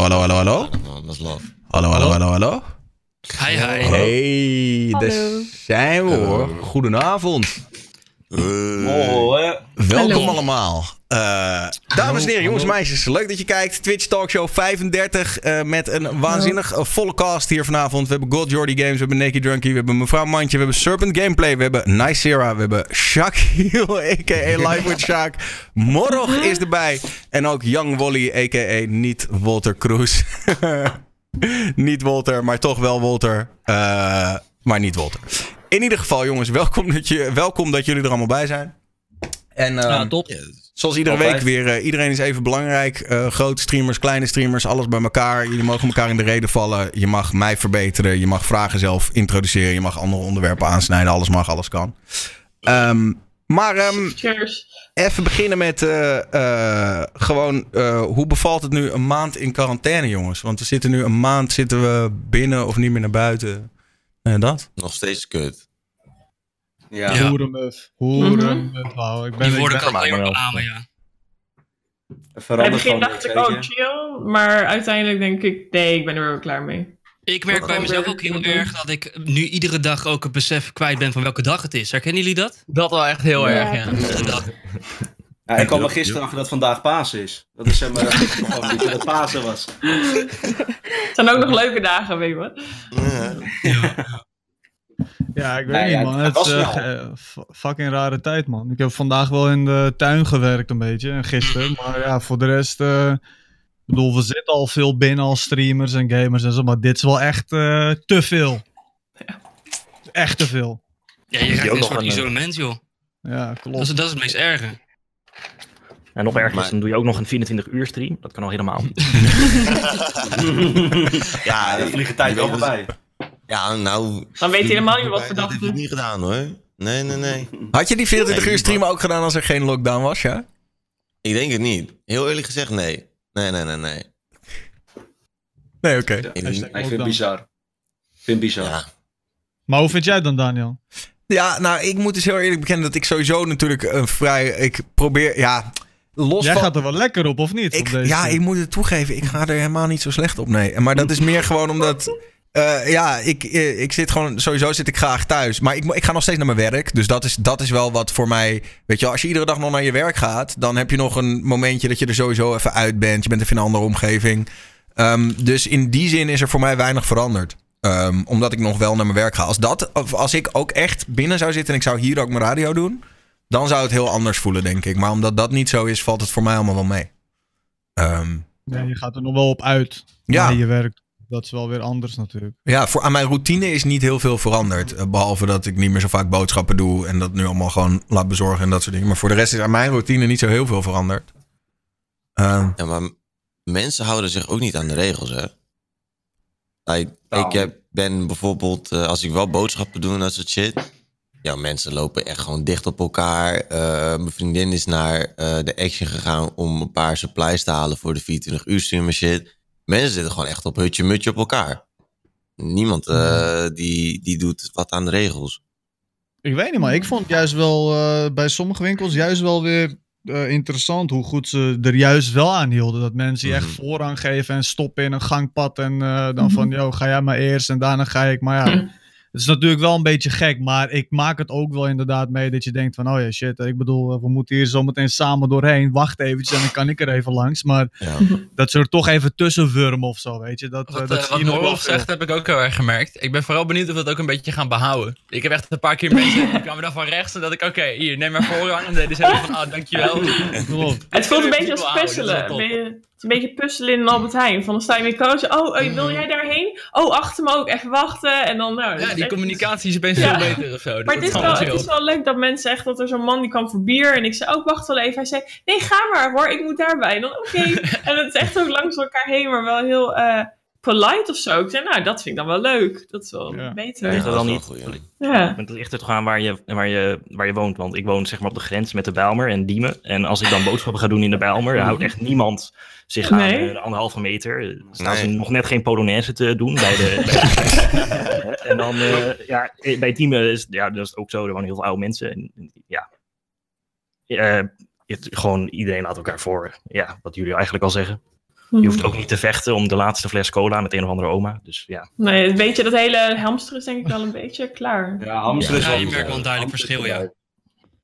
hallo, hallo, hallo, hallo. Dat is love. Hallo, hallo, hallo, hallo. Hi, hi. Hey, daar Hallo. zijn we hoor. Goedenavond. Hey. Welkom Hallo. allemaal. Eh, dames en heren, jongens en meisjes, leuk dat je kijkt. Twitch Talkshow 35 eh, met een waanzinnig eh, volle cast hier vanavond. We hebben God Jordy Games, we hebben Naked Drunkie, we hebben Mevrouw Mandje, we hebben Serpent Gameplay, we hebben Nicera, we hebben Shaquille, a.k.a. Live with Shaq. Morog is erbij. En ook Young Wally, a.k.a. niet Walter Cruz. niet Walter, maar toch wel Walter. Eh, maar niet Walter. In ieder geval, jongens, welkom dat, je, welkom dat jullie er allemaal bij zijn. En ehm, Ja, top. Zoals iedere Altijd. week weer, eh, iedereen is even belangrijk. Eh, grote streamers, kleine streamers, alles bij elkaar. Jullie mogen elkaar in de reden vallen. Je mag mij verbeteren. Je mag vragen zelf introduceren. Je mag andere onderwerpen aansnijden. Alles mag, alles kan. Ehm, maar ehm, Cheers. even beginnen met eh, eh, gewoon, eh, hoe bevalt het nu een maand in quarantaine, jongens? Want we zitten nu een maand, zitten we binnen of niet meer naar buiten. En dat. Nog steeds kut. Ja. Ja. Hoerenmuf. Hoerenmuf. Wauw, ik ben, Die woorden ik ben kan er alleen maar ja. Bij het begin dacht ik, oh chill. Maar uiteindelijk denk ik, nee, ik ben er wel klaar mee. Ik merk bij mezelf ook heel erg dat ik nu iedere dag ook het besef kwijt ben van welke dag het is. Herkennen jullie dat? Dat wel echt heel Ja. erg, ja. Ja, ik kwam er gisteren achter dat vandaag Pasen is. Dat is zeg maar dat het Pasen was. Het zijn ook nog leuke dagen, weet je wat? Ja, ik weet Nou ja, niet man. het Het is was f- fucking rare tijd man. Ik heb vandaag wel in de tuin gewerkt een beetje. En gisteren. Maar ja, voor de rest... eh, ik bedoel, we zitten al veel binnen als streamers en gamers en zo. Maar dit is wel echt eh, te veel. Echt te veel. Ja, je raakt in ook een nog soort isolement, joh. Ja, Dat is, klopt. dat is het meest erge. En nog Maar- is, dan doe je ook nog een 24 uur stream. Dat kan al helemaal. Ja, daar vliegen tijd wel voorbij. Ja, nou... Dan weet je helemaal niet wat voor Dat dag heb het ik is. niet gedaan hoor. Nee, nee, nee. Had je die 24 Nee, uur streamen ook gedaan als er geen lockdown was, ja? Ik denk het niet. Heel eerlijk gezegd, nee. Nee, nee, nee, nee. Nee, oké. Ik vind het bizar. Ik vind het bizar. ja. Maar hoe vind jij het dan, Daniel? Ja, nou, ik moet dus heel eerlijk bekennen dat ik sowieso natuurlijk een vrij... Ik probeer, ja, los Jij van... gaat er wel lekker op, of niet? ik, op deze ja, stream? ik moet het toegeven. Ik ga er helemaal niet zo slecht op, nee. Maar dat is meer gewoon omdat... eh, ja, ik, eh, ik zit gewoon... Sowieso zit ik graag thuis. Maar ik, ik ga nog steeds naar mijn werk. Dus dat is, dat is wel wat voor mij... Weet je als je iedere dag nog naar je werk gaat... dan heb je nog een momentje dat je er sowieso even uit bent. Je bent even in een andere omgeving. Ehm, dus in die zin is er voor mij weinig veranderd. Ehm, omdat ik nog wel naar mijn werk ga. Als, dat, of als ik ook echt binnen zou zitten en ik zou hier ook mijn radio doen... dan zou het heel anders voelen, denk ik. Maar omdat dat niet zo is, valt het voor mij allemaal wel mee. Ehm, Ja, je gaat er nog wel op uit. Ja. Ja. je werkt. Dat is wel weer anders natuurlijk. Ja, voor, aan mijn routine is niet heel veel veranderd. Eh, Behalve dat ik niet meer zo vaak boodschappen doe en dat nu allemaal gewoon laat bezorgen en dat soort dingen. Maar voor de rest is aan mijn routine niet zo heel veel veranderd. Ehm, Ja, maar mensen houden zich ook niet aan de regels, hè? Like, Nou. ik heb, ben bijvoorbeeld, eh, als ik wel boodschappen doe en dat soort shit. Ja, mensen lopen echt gewoon dicht op elkaar. Eh, mijn vriendin is naar eh, de Action gegaan om een paar supplies te halen voor de 24 uur stream en shit. Mensen zitten gewoon echt op hutje-mutje op elkaar. Niemand eh, die, die doet wat aan de regels. Ik weet niet, maar ik vond het juist wel eh, bij sommige winkels juist wel weer eh, interessant hoe goed ze er juist wel aan hielden. Dat mensen je echt Mhm. voorrang geven en stoppen in een gangpad en eh, dan van, yo, ga jij maar eerst en daarna ga ik. Maar ja, het is natuurlijk wel een beetje gek, maar ik maak het ook wel inderdaad mee dat je denkt van, oh ja, shit, ik bedoel, eh, we moeten hier zometeen samen doorheen. Wacht eventjes en dan kan ik er even langs. Maar Ja. dat ze er toch even tussen wurmen of zo, weet je. Dat, Wat, dat zie wat zegt, heb ik ook heel erg gemerkt. Ik ben vooral benieuwd of we het ook een beetje gaan behouden. Ik heb echt een paar keer mensen die kwamen dan van rechts en dat ik, oké, hier, neem maar voorrang. En deden ze van, ah, dankjewel. Het voelt een beetje als dat puzzelen. Een beetje puzzelen in een Albert Heijn. Van dan sta je weer coach. Oh, eh, wil jij daarheen? Oh, achter me ook. Even wachten. En dan, nou, Ja, die echt- communicatie is opeens Ja. veel beter of zo. Maar het is, wel, het is wel leuk dat mensen echt, dat er zo'n man die kwam voor bier. En ik zei ook, wacht wel even. Hij zei, nee, ga maar hoor, ik moet daarbij. En dan, oké. en het is echt ook langs elkaar heen, maar wel heel eh, polite of zo. Ik zei, nou, dat vind ik dan wel leuk. Dat is wel Ja. beter. Ja. Dat dan is niet? wel ja. Het ligt er toch aan waar je, waar, je, waar je woont. Want ik woon zeg maar op de grens met de Bijlmer en Diemen. En als ik dan boodschappen ga doen in de Bijlmer, dan houdt echt niemand zich aan Nee. eh, de anderhalve meter. Er staan Nee. ze nog net geen Polonaise te doen bij de... bij de- en dan, eh, ja, bij Diemen is, ja, dat is ook zo. Er wonen heel veel oude mensen. En, ja, Eh, het, gewoon iedereen laat elkaar voor. Ja, wat jullie eigenlijk al zeggen. Je hoeft ook niet te vechten om de laatste fles cola met een of andere oma. Dus ja. Nee, een beetje dat hele hamster is denk ik wel een beetje klaar. Ja, hamster is Ja, wel je merkt wel een duidelijk verschil, ja.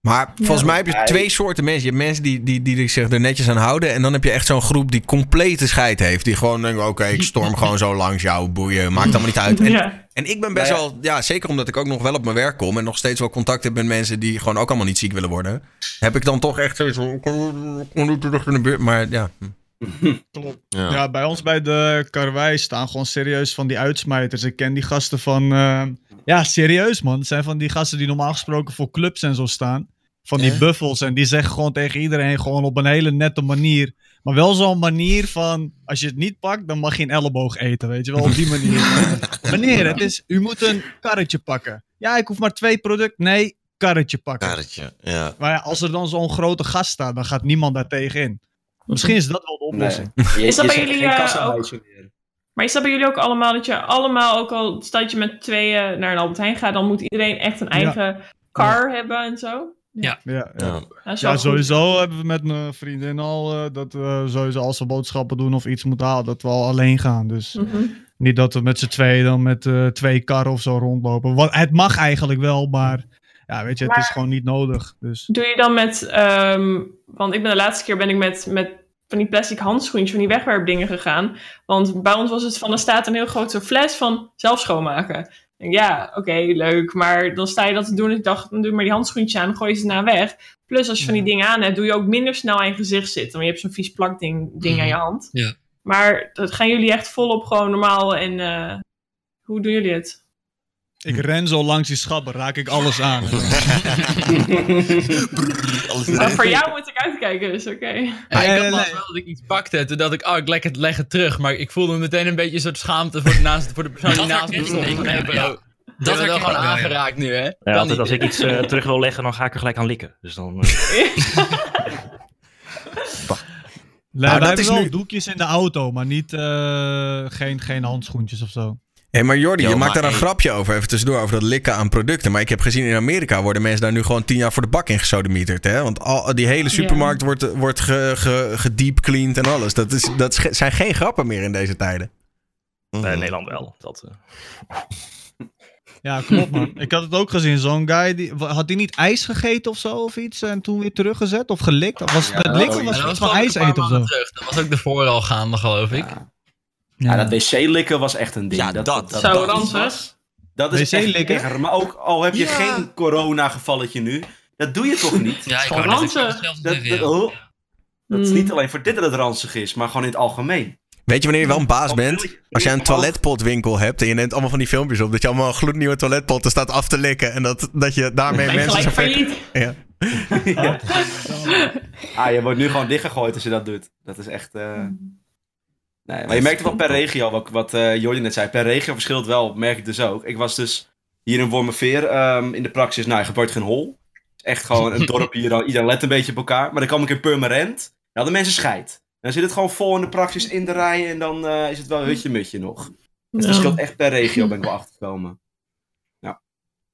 Maar volgens mij heb je twee soorten mensen. Je hebt mensen die, die, die zich er netjes aan houden. En dan heb je echt zo'n groep die complete scheid heeft. Die gewoon denken, oké, ik storm gewoon zo langs jou, boeien. Maakt allemaal niet uit. En, Ja. en ik ben best Nou ja. wel, ja, zeker omdat ik ook nog wel op mijn werk kom. En nog steeds wel contact heb met mensen die gewoon ook allemaal niet ziek willen worden. Heb ik dan toch echt zoiets van, ik kom ik kom niet terug in de buurt. Maar ja, hm. Ja. Ja, bij ons bij de karwei staan gewoon serieus van die uitsmijters. Ik ken die gasten van... eh, ja, serieus man. Het zijn van die gasten die normaal gesproken voor clubs en zo staan. Van die buffels. En die zeggen gewoon tegen iedereen gewoon op een hele nette manier. Maar wel zo'n manier van... Als je het niet pakt, dan mag je een elleboog eten. Weet je wel, op die manier. Meneer, het is... U moet een karretje pakken. Ja, ik hoef maar twee producten. Nee, karretje pakken. Karretje, ja. Maar ja, als er dan zo'n grote gast staat, dan gaat niemand daar tegenin. Misschien is dat wel de oplossing. Nee. Je- Is dat bij jullie, geen eh, meer. Maar is dat bij jullie ook allemaal dat je allemaal, ook al stel dat je met tweeën naar een Albert Heijn gaat, dan moet iedereen echt een eigen car hebben en zo? Ja, ja. ja. Ja, sowieso hebben we met mijn vriendin al eh, dat we sowieso als we boodschappen doen of iets moeten halen, dat we al alleen gaan. Dus Mhm. niet dat we met z'n tweeën dan met eh, twee karren of zo rondlopen. Wat, het mag eigenlijk wel, maar ja, weet je, het is gewoon niet nodig. Dus Doe je dan met, ehm, want ik ben de laatste keer ben ik met, met van die plastic handschoentjes, van die wegwerpdingen gegaan. Want bij ons was het van, er staat een heel grote fles van zelf schoonmaken. Ja, oké, leuk. Maar dan sta je dat te doen. Ik dacht, dan doe maar die handschoentjes aan en gooi je ze naar weg. Plus als je van die dingen aan hebt, doe je ook minder snel aan je gezicht zitten. Want je hebt zo'n vies plakding ding aan je hand. Ja. Maar dat gaan jullie echt volop gewoon normaal. En eh, hoe doen jullie het? ik ren zo langs die schappen, raak ik alles aan. Maar voor jou moet ik uitkijken, dus oké. Ja, Nee, ik had laatst nee. wel dat ik iets pakte. Toen dacht ik, oh, ik leg het, leg het terug. Maar ik voelde meteen een beetje een soort schaamte voor de, naast, voor de persoon die naast me stond. Ja. Dat Dat is wel herken ik gewoon ja. aangeraakt nu, hè? Ja, altijd niet. als ik iets eh, terug wil leggen, dan ga ik er gelijk aan likken. Dus dan... dat wij hebben is wel nu- doekjes in de auto, maar niet, eh, geen, geen handschoentjes of zo. Hé, maar Jordi, Jo, je maakt daar een hey. grapje over, even tussendoor, over dat likken aan producten. Maar ik heb gezien in Amerika worden mensen daar nu gewoon tien jaar voor de bak in gesodemieterd. Hè? Want al, die hele supermarkt wordt, wordt ge, ge, gedeepcleaned en alles. Dat, is, dat zijn geen grappen meer in deze tijden. Mhm. eh, Nederland wel. Dat, eh. Ja, klopt man. ik had het ook gezien. Zo'n guy, die, had hij niet ijs gegeten of zo of iets en toen weer teruggezet of gelikt? Of was het likken Ja, was was van ijs eten of zo? terug. Dat was ook ervoor al gaande, geloof ik. Ja, dat wc-likken was echt een ding. Ja, dat- Zo, dat ranzig. Dat is echt wc-likken? erg. Maar ook al heb je Ja. geen corona-gevalletje nu, dat doe je toch niet? Ja, ik ranzig. hetzelfde Dat, dat, ja. oh, dat is Mm. niet alleen voor dit dat het ranzig is, maar gewoon in het algemeen. Weet je wanneer je wel een baas bent? Als jij een toiletpotwinkel hebt en je neemt allemaal van die filmpjes op. Dat je allemaal een gloednieuwe toiletpotten staat af te likken. En dat, dat je daarmee Ben mensen zo ver... Ja. Ja. Ah, je wordt nu gewoon dichtgegooid als je dat doet. Dat is echt... eh, Nee, maar je merkt wel per regio, wat, wat eh Jordi net zei. Per regio verschilt wel, merk ik dus ook. Ik was dus hier in Wormerveer ehm, in de praxis. Nou, je gebeurt geen hol. Het is echt gewoon een dorp hier. dan- Iedereen let een beetje op elkaar. Maar dan kwam ik in Purmerend. Dan hadden mensen scheid. Dan zit het gewoon vol in de praxis in de rij. En dan eh, is het wel hutje-mutje nog. Het Ja. verschilt echt per regio, ben ik wel achtergekomen.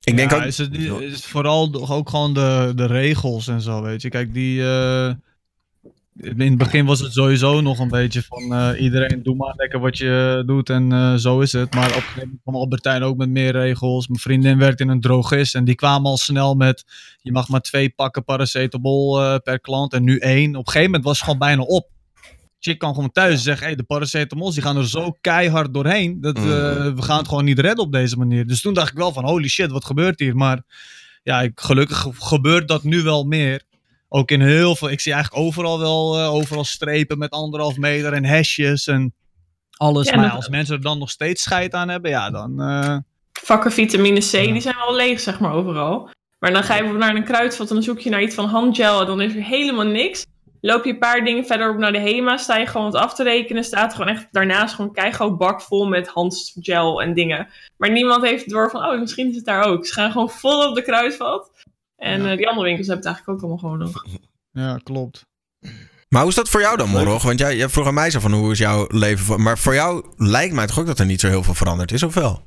Ik denk Ja, ook... Is het, is het vooral de- ook gewoon de, de regels en zo, weet je. Kijk, die... eh, in het begin was het sowieso nog een beetje van eh, iedereen doe maar lekker wat je doet en eh, zo is het. Maar op een gegeven moment kwam Albertijn ook met meer regels. Mijn vriendin werkt in een drogist en die kwamen al snel met je mag maar twee pakken paracetamol eh, per klant en nu één. Op een gegeven moment was het gewoon bijna op. Chick kan gewoon thuis zeggen, hey, de paracetamols die gaan er zo keihard doorheen. Dat, eh, we gaan het gewoon niet redden op deze manier. Dus toen dacht ik wel van, holy shit, wat gebeurt hier? Maar ja, ik, gelukkig gebeurt dat nu wel meer. Ook in heel veel, ik zie eigenlijk overal wel, eh, overal strepen met anderhalf meter en hesjes en alles. Ja, maar als mensen er dan nog steeds scheid aan hebben, ja, dan... eh, Vakken vitamine C, die zijn wel leeg, zeg maar, overal. Maar dan ga je naar een kruidvat en dan zoek je naar iets van handgel en dan is er helemaal niks. Loop je een paar dingen verderop naar de HEMA, sta je gewoon wat af te rekenen, staat gewoon echt daarnaast gewoon keigroot bak vol met handgel en dingen. Maar niemand heeft door van, oh, misschien is het daar ook. Ze gaan gewoon vol op de kruidvat. En eh, die andere winkels hebben het eigenlijk ook allemaal gewoon nog. ja, klopt. Maar hoe is dat voor jou dan, Morog? Want jij, jij vroeg aan mij zo van hoe is jouw leven... Maar voor jou lijkt mij toch ook dat er niet zo heel veel veranderd is, of wel?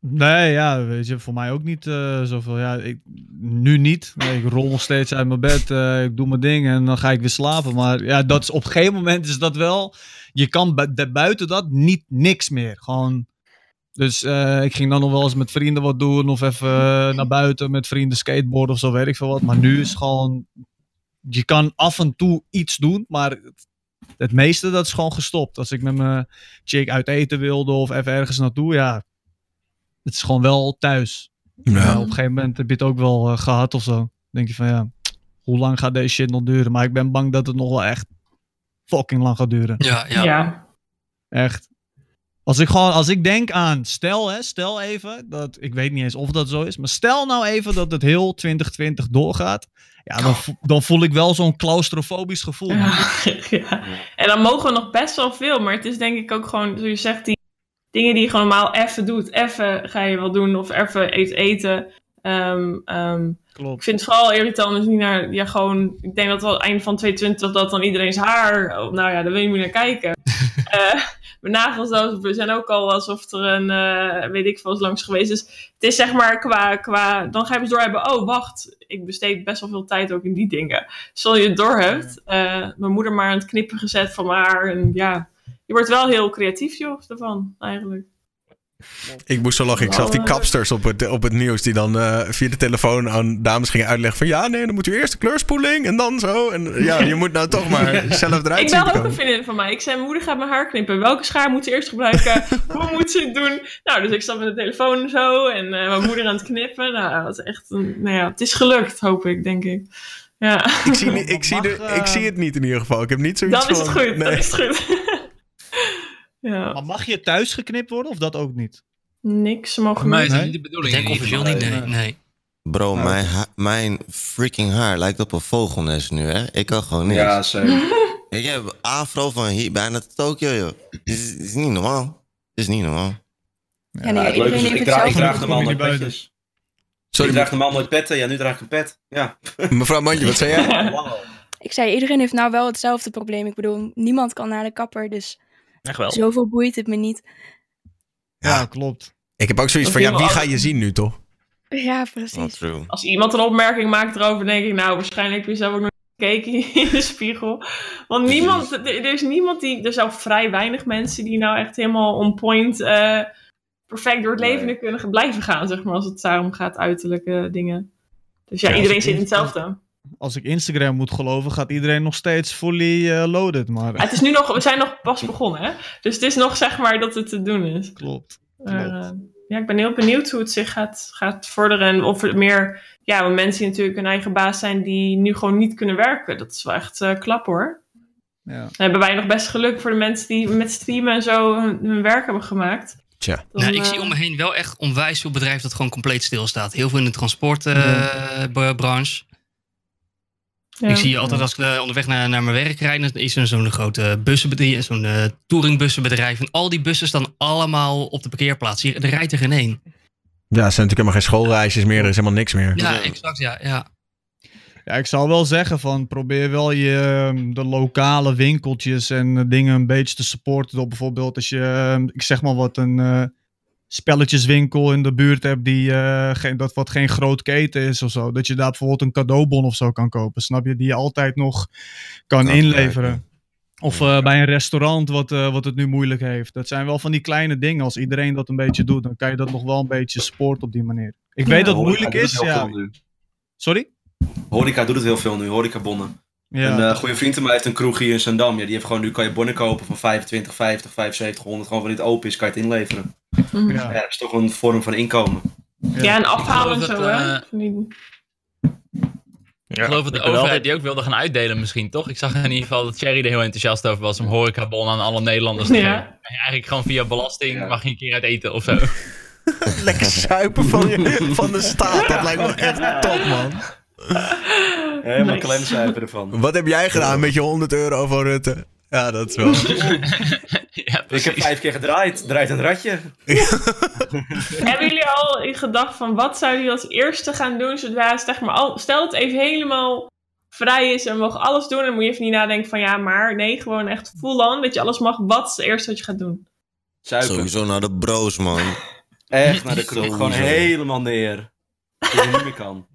Nee, ja, weet je, voor mij ook niet eh, zoveel. Ja, ik, nu niet. Nee, ik rol nog steeds uit mijn bed, eh, ik doe mijn ding en dan ga ik weer slapen. Maar ja, dat is, op een gegeven moment is dat wel... Je kan bu- de- buiten dat niet niks meer. Gewoon... Dus eh, ik ging dan nog wel eens met vrienden wat doen of even eh, naar buiten met vrienden skateboarden of zo, weet ik veel wat. Maar nu is gewoon... Je kan af en toe iets doen, maar het, het meeste dat is gewoon gestopt. Als ik met mijn chick uit eten wilde of even ergens naartoe, ja, het is gewoon wel thuis. Ja. Ja, op een gegeven moment heb je het ook wel eh, gehad of zo. Dan denk je van ja, hoe lang gaat deze shit nog duren? Maar ik ben bang dat het nog wel echt fucking lang gaat duren. Ja, ja. Ja. Echt. Als ik gewoon, als ik denk aan, stel hè, stel even, dat, ik weet niet eens of dat zo is, maar stel nou even dat het heel 2020 doorgaat. Ja, dan, vo- dan voel ik wel zo'n claustrofobisch gevoel. Ja. ja. En dan mogen we nog best wel veel, maar het is denk ik ook gewoon, zoals je zegt, die dingen die je gewoon normaal even doet. Even ga je wel doen of even eet eten. Ehm, ik vind het vooral irritant als je naar, ja gewoon, ik denk dat wel het einde van 2020 dat dan iedereen zijn haar, oh, nou ja, daar wil je niet naar kijken. Eh, mijn nagels zelfs, zijn ook al alsof er een, eh, weet ik veel, is langs geweest. Dus het is zeg maar qua, qua dan ga je eens doorhebben, oh wacht, ik besteed best wel veel tijd ook in die dingen. Zal je het doorhebt, eh mijn moeder maar aan het knippen gezet van haar en ja, je wordt wel heel creatief joh, ervan eigenlijk. Ik moest zo lachen. Ik zag die kapsters op het, op het nieuws die dan eh, via de telefoon aan dames gingen uitleggen van ja, nee, dan moet u eerst de kleurspoeling en dan zo. En eh, ja, je moet nou toch maar zelf eruit Ik te ook een vriendin van mij. Ik zei, mijn moeder gaat mijn haar knippen. Welke schaar moet ze eerst gebruiken? Hoe moet ze het doen? Nou, dus ik zat met de telefoon zo en eh, mijn moeder aan het knippen. Nou, dat is echt een, nou ja, het is gelukt, hoop ik, denk ik. Ja, Ik zie, niet- ik, zie de, eh, ik zie het niet in ieder geval. Ik heb niet zoiets dan is het goed. Dan nee. is het goed. Ja, Maar mag je thuis geknipt worden of dat ook niet? niks mogen is doen. dat niet de Ik bedoeling. denk officieel niet, nee. nee. Bro, mijn, ha- mijn freaking haar lijkt op een vogelnest nu, hè? Ik kan gewoon niks. Ja, zo. Ik heb afro van hier bijna tot Tokio, joh. Dit is, niet normaal. Dit is niet normaal. Ja, nee, Ja, het leuke is, ik, het draag, zelf ik draag normaal nooit petjes. Ik Sorry, draag normaal nooit petten. Ja, nu draag ik een pet. Ja. mevrouw Mandje, wat zei jij? Ik zei, iedereen heeft nou wel hetzelfde probleem. Ik bedoel, niemand kan naar de kapper, dus Echt wel. zoveel boeit het me niet. Ja, klopt. Ik heb ook zoiets van, ja, wie ga je zien nu toch? Ja, precies. Als iemand een opmerking maakt erover, denk ik, nou, waarschijnlijk heb je zelf ook nog gekeken in de spiegel. Want niemand, er er is niemand die, er zijn vrij weinig mensen die nou echt helemaal on point, eh, perfect door het leven Nee. kunnen blijven gaan, zeg maar, als het daarom gaat, uiterlijke dingen. Dus ja, Ja, iedereen zit in hetzelfde. Als ik Instagram moet geloven, gaat iedereen nog steeds fully eh, loaded. Maar Maar het is nu nog, we zijn nog pas begonnen, hè? Dus het is nog, zeg maar, dat het te doen is. klopt. Eh, ja, ik ben heel benieuwd hoe het zich gaat, gaat vorderen. En of er meer ja, mensen die natuurlijk een eigen baas zijn die nu gewoon niet kunnen werken. Dat is wel echt eh klap hoor. Ja. Dan hebben wij nog best geluk voor de mensen die met streamen en zo hun, hun werk hebben gemaakt. Tja. Dan, Nou, ik zie om me heen wel echt onwijs veel bedrijven dat gewoon compleet stilstaat. Heel veel in de transportbranche. Ja. Ik zie altijd als ik eh, onderweg naar, naar mijn werk rijd, dan is er zo'n grote bussenbedrijf, zo'n eh touringbussenbedrijf. En al die bussen staan allemaal op de parkeerplaats. Hier, er rijdt er geen één. Ja, er zijn natuurlijk helemaal geen schoolreisjes meer. Er is helemaal niks meer. Ja, exact, ja. ja. Ja, ik zou wel zeggen van probeer wel je, ehm, de lokale winkeltjes en eh, dingen een beetje te supporten. Door bijvoorbeeld als je, ehm, ik zeg maar wat, een eh, spelletjeswinkel in de buurt hebt die eh, geen, dat wat geen groot keten is of zo. Dat je daar bijvoorbeeld een cadeaubon of zo kan kopen, snap je? Die je altijd nog kan inleveren. Of eh, bij een restaurant wat, eh, wat het nu moeilijk heeft. Dat zijn wel van die kleine dingen. Als iedereen dat een beetje doet, dan kan je dat nog wel een beetje supporten op die manier. Ik weet dat het moeilijk is, ja. Sorry? Horeca doet het heel veel nu, horecabonnen. Ja. Een eh, goede vriend van mij heeft een kroeg hier in Zandam. Ja, die heeft gewoon, nu kan je bonnen kopen van 25, 50, 75, 100. Gewoon wanneer het open is, kan je het inleveren. Mhm. ja. Ja, dat is toch een vorm van inkomen. Ja, en afhalen en zo, hè? eh, Van die- Ik geloof dat de overheid altijd- die ook wilde gaan uitdelen misschien, toch? Ik zag in ieder geval dat Cherry er heel enthousiast over was om horecabon aan alle Nederlanders te Ja. geven. En eigenlijk gewoon via belasting Ja. mag je een keer uit eten of zo. Lekker suipen van, je, van de staat. Dat lijkt me echt top, man. Helemaal Nice. klemzuipen ervan. Wat heb jij gedaan met je 100 euro van Rutte? Ja, dat is wel... ja, Ik heb vijf keer gedraaid. Draait een ratje. Hebben jullie al in gedacht van wat zouden jullie als eerste gaan doen zodra zeg maar al, stel het even helemaal vrij is en we mogen alles doen, dan moet je even niet nadenken van ja, maar nee, gewoon echt full on dat je alles mag. Wat is het eerste wat je gaat doen? Zuipen. Sowieso naar de bro's, man. Echt naar de kroeg. Gewoon helemaal neer. Dat je niet meer kan.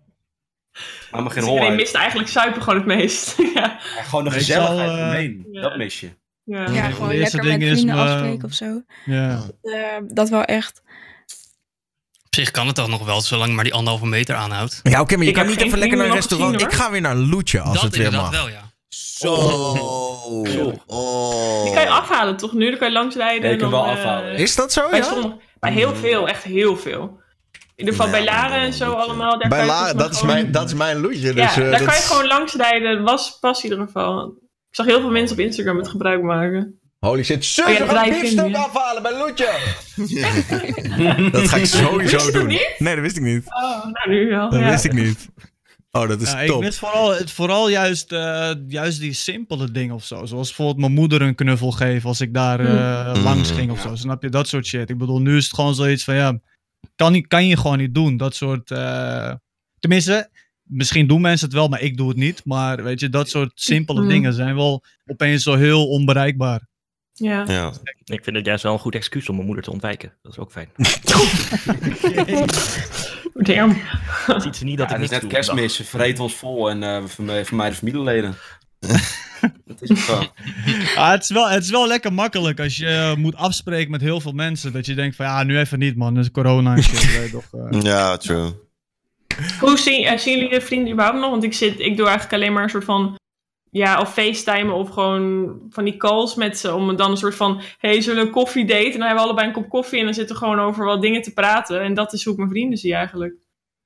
Maar maar geen Dus hol iedereen uit. mist eigenlijk zuipen gewoon het meest. ja. Ja, Gewoon de gezelligheid eh. Dat mis je. Ja. Ja, gewoon lekker met vrienden me- afspreken of zo. Ja. Eh, dat wel echt. Op zich kan het toch nog wel, zolang je maar die anderhalve meter aanhoudt. Ja, oké, maar je Ik kan niet even lekker naar een restaurant. gezien, ik ga weer naar Loetje als dat het weer mag. wel, ja. Zo. Oh. Die kan je afhalen toch nu? Dan kan je langsrijden. Ja, je kan wel eh, afhalen. Is dat zo? Bij, Ja? sommige- bij heel veel, echt heel veel. In ieder geval Ja, bij Laren en zo allemaal. Daar Bij kan je La, volgens mij dat, is gewoon- mijn, dat is mijn Loetje. Ja, Dus, eh, daar dat kan je gewoon langsrijden. Was pas in ieder geval. Ik zag heel veel mensen op Instagram het gebruik maken. Holy shit. Zus, Oh ja, biefstuk ja. afhalen bij Loetje. dat ga ik sowieso Wist doen. niet? Nee, dat wist ik niet. Oh, nou nu wel. Dat ja. wist ik niet. Oh, dat is Ja, ik top. mis vooral, het, vooral juist, eh, juist die simpele dingen of zo. Zoals bijvoorbeeld mijn moeder een knuffel geven als ik daar eh, Mm. langs ging of zo. Snap je? Dat soort shit. Ik bedoel, nu is het gewoon zoiets van ja, kan, niet- kan je gewoon niet doen. Dat soort. eh, tenminste, misschien doen mensen het wel, maar ik doe het niet. Maar weet je, dat soort simpele Mm. dingen zijn wel opeens zo heel onbereikbaar. Ja. Ja. Ik vind het juist wel een goed excuus om mijn moeder te ontwijken. Dat is ook fijn. Damn. Ziet ze niet dat Ja, ik het is net kerstmis. Ze vreten ons vol en eh voor mij voor mij de familieleden. Dat is het gewoon. Ah, het, is wel, het is wel lekker makkelijk als je eh, moet afspreken met heel veel mensen. Dat je denkt van ja, nu even niet man, dat is corona en shit. toch, eh. Ja, true. Hoe zien, eh, zien jullie je vrienden überhaupt nog? Want ik, zit, ik doe eigenlijk alleen maar een soort van... Ja, of facetimen of gewoon van die calls met ze. Om dan een soort van... hey, zullen we een koffie daten? En dan hebben we allebei een kop koffie. En dan zitten we gewoon over wat dingen te praten. En dat is hoe ik mijn vrienden zie eigenlijk.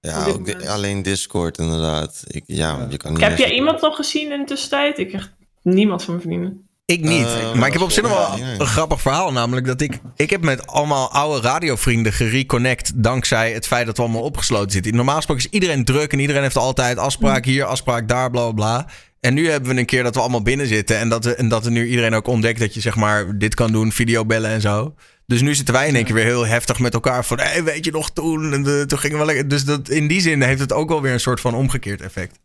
Ja, ook di- alleen Discord inderdaad. Ik, ja, je kan niet Heb jij iemand nog gezien in de tussentijd? Ik echt niemand van mijn vrienden. Ik niet. Eh, maar ik heb op zich nog wel ja, ja. een grappig verhaal. Namelijk dat ik... Ik heb met allemaal oude radiovrienden gereconnect... dankzij het feit dat we allemaal opgesloten zitten. Normaal gesproken is iedereen druk... en iedereen heeft altijd afspraak hier, afspraak daar, bla, bla, bla. En nu hebben we een keer dat we allemaal binnen zitten... en dat, we, en dat er nu iedereen ook ontdekt dat je zeg maar dit kan doen... videobellen en zo. Dus nu zitten wij in één keer weer heel heftig met elkaar... van hey, weet je nog toen? En de, toen gingen we lekker... Dus dat, in die zin heeft het ook wel weer een soort van omgekeerd effect.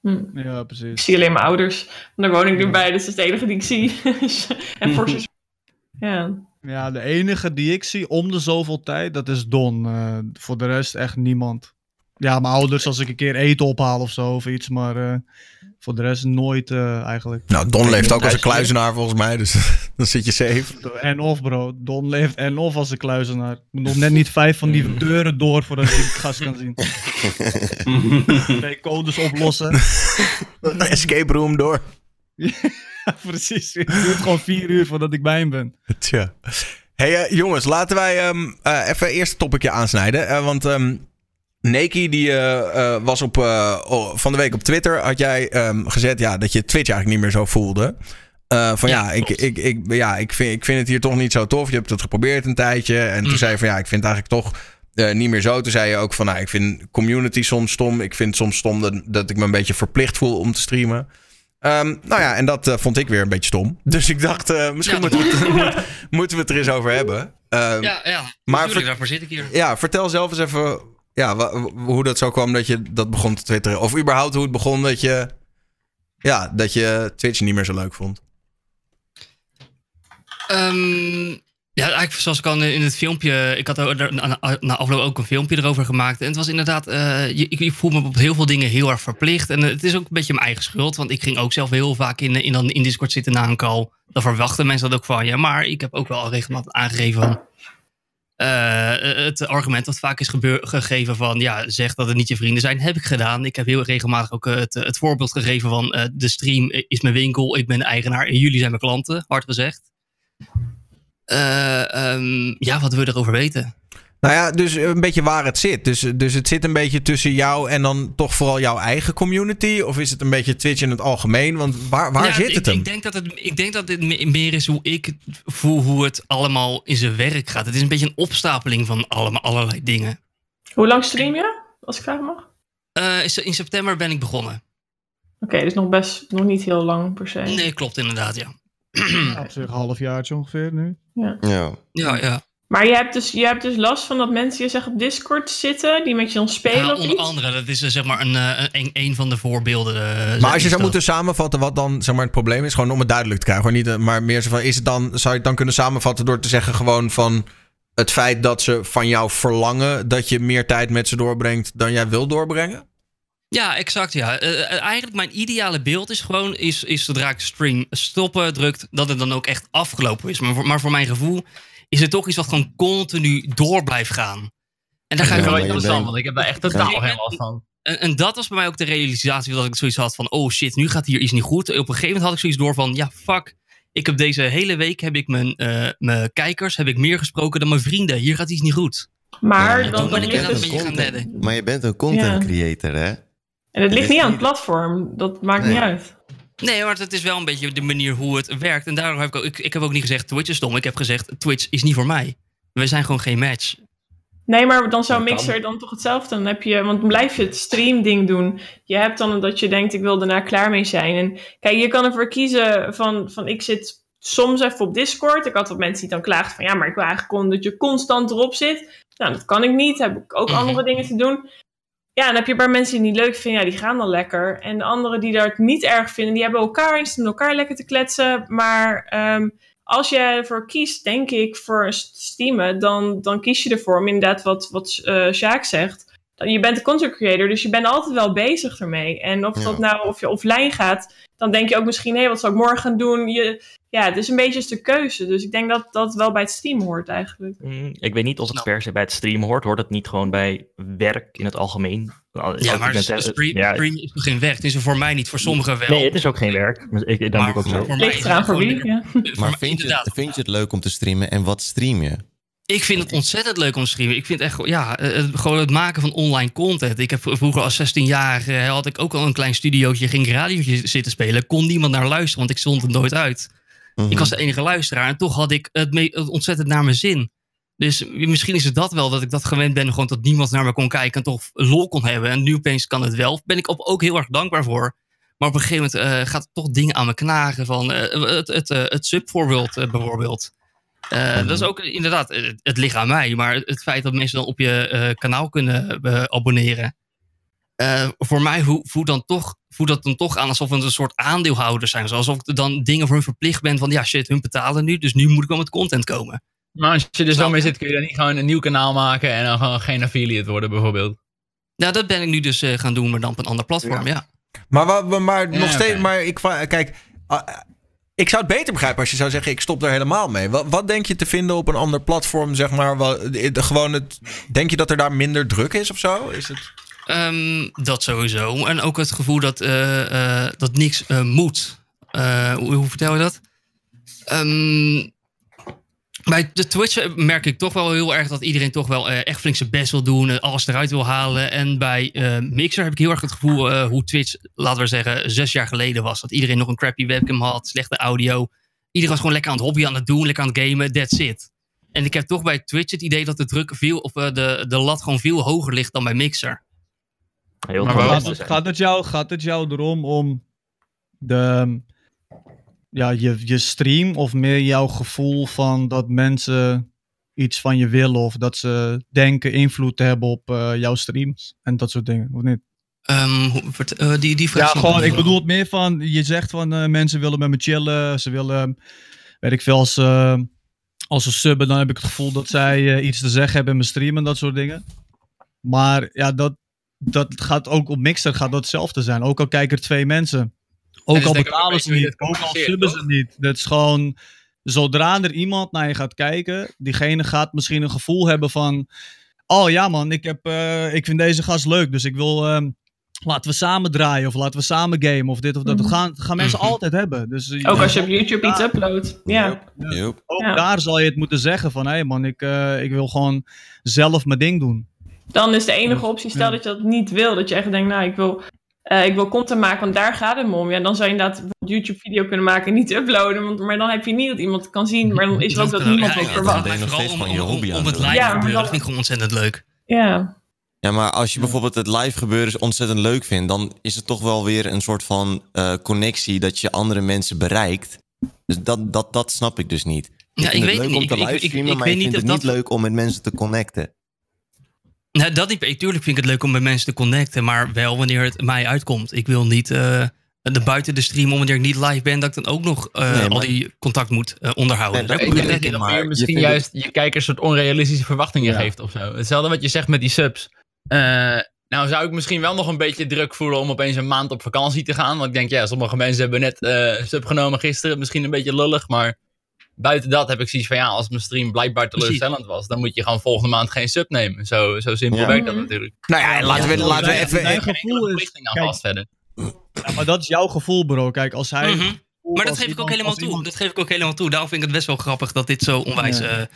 Hm. Ja, Ik precies. zie alleen mijn ouders. En daar woon ik nu bij. Dus dat is het enige die ik zie. en voor ze... Ja. Ja, de enige die ik zie om de zoveel tijd, dat is Don. Eh, voor de rest echt niemand. Ja, mijn ouders als ik een keer eten ophaal of zo of iets, maar eh, voor de rest nooit eh, eigenlijk. Nou, Don leeft ook als een kluizenaar volgens mij... dus dan zit je safe. En of bro, Don leeft en of als een kluizenaar. Ik moet nog net niet vijf van die deuren door voordat ik het gas kan zien. Nee, codes oplossen. Escape room door. Ja, precies. Het duurt gewoon vier uur voordat ik bij hem ben. Tja. Hey eh, jongens, laten wij ehm, eh, even eerst een topicje aansnijden. Want ehm Neki die eh, eh, was op, eh, oh, van de week op Twitter. Had jij ehm, gezet ja, dat je Twitch eigenlijk niet meer zo voelde. Van ja, Ja, ik, ik, ik, ja ik, vind, ik vind het hier toch niet zo tof. Je hebt het geprobeerd een tijdje. En toen Mm. zei je van ja, ik vind het eigenlijk toch niet meer zo. Toen zei je ook van nou, ik vind community soms stom. Ik vind het soms stom dat, dat ik me een beetje verplicht voel om te streamen. Ehm, nou ja, en dat vond ik weer een beetje stom. Dus ik dacht, misschien Ja, moeten, we het, moet- moeten we het er eens over hebben. Ehm, Ja, ja. Maar Maar ver- daarvoor zit ik hier. ja, vertel zelf eens even ja, hoe dat zo kwam dat je dat begon te twitteren. Of überhaupt hoe het begon dat je, ja, dat je Twitch niet meer zo leuk vond. Ehm, ja, eigenlijk zoals ik al in het filmpje... Ik had er na, afloop ook een filmpje erover gemaakt. En het was inderdaad... je, ik, voel me op heel veel dingen heel erg verplicht. En het is ook een beetje mijn eigen schuld. Want ik ging ook zelf heel vaak in, in, in Discord zitten na een call. Dan verwachten mensen dat ook van je. Maar ik heb ook wel regelmatig aangegeven van... eh, het argument dat vaak is gegeven van... Ja, zeg dat het niet je vrienden zijn, heb ik gedaan. Ik heb heel regelmatig ook eh, het, het voorbeeld gegeven van... eh, de stream is mijn winkel, ik ben de eigenaar... en jullie zijn mijn klanten, hard gezegd. Eh, ehm, ja, wat wil je erover weten? Nou ja, dus een beetje waar het zit. Dus, dus het zit een beetje tussen jou en dan toch vooral jouw eigen community? Of is het een beetje Twitch in het algemeen? Want waar, waar Ja, zit ik, het hem? Ik denk dat het, ik denk dat het me- meer is hoe ik het voel, hoe het allemaal in zijn werk gaat. Het is een beetje een opstapeling van allemaal, allerlei dingen. Hoe lang stream je? Als ik vragen mag? Eh, in se- in september ben ik begonnen. Oké, dus nog best nog niet heel lang per se. Nee, klopt inderdaad, ja. Op zich een halfjaartje ongeveer nu. Ja. Ja, ja. Maar je hebt, dus, je hebt dus last van dat mensen je zeggen op Discord zitten, die met je dan spelen Ja, of onder iets? andere, dat is eh, zeg maar een, eh, een, een van de voorbeelden. eh, Maar als je zou dat. moeten samenvatten wat dan zeg maar, het probleem is, gewoon om het duidelijk te krijgen. Gewoon niet, eh, maar meer zo van, is het dan, zou je het dan kunnen samenvatten door te zeggen gewoon, het feit dat ze van jou verlangen dat je meer tijd met ze doorbrengt dan jij wil doorbrengen? Ja, exact. Ja. Eh, eh, eigenlijk mijn ideale beeld is gewoon, is, is zodra ik stream stoppen drukt, dat het dan ook echt afgelopen is. Maar voor, maar voor mijn gevoel is het toch iets wat gewoon continu door blijft gaan. En daar ga ik wel wel interessant, want ik heb daar echt totaal geen last van. En, en dat was bij mij ook de realisatie dat ik zoiets had van, oh shit, nu gaat hier iets niet goed. Op een gegeven moment had ik zoiets door van, ja fuck, ik heb deze hele week heb ik mijn, eh, mijn kijkers heb ik meer gesproken dan mijn vrienden. Hier gaat iets niet goed. Maar Ja, dan, ben ik het... een beetje gaan redden. Maar je bent een content Ja. creator, hè? En het ligt niet aan het platform. Dat maakt niet uit. Nee, maar het is wel een beetje de manier hoe het werkt. En daarom heb ik ook, ik, ik heb ook niet gezegd Twitch is stom. Ik heb gezegd Twitch is niet voor mij. We zijn gewoon geen match. Nee, maar dan zou Dat kan. Mixer dan toch hetzelfde. Dan heb je, want dan blijf je het stream-ding doen. Je hebt dan dat je denkt, ik wil daarna klaar mee zijn. En kijk, je kan ervoor kiezen van, van ik zit soms even op Discord. Ik had wat mensen die dan klaagden van, ja, maar ik wil eigenlijk gewoon dat je constant erop zit. Nou, dat kan ik niet. Heb ik ook Mhm. andere dingen te doen. Ja, dan heb je een paar mensen die het niet leuk vinden. Ja, die gaan dan lekker. En de anderen die dat niet erg vinden, die hebben elkaar en staan elkaar lekker te kletsen. Maar ehm, als je ervoor kiest, denk ik, voor steamen, dan, dan kies je ervoor om inderdaad wat, wat eh Sjaak zegt. Je bent een content creator, dus je bent altijd wel bezig ermee. En of Ja. dat nou, of je offline gaat, dan denk je ook misschien, hé, wat zal ik morgen gaan doen? Je, ja, het is een beetje stuk keuze. Dus ik denk dat dat wel bij het stream hoort eigenlijk. Mm, Ik weet niet of het Nou. per se bij het streamen hoort. Hoort het niet gewoon bij werk in het algemeen? Al- Ja, maar zelf- stream, ja, stream is nog geen werk. Het is er voor mij niet, voor sommigen wel. Nee, het is ook geen werk. Maar Ik, dat maar ook voor, zo. voor mij Ligt is eraan het voor wie, ja. Maar vind je, het, vind je het leuk om te streamen en wat stream je? Ik vind het ontzettend leuk om te streamen. Ik vind echt ja, eh, het, gewoon het maken van online content. Ik heb vroeger als 16-jarige had ik ook al een klein studiootje, ging ik radiootje zitten spelen. Kon niemand naar luisteren, want ik stond er nooit uit. Mhm. Ik was de enige luisteraar en toch had ik het, het ontzettend naar mijn zin. Dus misschien is het dat wel, dat ik dat gewend ben, gewoon dat niemand naar me kon kijken en toch lol kon hebben. En nu opeens kan het wel. Ben ik op, ook heel erg dankbaar voor. Maar op een gegeven moment eh, gaat toch dingen aan me knagen van eh, het, het, eh, het subvoorbeeld bijvoorbeeld. Eh, Dat is ook inderdaad, het, het ligt aan mij. Maar het, het feit dat mensen dan op je kanaal kunnen abonneren. Eh, voor mij hoe- voelt, dan toch, voelt dat dan toch aan alsof we een soort aandeelhouders zijn. Alsof ik dan dingen voor hun verplicht ben van ja shit, hun betalen nu. Dus nu moet ik wel met content komen. Maar als je er zo mee zit, kun je dan niet gewoon een nieuw kanaal maken en dan gewoon geen affiliate worden bijvoorbeeld. Nou, dat ben ik nu dus eh, gaan doen, maar dan op een ander platform. Ja. Maar, maar Ja, nog steeds, maar ik, kijk, ah, ik zou het beter begrijpen als je zou zeggen, ik stop er helemaal mee. Wat, wat denk je te vinden op een ander platform, zeg maar? Wat, gewoon het, denk je dat er daar minder druk is of zo? Is het... Ehm, dat sowieso. En ook het gevoel dat, eh, eh, dat niks eh, moet. Hoe, hoe vertel je dat? Ehm, bij de Twitch merk ik toch wel heel erg dat iedereen toch wel echt flink zijn best wil doen. alles eruit wil halen. En bij Mixer heb ik heel erg het gevoel hoe Twitch, laten we zeggen, zes jaar geleden was. Dat iedereen nog een crappy webcam had, slechte audio. Iedereen was gewoon lekker aan het hobby aan het doen, lekker aan het gamen, that's it. En ik heb toch bij Twitch het idee dat de druk veel, of de, de lat gewoon veel hoger ligt dan bij Mixer. Heel Maar Gaat het, gaat, het jou, gaat het jou erom om de, ja, je, je stream of meer jouw gevoel van dat mensen iets van je willen of dat ze denken invloed te hebben op eh, jouw streams en dat soort dingen, of niet? Ehm, eh, die, die Ja, gewoon, ik bedoel het meer van, je zegt van eh, mensen willen met me chillen, ze willen, weet ik veel, als, eh, als ze subben, dan heb ik het gevoel dat zij eh, iets te zeggen hebben in mijn stream en dat soort dingen. Maar ja, dat, dat gaat ook op Mixer gaat dat hetzelfde zijn. Ook al kijken er twee mensen. Ook al betalen ze beetje niet. Ook al subben ze niet. Dat is gewoon, zodra er iemand naar je gaat kijken, diegene gaat misschien een gevoel hebben van, oh ja man, ik, heb, eh, ik vind deze gast leuk, dus ik wil, ehm, laten we samen draaien of laten we samen gamen of dit of dat. Dat Mhm. gaan, gaan mensen Mhm. altijd hebben. Dus, eh, Ook ja, als je op YouTube iets uploadt. Ja. Ook Ja. daar zal je het moeten zeggen van, hé hey man, ik, eh, ik wil gewoon zelf mijn ding doen. Dan is de enige optie, stel Ja. dat je dat niet wil. Dat je echt denkt, nou, ik wil, eh, ik wil content maken, want daar gaat het me om. Ja, dan zou je inderdaad een YouTube-video kunnen maken en niet uploaden. Want, maar dan heb je niet dat iemand het kan zien. Maar dan is er ook dat niemand ja, het ja, verwacht. dan ben je nog vooral steeds om, van je hobby om, aan het het doen. live Ja, gebeuren, dat vind ik gewoon ontzettend leuk. Ja. Ja, maar als je bijvoorbeeld het live gebeuren ontzettend leuk vindt, dan is het toch wel weer een soort van eh, connectie dat je andere mensen bereikt. Dus dat, dat, dat snap ik dus niet. Je Ja, ik het weet leuk het om niet. te Ik- ik- ik- livestreamen, ik maar niet vindt het niet leuk om met mensen te connecten. Nou, dat niet. Tuurlijk vind ik het leuk om met mensen te connecten, maar wel wanneer het mij uitkomt. Ik wil niet eh, de buiten de stream, om wanneer ik niet live ben, dat ik dan ook nog eh, Nee, maar- al die contact moet eh, onderhouden. Nee, dat- het Maar misschien juist je kijkers een soort onrealistische verwachtingen Ja. geeft of zo. Hetzelfde wat je zegt met die subs. Eh, nou zou ik misschien wel nog een beetje druk voelen om opeens een maand op vakantie te gaan. Want ik denk, ja, sommige mensen hebben net eh sub genomen gisteren. Misschien een beetje lullig, maar buiten dat heb ik zoiets van, ja, als mijn stream blijkbaar teleurstellend was, dan moet je gewoon volgende maand geen sub nemen. Zo, zo simpel Ja. werkt dat Mhm. natuurlijk. Nou ja, laten we, Ja, laten we even... mijn Geen gevoel enkele is... verplichting aan Kijk, vast verder. ja, maar dat is jouw gevoel, bro. Kijk, als hij... Mhm. Maar dat geef ik ook helemaal toe. iemand- Dat geef ik ook helemaal toe. Daarom vind ik het best wel grappig dat dit zo onwijs, Ja.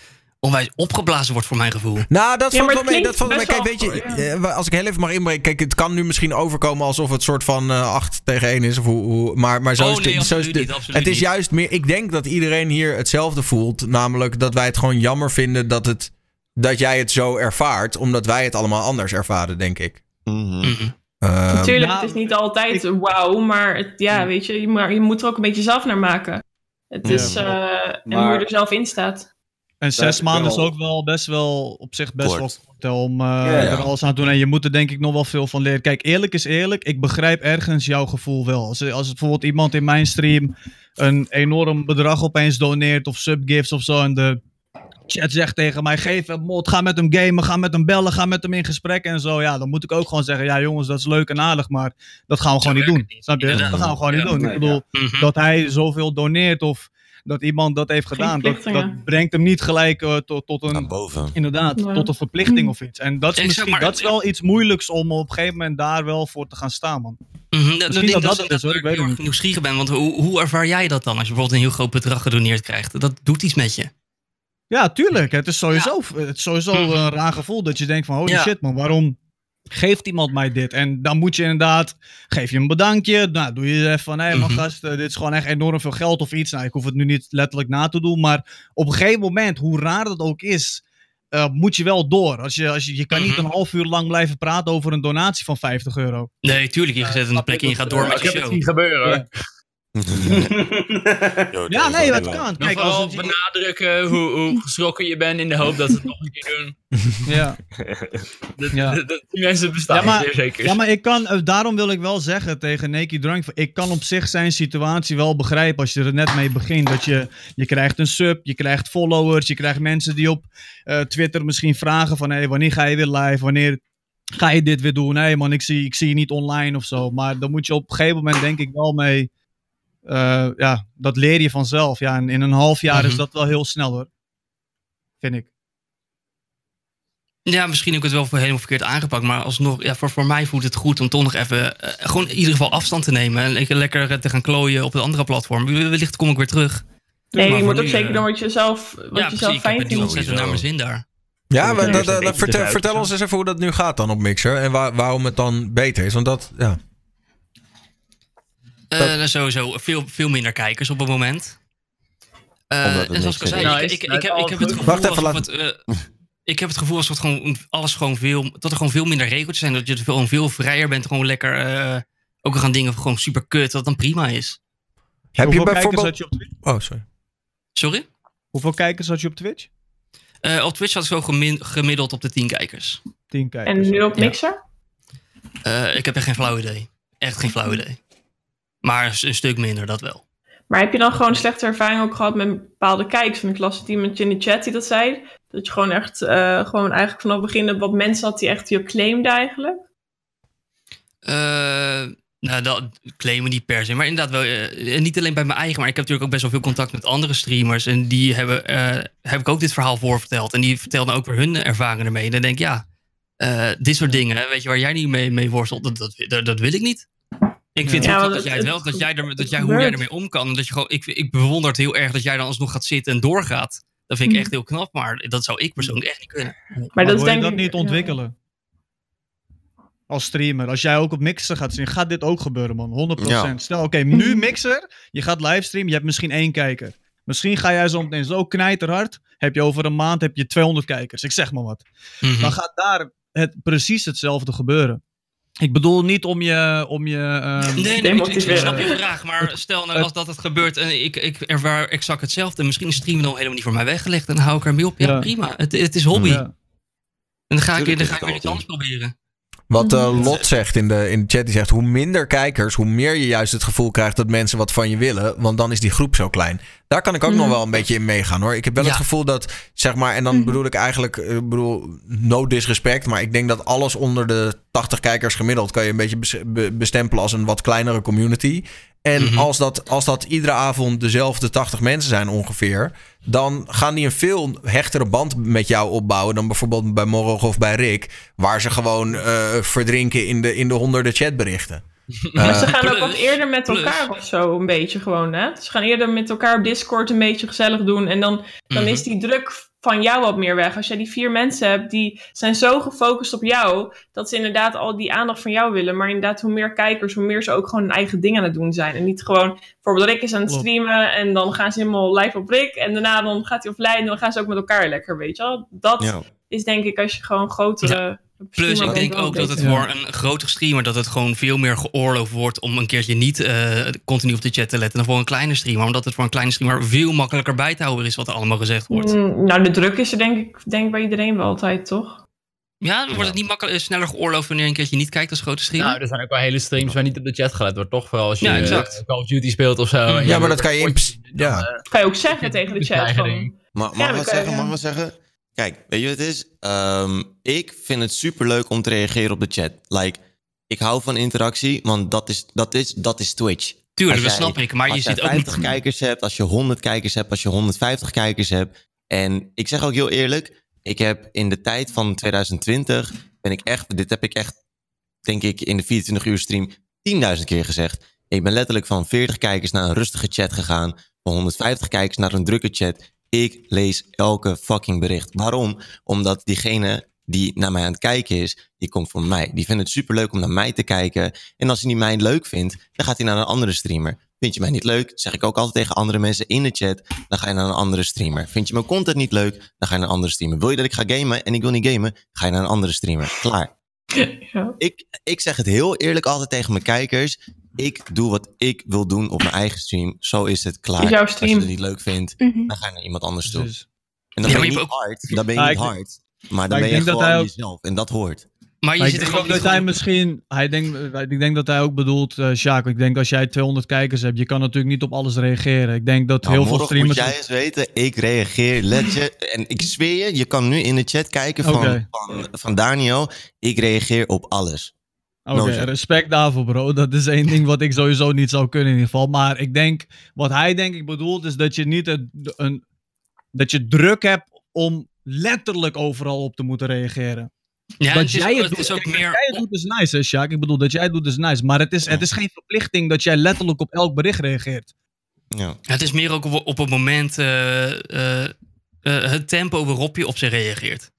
Onwijs opgeblazen wordt voor mijn gevoel. Nou, dat Ja, valt maar wel mee. Dat valt mee. Kijk, weet je, eh, als ik heel even mag inbreken. Kijk, het kan nu misschien overkomen alsof het soort van eh 8 tegen 1 is. Of hoe, hoe, maar, maar zo Oh, is het. nee, zo is niet, het is niet. juist meer. Ik denk dat iedereen hier hetzelfde voelt. Namelijk dat wij het gewoon jammer vinden dat, het, dat jij het zo ervaart. Omdat wij het allemaal anders ervaren, denk ik. Mhm. Mhm. Ehm, Natuurlijk, nou, het is niet altijd wauw, maar het, ja, weet je, je, maar je moet er ook een beetje zelf naar maken. Het Ja. is, eh, en Maar- hoe je er zelf in staat. En zes maanden is ook wel best wel op zich best Kort. wel kort om eh, Ja. er alles aan te doen. En je moet er denk ik nog wel veel van leren. Kijk, eerlijk is eerlijk. Ik begrijp ergens jouw gevoel wel. Als, als bijvoorbeeld iemand in mijn stream een enorm bedrag opeens doneert of subgifts of zo. En de chat zegt tegen mij, geef hem mod, ga met hem gamen, ga met hem bellen, ga met hem in gesprek en zo. Ja, dan moet ik ook gewoon zeggen, ja jongens, dat is leuk en aardig, maar dat gaan we gewoon niet doen. niet. Snap je? Dat gaan we gewoon niet doen. Nee, ik bedoel, Mhm. dat hij zoveel doneert of dat iemand dat heeft gedaan, dat, dat brengt hem niet gelijk eh, tot, tot Naar een boven. Inderdaad, Ja. tot een verplichting of iets. En dat is, misschien, maar- dat is wel iets moeilijks om op een gegeven moment daar wel voor te gaan staan, man. Mhm, dat, Misschien dat, dat dat, dat dat het is, hoor, ik weet heel het erg niet. nieuwsgierig ben. Want hoe, hoe ervaar jij dat dan als je bijvoorbeeld een heel groot bedrag gedoneerd krijgt? Dat doet iets met je. Ja, tuurlijk. Het is sowieso, het is sowieso Mhm. een raar gevoel dat je denkt van, holy Ja. shit man, waarom geeft iemand mij dit? En dan moet je inderdaad, geef je een bedankje, nou doe je even van, hé hey, man Mhm. gast, eh, dit is gewoon echt enorm veel geld of iets. Nou, ik hoef het nu niet letterlijk na te doen, maar op een gegeven moment, hoe raar dat ook is, eh, moet je wel door. Als je, als je, je kan niet Mhm. een half uur lang blijven praten over een donatie van 50 euro. Nee, tuurlijk. Je zet een snap plek ik en je dat, gaat door met ik je heb het show. zien gebeuren. hoor. Ja, nee, dat kan. Kijk, vooral als het, benadrukken hoe, hoe geschrokken je bent in de hoop dat ze het nog een keer doen. ja. Dat, Ja. dat- dat- die mensen bestaan Ja, maar- zeer zeker. Ja, maar ik kan, eh, daarom wil ik wel zeggen tegen Naked Drunk, ik kan op zich zijn situatie wel begrijpen als je er net mee begint. Dat je, je krijgt een sub, je krijgt followers, je krijgt mensen die op eh, Twitter misschien vragen van, hey, wanneer ga je weer live, wanneer ga je dit weer doen? Nee man, ik zie, ik zie je niet online of zo. Maar dan moet je op een gegeven moment denk ik wel mee, eh, ja, dat leer je vanzelf. Ja, en in een half jaar is Mhm. dat wel heel snel hoor. Vind ik. Ja, misschien heb ik het wel voor helemaal verkeerd aangepakt. Maar alsnog, ja, voor, voor mij voelt het goed om toch nog even... eh, gewoon in ieder geval afstand te nemen. En lekker, lekker eh, te gaan klooien op een andere platform. Wellicht kom ik weer terug. Nee, Maar je moet ook nu, zeker doen wat je zelf, wat ja, je zelf fijn vindt. naar mijn zin daar. ja, maar dat- vertel, vertel ons eens even hoe dat nu gaat dan op Mixer. En waar- waarom het dan beter is. Want dat, ja. Eh, nou, sowieso veel, veel minder kijkers op het moment. Eh, Omdat het en zoals ik al zei, ik, Nice. ik, ik, Nou, heb, het ik heb het gevoel Wacht even, alsof het, eh, ik heb het gevoel alsof het gewoon alles gewoon veel, dat er gewoon veel minder regeltjes zijn. Dat je er veel, veel vrijer bent. Gewoon lekker, eh, ook al gaan dingen gewoon super kut. Dat het dan prima is. Heb je Hoeveel kijkers bijvoorbeeld... had je op Twitch? Oh, sorry. Sorry? Hoeveel kijkers had je op Twitch? Eh, op Twitch had ik zo gemiddeld op de 10 kijkers. 10 kijkers. En nu op Ja. Mixer? Eh, ik heb echt geen flauw idee. Echt geen flauw idee. Maar een, stuk minder, dat wel. Maar heb je dan gewoon slechte ervaring ook gehad met bepaalde kijkers? Want ik las het iemand in de chat die dat zei. Dat je gewoon echt, eh, gewoon eigenlijk vanaf het begin wat mensen had die echt je claimden eigenlijk. Eh, nou, dat claimen niet per se. Maar inderdaad wel, eh, niet alleen bij mijn eigen, maar ik heb natuurlijk ook best wel veel contact met andere streamers. En die hebben, heb ik ook dit verhaal voorverteld. En die vertelden ook weer hun ervaringen ermee. En dan denk ik, ja, dit soort dingen, weet je, waar jij niet mee, mee worstelt, dat, dat wil ik niet. Ik vind Ja, het wel want dat jij het wel, dat jij er, dat jij, hoe jij ermee om kan. Dat je gewoon, ik, ik bewonder het heel erg dat jij dan alsnog gaat zitten en doorgaat. Dat vind ik echt heel knap, maar dat zou ik persoonlijk echt niet kunnen. Maar, dat is wil je denk dat ik... niet ja. ontwikkelen? Als streamer. Als jij ook op Mixer gaat zien, gaat dit ook gebeuren, man. 100%. Stel, oké, nu Mixer. Je gaat livestreamen, je hebt misschien één kijker. Misschien ga jij zo meteen zo knijterhard. Heb je over een maand heb je 200 kijkers. Ik zeg maar wat. Mhm. Dan gaat daar het, precies hetzelfde gebeuren. Ik bedoel niet om je... Om je ehm, Nee, nee, ik, snap je vraag. Maar stel nou als dat het gebeurt en ik, ik ervaar exact hetzelfde. Misschien is streamen dan helemaal niet voor mij weggelegd. En dan hou ik ermee op. Ja, Ja. prima. Het, het is hobby. ja. En dan ga ik, dan ga ik weer iets anders proberen. Wat eh, Lot zegt in de, in de chat, die zegt... hoe minder kijkers, hoe meer je juist het gevoel krijgt... dat mensen wat van je willen, want dan is die groep zo klein. Daar kan ik ook nog wel een beetje in meegaan, hoor. Ik heb wel het gevoel dat, zeg maar... en dan bedoel ik eigenlijk, eh, ik bedoel, no disrespect... maar ik denk dat alles onder de 80 kijkers gemiddeld... kan je een beetje bes- be- bestempelen als een wat kleinere community... En Mhm. als, dat, als dat iedere avond dezelfde 80 mensen zijn ongeveer, dan gaan die een veel hechtere band met jou opbouwen dan bijvoorbeeld bij Morog of bij Rick, waar ze gewoon eh, verdrinken in de, in de honderden chatberichten. Maar ze Eh, gaan ook wat eerder met plus. elkaar of zo, een beetje gewoon, hè? Ze gaan eerder met elkaar op Discord een beetje gezellig doen. En dan, dan Mhm. is die druk van jou wat meer weg. Als jij die vier mensen hebt, die zijn zo gefocust op jou... dat ze inderdaad al die aandacht van jou willen. Maar inderdaad, hoe meer kijkers, hoe meer ze ook gewoon hun eigen ding aan het doen zijn. En niet gewoon, bijvoorbeeld Rick is aan het streamen... en dan gaan ze helemaal live op Rick. En daarna dan gaat hij offline en dan gaan ze ook met elkaar lekker, weet je wel? Dat Ja. is denk ik als je gewoon grotere... Plus, ik denk ook dat het voor een grotere streamer... dat het gewoon veel meer geoorloofd wordt... om een keertje niet eh, continu op de chat te letten... dan voor een kleine streamer. Omdat het voor een kleine streamer veel makkelijker bij te houden is... wat er allemaal gezegd wordt. Mm, nou, de druk is er denk ik denk bij iedereen wel altijd, toch? Ja, wordt het niet makkelijk, sneller geoorloofd... wanneer je een keertje niet kijkt als grote streamer? Nou, er zijn ook wel hele streams waar niet op de chat gelet wordt, toch? Vooral als je Ja, eh, exact. Call of Duty speelt of zo. en Ja, maar dat kan je in ja. dan, eh, Kan je ook zeggen tegen de chat van... ding. Ma- Mag Ja, ik wat kunnen- zeggen? Mag ik wat zeggen? Kijk, weet je wat het is? Ehm, ik vind het superleuk om te reageren op de chat. Like, ik hou van interactie, want dat is, dat is, dat is Twitch. Tuurlijk, dat snap ik. Maar je jij ziet ook 50 niet... kijkers hebt, als je 100 kijkers hebt, als je 150 kijkers hebt. En ik zeg ook heel eerlijk, ik heb in de tijd van 2020, ben ik echt, dit heb ik echt, denk ik, in de 24 uur stream 10.000 keer gezegd. Ik ben letterlijk van 40 kijkers naar een rustige chat gegaan, van 150 kijkers naar een drukke chat. Ik lees elke fucking bericht. Waarom? Omdat diegene die naar mij aan het kijken is, die komt voor mij. Die vindt het superleuk om naar mij te kijken. En als hij niet mij leuk vindt, dan gaat hij naar een andere streamer. Vind je mij niet leuk, zeg ik ook altijd tegen andere mensen in de chat, dan ga je naar een andere streamer. Vind je mijn content niet leuk, dan ga je naar een andere streamer. Wil je dat ik ga gamen en ik wil niet gamen, ga je naar een andere streamer. Klaar. Ja. Ik, ik zeg het heel eerlijk altijd tegen mijn kijkers. Ik doe wat ik wil doen op mijn eigen stream. Zo is het klaar. Is jouw Als je het niet leuk vindt, Mhm. dan ga je naar iemand anders toe. En dan Ja, ben je hard. Dan ben je niet ik- hard. Maar dan maar ben ik je gewoon ook- jezelf. En dat hoort. Maar je Maar ik zit er denk gewoon ook dat hij misschien, hij denkt, ik denk dat hij ook bedoelt, eh Sjaak, ik denk als jij 200 kijkers hebt, je kan natuurlijk niet op alles reageren. Ik denk dat Nou, heel veel morgen moet streamers... jij eens weten, ik reageer legit. en ik zweer je, je kan nu in de chat kijken van, van, van Daniel. Ik reageer op alles. Oké, No joke. respect daarvoor, bro. Dat is één ding wat ik sowieso niet zou kunnen in ieder geval. Maar ik denk, wat hij denk ik bedoelt, is dat je niet een, dat je druk hebt om letterlijk overal op te moeten reageren. Ja, dat het is, jij het het is doet, ook meer... dat jij het doet is nice, hè, Sjaak? Ik bedoel, dat jij het doet is nice. Maar het is, het is geen verplichting dat jij letterlijk op elk bericht reageert. Ja. Ja, Het is meer ook op, op het moment eh, eh, eh, het tempo waarop je op ze reageert.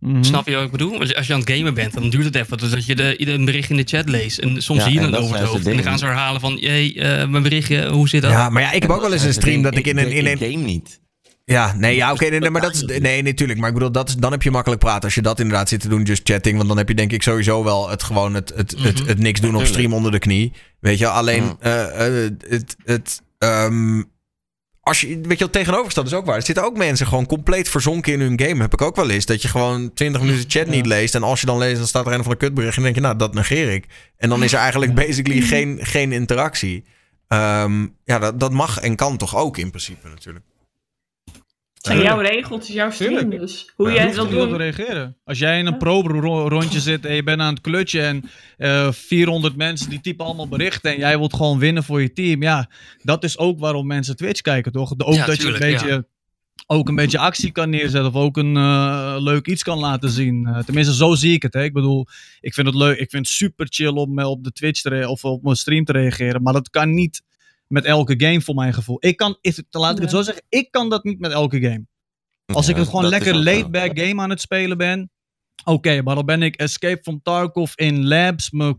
Mhm. Snap je wat ik bedoel? Als je- Als je aan het gamen bent, dan duurt het even totdat je de, ieder een bericht in de chat leest. En soms Ja, zie je en het dat over het hoofd. En dan gaan ze herhalen van, jee, eh, mijn berichtje, hoe zit dat? Ja, maar ja, ik heb ook wel eens een stream dat ik in een... In Ik een game niet. ja, nee, ja, oké, nee, nee, maar dat is... Nee, natuurlijk. Maar ik bedoel, dat is, dan heb je makkelijk praten. Als je dat inderdaad zit te doen, just chatting. Want dan heb je denk ik sowieso wel het gewoon het, het, het, Mhm. het niks doen op stream onder de knie. Weet je, alleen Mhm. eh, eh, het... het ehm, als je, weet je, wat tegenovergesteld is ook waar. Er zitten ook mensen gewoon compleet verzonken in hun game. Heb ik ook wel eens. Dat je gewoon 20 minuten chat niet leest. En als je dan leest, dan staat er een van de kutbericht. En dan denk je, nou, dat negeer ik. En dan is er eigenlijk basically geen, geen interactie. Ehm, ja, dat, dat mag en kan toch ook in principe natuurlijk. Het zijn jouw regels, het is jouw stream Tuurlijk. dus. Hoe Ja. jij Je het hoeft wil niet op te doen. reageren. Als jij in een probe-rondje zit en je bent aan het klutje en eh 400 mensen die typen allemaal berichten en jij wilt gewoon winnen voor je team. Ja, dat is ook waarom mensen Twitch kijken, toch? Ook Ja, dat tuurlijk, je een beetje, ook een beetje actie kan neerzetten of ook een eh, leuk iets kan laten zien. Eh, tenminste, zo zie ik het. Hè. Ik bedoel, ik vind het leuk. Ik vind het super chill om eh, op de Twitch te of op mijn stream te reageren, maar dat kan niet met elke game voor mijn gevoel. Ik kan, if- laat ik het zo zeggen, ik kan dat niet met elke game. Als ik het gewoon is lekker laid-back game aan het spelen ben. Oké, maar dan ben ik Escape from Tarkov in labs. Mijn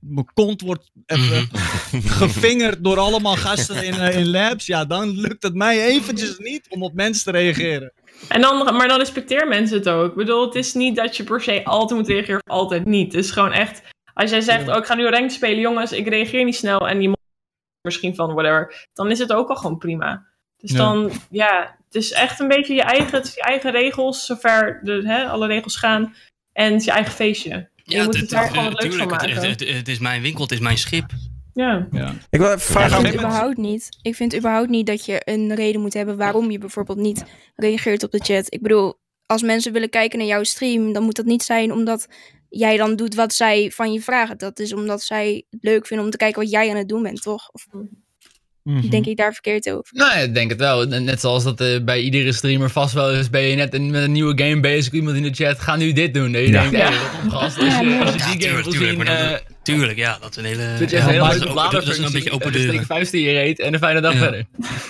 mijn kont wordt even gevingerd door allemaal gasten in, eh, in labs. Ja, dan lukt het mij eventjes niet om op mensen te reageren. En dan, maar dan respecteer mensen het ook. Ik bedoel, het is niet dat je per se altijd moet reageren of altijd niet. Het is gewoon echt, als jij zegt, oh ik ga nu rank spelen, jongens, ik reageer niet snel en die misschien van whatever, dan is het ook al gewoon prima. Dus Ja. dan, ja, het is echt een beetje je eigen, het is je eigen regels, zover de, hè, alle regels gaan. En het is je eigen feestje. je moet het daar gewoon wat leuks van maken. het, het, het is mijn winkel, het is mijn schip. Ja. Ik wil even vragen ik vind überhaupt niet. Ik vind überhaupt niet dat je een reden moet hebben waarom je bijvoorbeeld niet reageert op de chat. Ik bedoel, als mensen willen kijken naar jouw stream, dan moet dat niet zijn omdat jij dan doet wat zij van je vragen. Dat is omdat zij het leuk vinden om te kijken wat jij aan het doen bent, toch? Of Mhm. denk ik daar verkeerd over? Nou ja, ik denk het wel. Net zoals dat eh, bij iedere streamer vast wel is. Ben je net een- met een nieuwe game bezig, iemand in de chat, ga nu dit doen. Dat je Ja. denkt, hey, een gast. Als je, als je Ja, die game tuurlijk, wil zien, eh, Tuurlijk, ja, dat is een hele... ja, een hele dat is ook- Dat is een beetje open Een steek deuren. vuist in je reet en een fijne dag Ja. verder.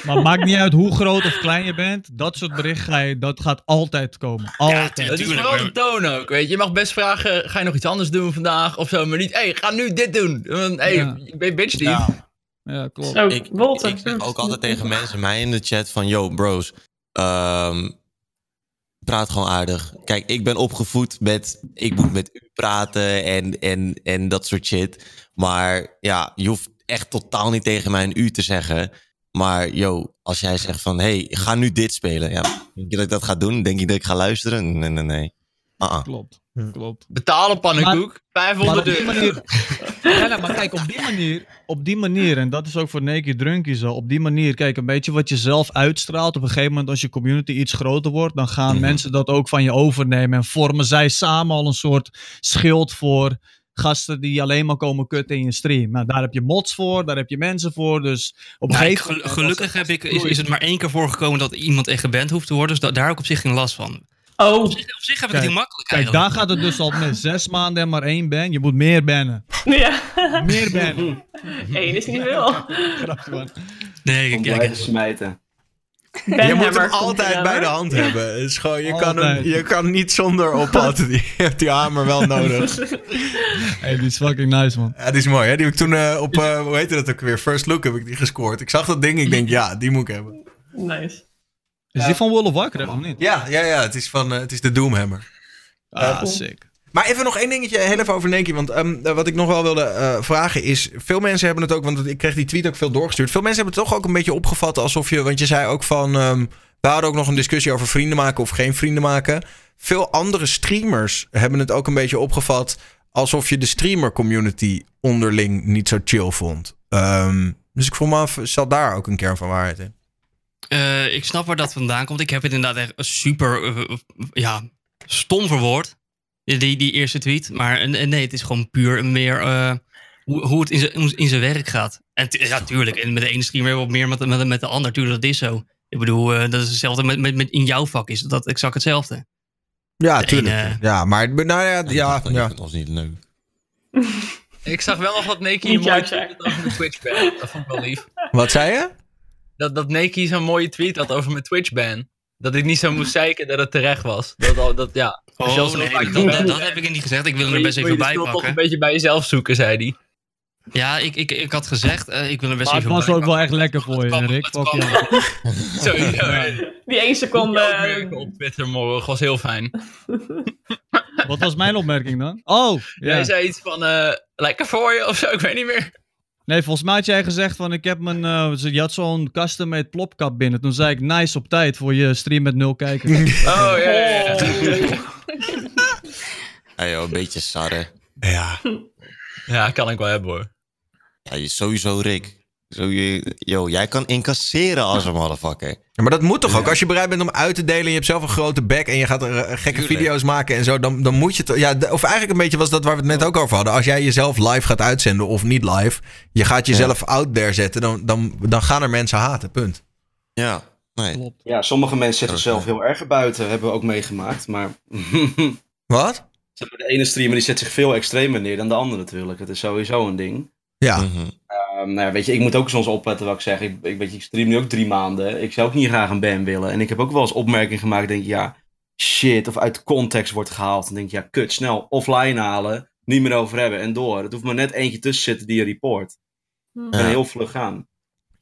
Maar maakt niet uit hoe groot of klein je bent. Dat soort berichten ga je, dat gaat altijd komen. Altijd. Dat is Tuurlijk, vooral maar- de toon ook, weet je. Je mag best vragen, ga je nog iets anders doen vandaag of zo, maar niet, hey, ga nu dit doen. Hey, Ja. ik ben bitch die. Ja. Klopt. Zo, Ik, Wolter. ik zeg ook altijd tegen mensen, mij in de chat, van yo bros, ehm, praat gewoon aardig. Kijk, ik ben opgevoed met, ik moet met u praten en, en, en dat soort shit. Maar ja, je hoeft echt totaal niet tegen mij een u te zeggen. Maar yo, als jij zegt van, hey, ga nu dit spelen. Ja, denk je dat ik dat ga doen? Denk je dat ik ga luisteren? Nee, nee, nee. Ah, ah. Klopt. Klopt. Betaal een pannenkoek, Maar 500 op die euro. manier. Ja, maar kijk, op die manier, op die manier, en dat is ook voor Naked Drunkie zo, op die manier, kijk, een beetje wat je zelf uitstraalt. Op een gegeven moment, als je community iets groter wordt, dan gaan Mhm. mensen dat ook van je overnemen. En vormen zij samen al een soort schild voor gasten die alleen maar komen kutten in je stream. Nou, daar heb je mods voor, daar heb je mensen voor. Dus op Nou, gegeven gelukkig heb ik, is, is het maar één keer voorgekomen dat iemand echt geband hoeft te worden. Dus da- daar heb ik op zich geen last van. Oh, Op zich, op zich heb ik Kijk, het heel makkelijk Kijk, daar gaat het dus al met zes maanden en maar één ban. Je moet meer bannen. ja. Meer bannen. Eén is niet veel. Grapje, man. Nee, ik, blijven ik- smijten. Je moet hem altijd bij de hand hebben. Gewoon, je, kan hem, je kan niet zonder oppad. Je hebt die hamer wel nodig. Hey, die is fucking nice, man. Ja, die is mooi, hè? Die heb ik toen eh, op, eh, hoe heette dat ook weer? First Look heb ik die gescoord. Ik zag dat ding, ik denk, ja, die moet ik hebben. Nice. Is die van World of Warcraft of niet? Ja, ja, ja, het is, van, eh, het is de Doomhammer. Ah, sick. Maar even nog één dingetje, heel even over Neki. Want ehm, eh, wat ik nog wel wilde eh, vragen is... Veel mensen hebben het ook, want ik kreeg die tweet ook veel doorgestuurd. Veel mensen hebben het toch ook een beetje opgevat alsof je... Want je zei ook van... ehm, we hadden ook nog een discussie over vrienden maken of geen vrienden maken. Veel andere streamers hebben het ook een beetje opgevat... alsof je de streamer community onderling niet zo chill vond. Ehm, dus ik vroeg me af, zat daar ook een kern van waarheid in? Eh, ik snap waar dat vandaan komt. Ik heb het inderdaad echt super eh, ja, stom verwoord. Die, die eerste tweet. Maar eh, nee, het is gewoon puur meer eh, hoe, hoe het in zijn- in zijn werk gaat. En ja, tuurlijk. En met de ene streamer wat meer met, de- met, de- met de ander. Tuurlijk, dat is zo. Ik bedoel, eh, dat is hetzelfde met, met, met in jouw vak is dat exact hetzelfde. Ja, De tuurlijk. ene- Ja, maar nou ja, ja, Dat ja. vindt ons niet leuk. Ik zag wel nog dat tweet had over mijn Twitch. Dat vond ik wel lief. Wat zei je? Dat, dat Neki zo'n mooie tweet had over mijn Twitch ban. Dat ik niet zo moest zeiken dat het terecht was. Dat, al- dat, ja. Je Oh, nee, dat, dat, heb ik niet gezegd. Ik wil er je- best even je bij schuld toch een pakken. beetje bij jezelf zoeken, zei hij. Ja, ik, ik, ik had gezegd, eh, ik wil er best Maar het even was bij ook wel pakken. echt lekker voor je, Rick. Sowieso. Ja. Die één seconde. Die opmerking op Twitter morgen was heel fijn. Wat was mijn opmerking dan? Oh, ja. Jij zei iets van, eh, lekker voor je of zo, ik weet niet meer. Nee, volgens mij had jij gezegd van ik heb mijn... eh, ze- je had zo'n custom-made plopkap binnen. Toen zei ik nice op tijd voor je stream met nul kijkers. Oh, ja, ja, ja. Hey, joh, een beetje sarre. Ja. Ja, kan ik wel hebben hoor. Ja, je, sowieso, Rick. Zo, yo, jij kan incasseren als een motherfucker. Ja, maar dat moet toch ook? Als je bereid bent om uit te delen en je hebt zelf een grote bek en je gaat er eh, gekke Tuurlijk. video's maken en zo, dan, dan moet je het. Ja, of eigenlijk een beetje was dat waar we het net ook over hadden. Als jij jezelf live gaat uitzenden of niet live, je gaat jezelf out there zetten, dan, dan, dan gaan er mensen haten. Punt. Ja, nee. Klopt. Ja, sommige mensen zetten zichzelf heel erg erbuiten. Hebben we ook meegemaakt. Maar Wat? de ene streamer die zet zich veel extremer neer dan de andere natuurlijk. Het is sowieso een ding. Ja. Mhm. Ehm, nou ja, weet je, ik moet ook soms opletten wat ik zeg. Ik, ik, weet je, ik stream nu ook drie maanden. Ik zou ook niet graag een ban willen. En ik heb ook wel eens opmerkingen gemaakt. Denk ik, ja, shit. Of uit context wordt gehaald. Dan denk ik, ja, kut, snel offline halen. Niet meer over hebben en door. Het hoeft maar net eentje tussen zitten die je report. Hm. En Ja. heel vlug gaan.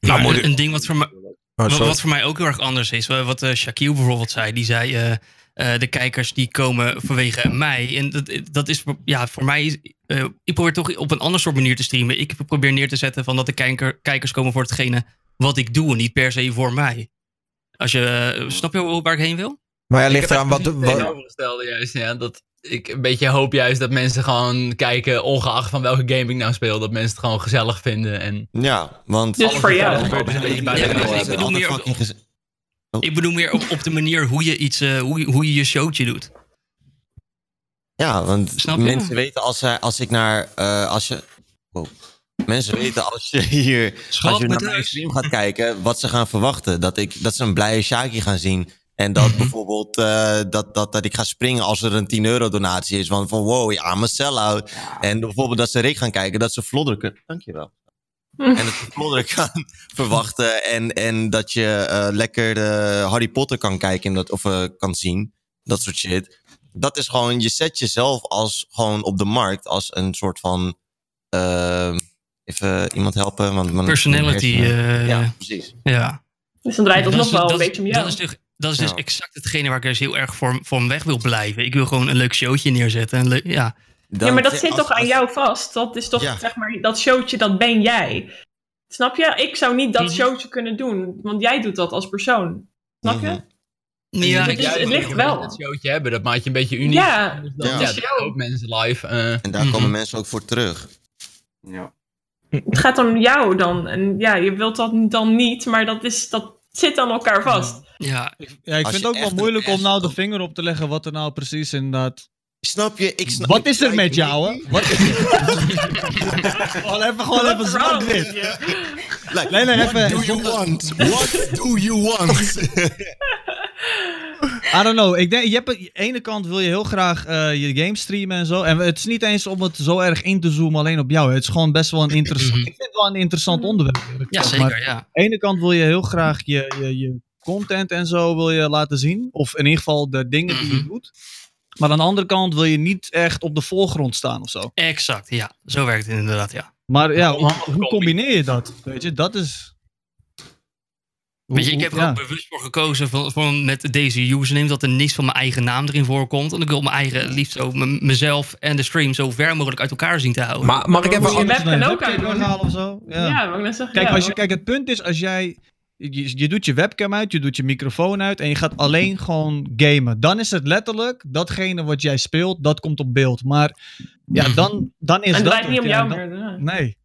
Maar moet een, ding wat voor, mij, Oh, wat, voor mij ook heel erg anders is, wa- wat eh Shaquille bijvoorbeeld zei, die zei eh, eh, de kijkers die komen vanwege mij. En dat, dat is voor- ja, voor mij, eh, ik probeer toch op een ander soort manier te streamen. Ik probeer neer te zetten van dat de kijker, kijkers komen voor hetgene wat ik doe en niet per se voor mij. Als je, eh, snap je waar ik heen wil? Maar ja, ligt eraan wat. tegenovergestelde juist, ja. Dat, ik een beetje hoop juist dat mensen gewoon kijken, ongeacht van welke game ik nou speel, dat mensen het gewoon gezellig vinden. En Ja, want... Dus voor jou. Gebeurt een beetje buiten Ja, ik bedoel Altijd meer gez- Ik bedoel meer op, op de manier hoe je, iets, eh, hoe, je- hoe je je showtje doet. Ja, want mensen weten als, zij- als ik naar... eh, als je... Wow. Mensen weten als je hier... Schat, als je naar mijn stream gaat kijken, wat ze gaan verwachten. Dat, ik, dat ze een blije Shaki gaan zien. En dat Mhm. bijvoorbeeld eh, dat, dat, dat ik ga springen als er een 10 euro donatie is. Van, van wow, ja, I'm a sell-out. En bijvoorbeeld dat ze Rick gaan kijken, dat ze Vlodder... Dankjewel. En dat je Vlodder kan verwachten. En, en dat je eh, lekker de Harry Potter kan kijken en dat, of eh, kan zien. Dat soort shit. Dat is gewoon, je zet jezelf als gewoon op de markt als een soort van. eh, even iemand helpen. Want mijn- Personality. hersenen- eh, ja, precies. ja. Dus dan draait het Dat nog is- wel een beetje om jou. Dat is, dus- dat is dus Ja. exact hetgene waar ik dus heel erg voor, voor weg wil blijven. Ik wil gewoon een leuk showtje neerzetten. Een leuk- ja. Ja, maar dat als- zit toch aan als- jou vast? Dat is toch, Ja. zeg maar, dat showtje, dat ben jij. Snap je? Ik zou niet dat Mhm. showtje kunnen doen, want jij doet dat als persoon. Snap je? Mhm. Ja, Dus ik- het is- het ligt dat wel. Dat showtje hebben, dat maakt je een beetje uniek. Ja, Dus dat, Ja. dat ook mensen live. eh, En daar Mhm. komen mensen ook voor terug. Ja. Het gaat om jou dan. En ja, je wilt dat dan niet, maar dat, is, dat zit aan elkaar vast. ja, Ja, ik Als vind het ook wel moeilijk om nou de vinger op te leggen wat er nou precies inderdaad... Snap je? Ik snap, Wat is er met jou, hè? Wat is gewoon even, gewoon even zwart-wit. Like, Nee, nee, what even- do you want? What do you want? I don't know. Ik denk, je hebt, aan de ene kant wil je heel graag eh, je game streamen en zo. En het is niet eens om het zo erg in te zoomen alleen op jou. Het is gewoon best wel een interessant... Mhm. Ik vind het wel een interessant onderwerp. eerlijk ja. Maar zeker. Ja. aan de ene kant wil je heel graag je, je, je content en zo wil je laten zien. Of in ieder geval de dingen die je Mhm. doet. Maar aan de andere kant wil je niet echt op de voorgrond staan of zo. Exact, ja. Zo werkt het inderdaad, ja. Maar ja, hoe, combineer je dat? Weet je, dat is... Hoe- Weet je, ik heb er ja. ook bewust voor gekozen van, van met deze username dat er niks van mijn eigen naam erin voorkomt. Want ik wil mijn eigen, liefst zo mezelf en de stream zo ver mogelijk uit elkaar zien te houden. Maar mag ik even... Je webcam ook of zo? Ja, ik net zeggen. Kijk, ja, als je, kijk, het punt is als jij. Je, je doet je webcam uit, je doet je microfoon uit en je gaat alleen gewoon gamen. Dan is het letterlijk datgene wat jij speelt, dat komt op beeld. Maar ja, dan, dan is en het dat. draait niet om jou dan- meer. Nee.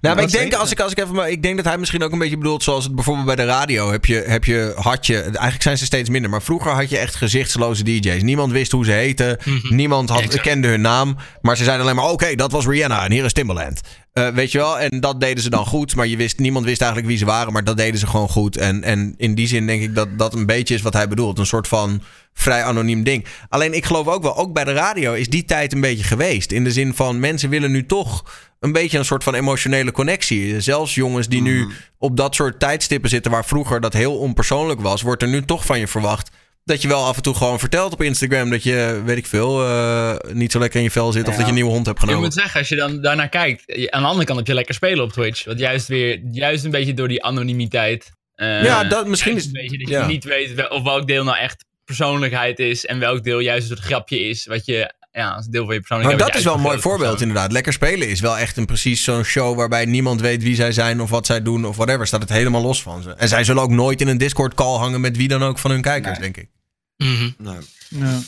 Nou, maar ik denk, als ik, als ik even, maar ik denk dat hij misschien ook een beetje bedoelt zoals het bijvoorbeeld bij de radio heb je, heb je, had je, eigenlijk zijn ze steeds minder, maar vroeger had je echt gezichtsloze DJ's. Niemand wist hoe ze heten, Mhm. niemand had, Exact. kende hun naam, maar ze zeiden alleen maar, oké, dat was Rihanna en hier is Timbaland. Eh, weet je wel, en dat deden ze dan goed, maar je wist, niemand wist eigenlijk wie ze waren, maar dat deden ze gewoon goed. En, en in die zin denk ik dat dat een beetje is wat hij bedoelt, een soort van vrij anoniem ding. Alleen ik geloof ook wel, ook bij de radio is die tijd een beetje geweest. In de zin van, mensen willen nu toch een beetje een soort van emotionele connectie. Zelfs jongens die nu op dat soort tijdstippen zitten waar vroeger dat heel onpersoonlijk was, wordt er nu toch van je verwacht dat je wel af en toe gewoon vertelt op Instagram dat je, weet ik veel, eh, niet zo lekker in je vel zit of dat je een nieuwe hond hebt Je genomen. moet zeggen, als je dan daarnaar kijkt, aan de andere kant heb je lekker spelen op Twitch. Want juist weer, juist een beetje door die anonimiteit. eh, Ja, dat- misschien is- een beetje dat ja. je niet weet of welk deel nou echt persoonlijkheid is en welk deel juist een soort grapje is, wat je, ja, als deel van je Maar persoonlijkheid. dat wat is wel een mooi voorbeeld inderdaad. Lekker spelen is wel echt een precies zo'n show waarbij niemand weet wie zij zijn of wat zij doen of whatever. Staat het helemaal los van ze. En zij zullen ook nooit in een Discord call hangen met wie dan ook van hun kijkers, Nee. denk ik. Mhm. Nou, Ja.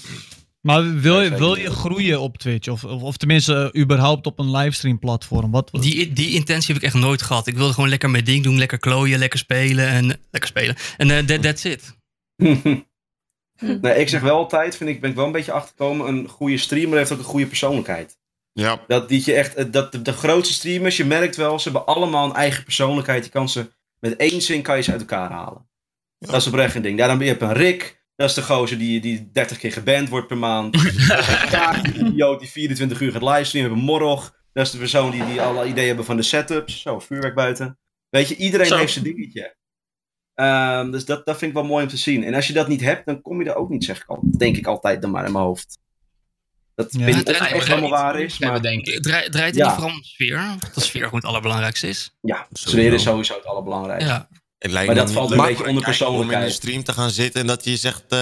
Maar wil je, Nee, wil je groeien op Twitch? Of, of, of tenminste, uh, überhaupt op een livestream platform? Wat, Die, die intentie heb ik echt nooit gehad. Ik wilde gewoon lekker mijn ding doen, lekker klooien, lekker spelen en lekker spelen. En eh, that, that's it. nee, ik zeg wel altijd, vind ik, ben ik wel een beetje achtergekomen, een goede streamer heeft ook een goede persoonlijkheid. ja. Dat, die je echt, eh, dat de, de grootste streamers, je merkt wel, ze hebben allemaal een eigen persoonlijkheid. Je kan ze, met één zin kan je ze uit elkaar halen. Dat is oprecht een ding. Ja, dan heb je een Rick, dat is de gozer die, die 30 keer geband wordt per maand. Dat is een Kaak, die idioot die 24 uur gaat livestreamen. We hebben Morog, dat is de persoon die, die alle ideeën hebben van de setups. Zo, vuurwerk buiten. Weet je, iedereen Zo. heeft zijn dingetje. Ehm, dus dat, dat vind ik wel mooi om te zien. En als je dat niet hebt, dan kom je er ook niet, zeg ik al. Denk ik altijd dan maar in mijn hoofd. Dat Ja. weet ik of Het draait echt helemaal waar is. Maar denk ik. Draait, draait Ja. niet vooral om sfeer. Dat de sfeer gewoon het allerbelangrijkste is. ja, Sowieso. sfeer is sowieso het allerbelangrijkste. Ja. Het lijkt Maar dat valt een beetje onder kijker Om in persoonlijkheid. een stream te gaan zitten en dat je zegt eh,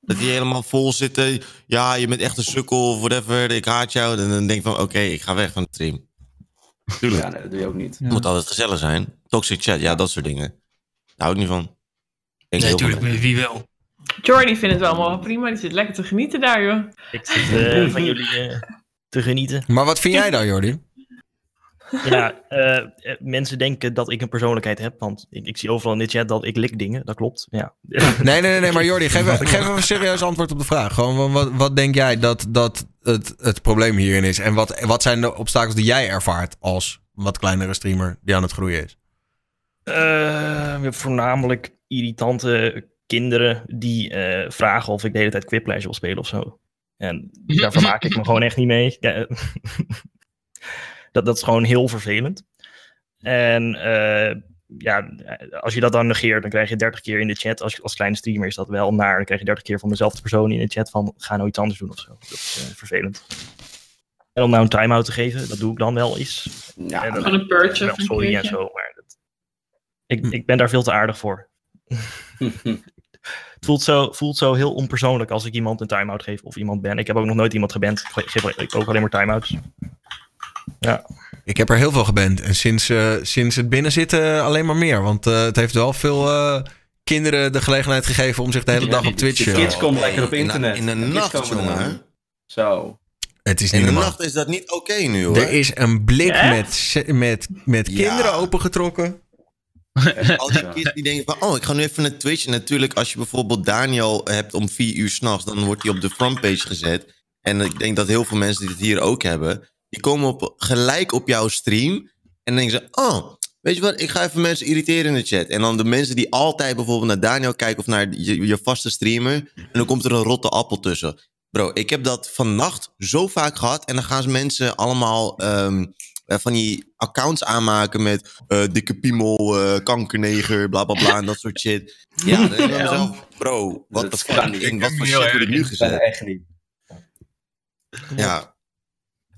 dat die helemaal vol zitten. Ja, je bent echt een sukkel of whatever. Ik haat jou. En dan denk ik van, oké, ik ga weg van de stream. Tuurlijk. Ja, nee, dat doe je ook niet. Ja. Het moet altijd gezellig zijn. Toxic chat, ja, dat soort dingen. Daar hou ik niet van. Denk Nee, natuurlijk, wie wel. Jordy vindt het wel allemaal prima. Die zit lekker te genieten daar, joh. Ik zit eh, van jullie eh, te genieten. Maar wat vind jij dan, Jordi? Ja, eh, mensen denken dat ik een persoonlijkheid heb, want ik, ik zie overal in de chat dat ik lik dingen. Dat klopt, ja. Nee, nee, nee, nee maar Jordi, geef, geef even een serieus antwoord op de vraag. Gewoon, wat- wat, wat denk jij dat, dat het, het probleem hierin is? En wat, wat zijn de obstakels die jij ervaart als wat kleinere streamer die aan het groeien is? Eh, voornamelijk irritante kinderen die eh, vragen of ik de hele tijd Quiplash wil spelen of zo. En daar vermaak ik me gewoon echt niet mee. Ja, eh, dat, dat is gewoon heel vervelend. En eh, ja, als je dat dan negeert, dan krijg je 30 keer in de chat. Als, als kleine streamer is dat wel naar. Dan krijg je 30 keer van dezelfde persoon in de chat van ga nou iets anders doen of zo. Dat is vervelend. En om nou een time-out te geven, dat doe ik dan wel eens. Ja, En dan- een een sorry en zo, maar ik, ik ben daar veel te aardig voor. Het voelt zo, voelt zo heel onpersoonlijk als ik iemand een time-out geef of iemand ben. Ik heb ook nog nooit iemand geband. Ik geef ik ook alleen maar time-outs. Ja. Ik heb er heel veel geband. En sinds, eh, sinds het binnenzitten alleen maar meer. Want eh, het heeft wel veel eh, kinderen de gelegenheid gegeven om zich de hele dag op Twitch... eh, kids komen lekker op In de- internet. in de nacht, komen jongen. Zo. Het is niet In de normaal. nacht is dat niet oké nu hoor. Er is een blik Ja? met, met, met Ja. kinderen opengetrokken. Al die kids die denken van, oh, ik ga nu even naar Twitch. En natuurlijk, als je bijvoorbeeld Daniel hebt om vier uur s'nachts, dan wordt hij op de frontpage gezet. En ik denk dat heel veel mensen die het hier ook hebben, die komen op, gelijk op jouw stream. En dan denken ze, oh, weet je wat, ik ga even mensen irriteren in de chat. En dan de mensen die altijd bijvoorbeeld naar Daniel kijken of naar je, je vaste streamer. En dan komt er een rotte appel tussen. Bro, ik heb dat vannacht zo vaak gehad. En dan gaan ze mensen allemaal ehm, eh, van die accounts aanmaken met eh, dikke piemel, eh, kankerneger, bla bla bla en dat soort shit. Ja, dan mezelf, bro, wat de Dat fuck, in wat voor shit word ik nu gezet? echt niet. Ja,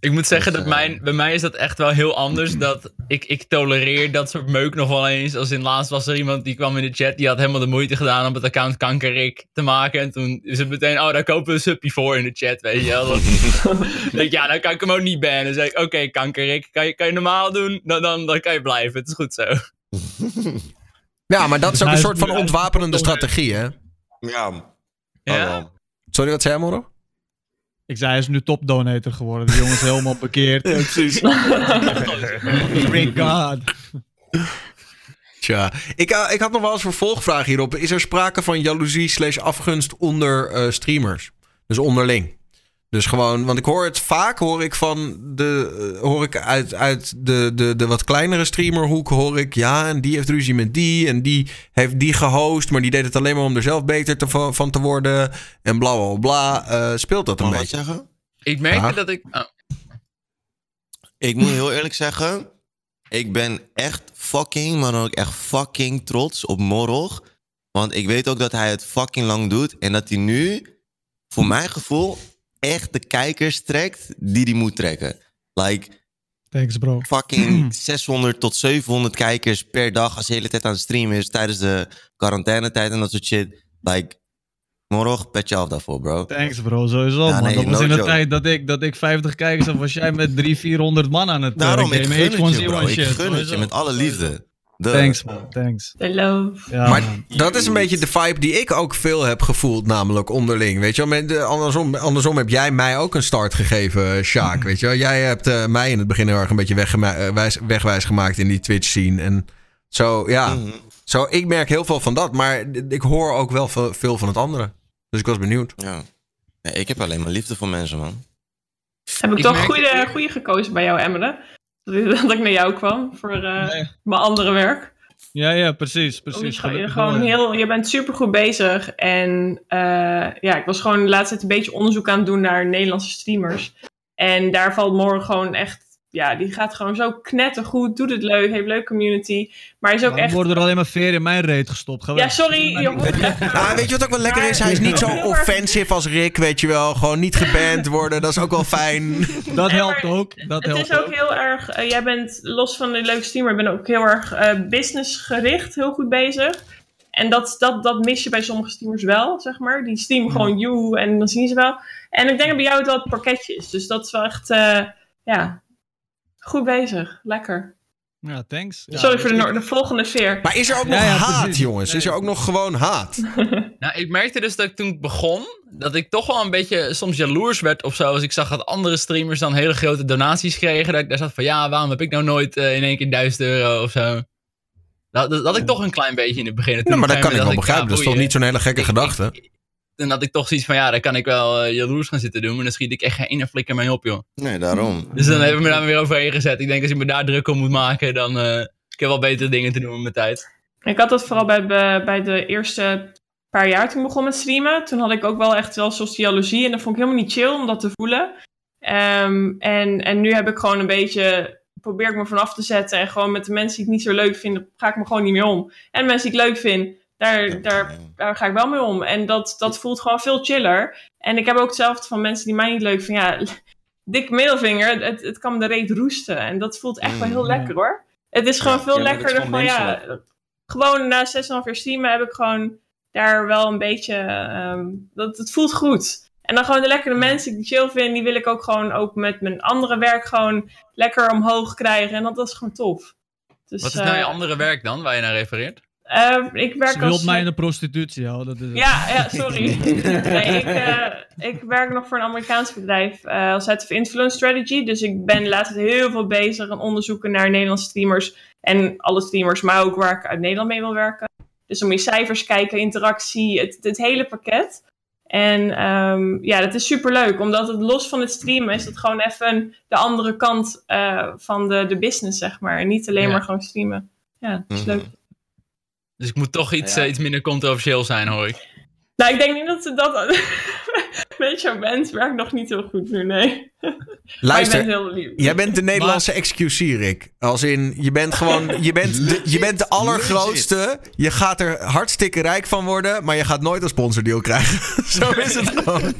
Ik moet zeggen Dus, dat eh, mijn, bij mij is dat echt wel heel anders. Dat ik, ik tolereer dat soort meuk nog wel eens. Als in laatst was er iemand die kwam in de chat. Die had helemaal de moeite gedaan om het account Kankerik te maken. En toen is het meteen, oh daar kopen we een suppie voor in de chat. Weet je wel. Dat, denk ik, ja, dan kan ik hem ook niet bannen. Dan zeg ik, oké Kankerik, kan je, kan je normaal doen? Dan, dan, dan kan je blijven. Het is goed zo. Ja, maar dat is ook een soort van ontwapenende strategie, hè? ja. Ja? Sorry, wat zei jij, Moro? Ik zei, hij is nu top donator geworden. De jongen is helemaal bekeerd. precies. Thank God. Tja, ik, eh, ik had nog wel eens een vervolgvraag hierop. Is er sprake van jaloezie slash afgunst onder eh, streamers? Dus onderling. Dus gewoon, want ik hoor het vaak, hoor ik van de, eh, hoor ik uit, uit de, de, de wat kleinere streamerhoek, hoor ik, ja, en die heeft ruzie met die, en die heeft die gehost, maar die deed het alleen maar om er zelf beter te, van te worden, en bla bla bla. Eh, speelt dat een Mag ik wat beetje? zeggen? Ik merkte Ja. dat ik... oh, Ik moet heel eerlijk zeggen, ik ben echt fucking, maar dan ook echt fucking trots op Morog. Want ik weet ook dat hij het fucking lang doet. En dat hij nu, voor mijn gevoel, echt de kijkers trekt die hij moet trekken. Like, Thanks bro. fucking 600 tot 700 kijkers per dag als hij de hele tijd aan het streamen is tijdens de quarantainetijd en dat soort shit. Like, Morog, pet je af daarvoor, bro. Thanks bro, sowieso Ja, man. nee, dat was no in de joke. tijd dat ik, dat ik 50 kijkers had, was jij met 300, 400 man aan het eh, Daarom, ik gun het je, H1Z1 bro. Ik gun het je met alle liefde. De- Thanks man, thanks. I love. Ja, maar man. dat is een beetje de vibe die ik ook veel heb gevoeld, namelijk onderling. Weet je wel, andersom, andersom heb jij mij ook een start gegeven, eh, Sjaak. Weet je wel, jij hebt eh, mij in het begin heel erg een beetje eh, wijs- wegwijs gemaakt in die Twitch scene. En zo, ja. Mhm. Zo, ik merk heel veel van dat, maar ik hoor ook wel veel, veel van het andere. Dus ik was benieuwd. Ja. Nee, ik heb alleen maar liefde voor mensen, man. Heb ik, Ik toch merk- goede, goede gekozen bij jou, Emmeren? Dat ik, naar jou kwam voor eh, Nee. mijn andere werk. Ja, ja, precies, precies. je Gelukkig gewoon heel, je bent super goed bezig. En eh, ja, ik was gewoon de laatste tijd een beetje onderzoek aan het doen naar Nederlandse streamers. En daar valt morgen gewoon echt. Ja, die gaat gewoon zo knettergoed, doet het leuk, heeft een leuke community. Maar hij is ook Waarom echt. worden er alleen maar veren in mijn reet gestopt? Ja, sorry. Ah, weet je wat ook wel lekker is? Hij is niet zo offensive als Rick, weet je wel. Gewoon niet geband worden, dat is ook wel fijn. Dat helpt maar ook. Dat Het helpt is ook ook. heel erg. eh, jij bent los van de leuke streamer, ben ook heel erg eh businessgericht, heel goed bezig. En dat, dat, dat mis je bij sommige streamers wel, zeg maar. Die streamen gewoon you en dan zien ze wel. En ik denk dat bij jou het wel het pakketje is. Dus dat is wel echt, eh, ja, goed bezig. Lekker. Ja, thanks. Ja, Sorry voor de, no- de volgende veer. Maar is er ook nog Ja, ja, haat, precies. jongens? Is er ook nog gewoon haat? Nou, ik merkte dus dat ik toen ik begon, dat ik toch wel een beetje soms jaloers werd of zo. Als ik zag dat andere streamers dan hele grote donaties kregen. Dat ik daar zat van, ja, waarom heb ik nou nooit eh, in één keer 1000 euro of zo? Dat, dat, dat ik toch een klein beetje in het begin. Ja, maar dat kan ik wel begrijpen. Dat is toch niet zo'n hele gekke gedachte? Dan had ik toch zoiets van, ja, dan kan ik wel eh, jaloers gaan zitten doen. Maar dan schiet ik echt geen ene flikker mee op, joh. Nee, daarom. Dus dan heb ik me daar weer overheen gezet. Ik denk, als ik me daar druk om moet maken, dan eh ik heb wel betere dingen te doen met mijn tijd. Ik had dat vooral bij, bij, de eerste paar jaar toen ik begon met streamen. Toen had ik ook wel echt wel sociologie en dat vond ik helemaal niet chill om dat te voelen. Ehm, en, en nu heb ik gewoon een beetje, probeer ik me vanaf te zetten en gewoon met de mensen die ik niet zo leuk vind, ga ik me gewoon niet meer om. En de mensen die ik leuk vind, daar, daar, daar ga ik wel mee om. En dat, dat voelt gewoon veel chiller. En ik heb ook hetzelfde van mensen die mij niet leuk vinden. Ja, dik middelvinger, het, het kan me de reet roesten. En dat voelt echt wel heel Mm. lekker hoor. Het is gewoon veel lekkerder van gewoon ja, gewoon na 6,5 jaar streamen heb ik gewoon daar wel een beetje. ehm, dat, het voelt goed. En dan gewoon de lekkere mensen die ik chill vind, die wil ik ook gewoon ook met mijn andere werk gewoon lekker omhoog krijgen. En dat, dat is gewoon tof. Dus, Wat is nou je eh, andere werk dan, waar je naar refereert? Eh, ik werk Ze wil als. mij in de prostitutie houden. Dat is het. Ja, ja, sorry. nee, ik, eh, ik werk nog voor een Amerikaans bedrijf eh, als Head of Influence Strategy. Dus ik ben tijd heel veel bezig aan onderzoeken naar Nederlandse streamers. En alle streamers, maar ook waar ik uit Nederland mee wil werken. Dus om je cijfers kijken, interactie, het, het hele pakket. En ehm, ja, dat is super leuk, omdat het los van het streamen is het gewoon even de andere kant eh, van de, de business, zeg maar. En niet alleen Ja. maar gewoon streamen. Ja, dat is leuk. Dus ik moet toch iets, Ja. eh, iets minder controversieel zijn, hoor ik. Nou, ik denk niet dat ze dat. Weet je, bent werkt nog niet heel goed nu, nee. Maar Luister, ik ben heel lief. Jij bent de Nederlandse XQC, Rick. Als in, je bent gewoon, je bent de, je bent de allergrootste. Je gaat er hartstikke rijk van worden, maar je gaat nooit een sponsordeal krijgen. Zo is het gewoon.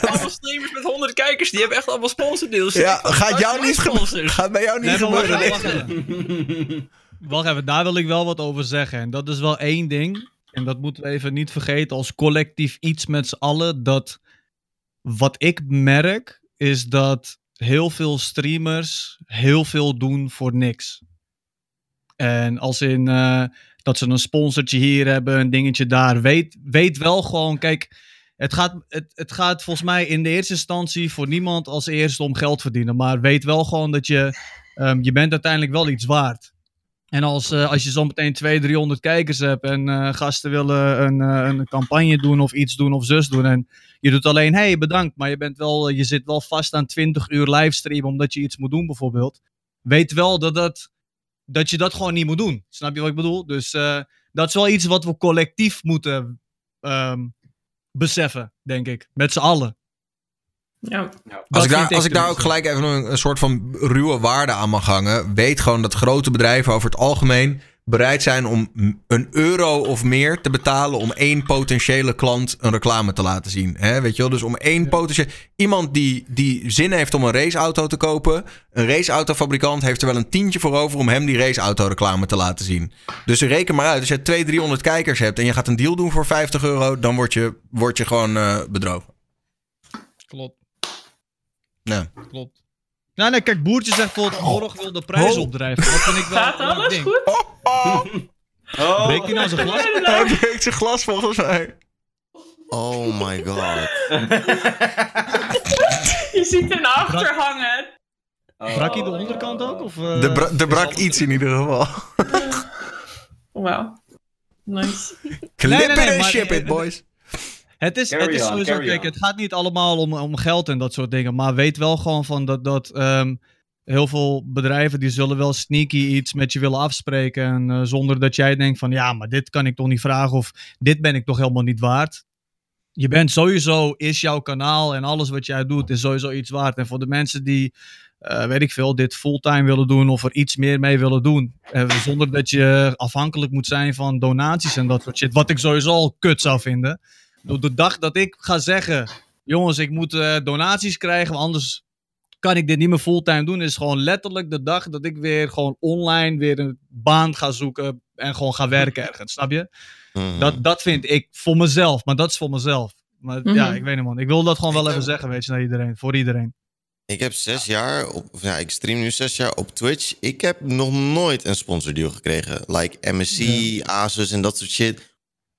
Allemaal streamers met 100 kijkers, die hebben echt allemaal sponsordeals. Ja, gaat jou niet gebeuren. Gaat bij jou niet Nee, gebeuren. Wacht even, daar wil ik wel wat over zeggen. En dat is wel één ding. En dat moeten we even niet vergeten als collectief iets met z'n allen. Dat wat ik merk, is dat heel veel streamers heel veel doen voor niks. En als in eh, dat ze een sponsortje hier hebben, een dingetje daar. Weet, weet wel gewoon, kijk, het gaat, het, het gaat volgens mij in de eerste instantie voor niemand als eerste om geld verdienen. Maar weet wel gewoon dat je, ehm, je bent uiteindelijk wel iets waard. En als, eh, als je zometeen 200, 300 kijkers hebt en eh, gasten willen een, eh, een campagne doen of iets doen of zus doen. En je doet alleen, hey, bedankt, maar je, bent wel, je zit wel vast aan 20 uur livestream omdat je iets moet doen bijvoorbeeld. Weet wel dat, dat, dat je dat gewoon niet moet doen. Snap je wat ik bedoel? Dus dat is wel iets wat we collectief moeten ehm, beseffen, denk ik. Met z'n allen. Ja. Als Dat ik, daar, als ik daar ook gelijk even een, een soort van ruwe waarde aan mag hangen. Weet gewoon dat grote bedrijven over het algemeen bereid zijn om een euro of meer te betalen om één potentiële klant een reclame te laten zien. Hè, weet je wel? Dus om één potentiële... Iemand die, die zin heeft om een raceauto te kopen, een raceautofabrikant heeft er wel een tientje voor over om hem die raceauto reclame te laten zien. Dus reken maar uit, als je 200, 300 kijkers hebt en je gaat een deal doen voor 50 euro, dan word je, word je gewoon eh, bedrogen. Klopt. Ja. Klopt. Nou, nee, kijk, Boertje zegt bijvoorbeeld, Borg wil de prijs Oh. opdrijven. Dat vind ik wel Gaat alles ding. goed? Oh. Breekt hij nou zijn glas? Hij breekt zijn glas volgens mij. Oh my god. Je ziet hem achter hangen. Oh. Brak hij de onderkant ook? Of, eh, Er, bra- er brak iets in ieder geval. Wauw. Nice. Clip nee, it nee, and ship it, boys. Het is, Carry het is sowieso, kijk, on. het gaat niet allemaal om, om geld en dat soort dingen. Maar weet wel gewoon van dat, dat ehm, heel veel bedrijven die zullen wel sneaky iets met je willen afspreken. En eh, zonder dat jij denkt van ja, maar dit kan ik toch niet vragen of dit ben ik toch helemaal niet waard. Je bent sowieso, is jouw kanaal en alles wat jij doet is sowieso iets waard. En voor de mensen die, eh, weet ik veel, dit fulltime willen doen of er iets meer mee willen doen. eh, zonder dat je afhankelijk moet zijn van donaties en dat soort shit. Wat ik sowieso al kut zou vinden. De, de dag dat ik ga zeggen, jongens, ik moet eh, donaties krijgen, want anders kan ik dit niet meer fulltime doen, is gewoon letterlijk de dag dat ik weer gewoon online weer een baan ga zoeken en gewoon ga werken ergens, snap je? Mhm. Dat, dat vind ik voor mezelf, maar dat is voor mezelf. Maar ja, Mhm. ik weet niet man, ik wil dat gewoon wel even zeggen, weet je, naar iedereen, voor iedereen. Ik heb zes jaar, op, of ja, ik stream nu zes jaar op Twitch. Ik heb nog nooit een sponsordeal gekregen. Like MSC, Asus en dat soort shit.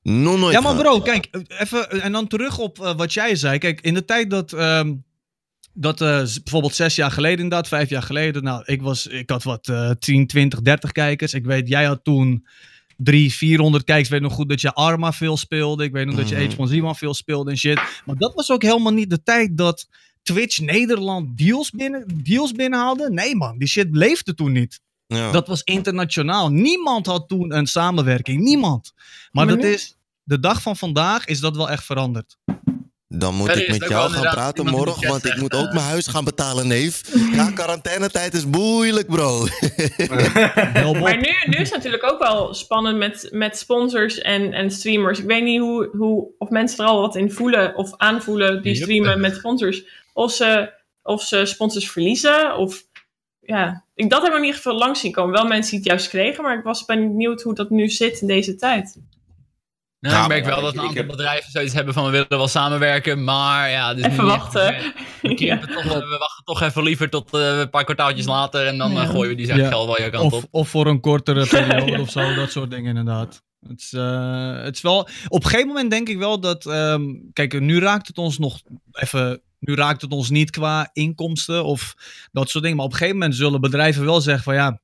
Nog nooit Ja, maar bro, kijk, even, eh, en dan terug op eh, wat jij zei. Kijk, in de tijd dat, ehm, dat eh, bijvoorbeeld zes jaar geleden inderdaad, vijf jaar geleden, nou, ik, was, ik had wat eh 10, 20, 30 kijkers. Ik weet, jij had toen 3, 400 kijkers. Ik weet nog goed dat je Arma veel speelde. Ik weet nog dat je Mhm. Age van Zeeman veel speelde en shit. Maar dat was ook helemaal niet de tijd dat Twitch Nederland deals, binnen, deals binnenhaalde. Nee man, die shit leefde toen niet. Ja. Dat was internationaal. Niemand had toen een samenwerking. Niemand. Maar, Maar dat nu- is. De dag van vandaag is dat wel echt veranderd. Dan moet ik met jou gaan praten morgen, chat want ik moet ook mijn huis gaan betalen, neef. Ja, quarantainetijd is moeilijk, bro. Maar nu, nu is het natuurlijk ook wel spannend met, met sponsors en, en streamers. Ik weet niet hoe, hoe, of mensen er al wat in voelen of aanvoelen die Yep. streamen met sponsors. Of ze, of ze sponsors verliezen. Of ja, ik dat heb ik nog niet veel langs zien komen. Wel mensen die het juist kregen, maar ik was benieuwd hoe dat nu zit in deze tijd. Nou, ik merk wel dat een aantal heb- bedrijven zoiets hebben van we willen wel samenwerken, maar ja, dus Even wachten. We, Ja. toch, we wachten toch even liever tot eh, een paar kwartaaltjes later en dan eh, gooien we die Ja. geld wel je kant Of, op. of voor een kortere periode of zo. Dat soort dingen inderdaad. Het is, eh, het is wel. Op een gegeven moment denk ik wel dat. ehm, kijk, nu raakt het ons nog even. Nu raakt het ons niet qua inkomsten of dat soort dingen. Maar op een gegeven moment zullen bedrijven wel zeggen van ja.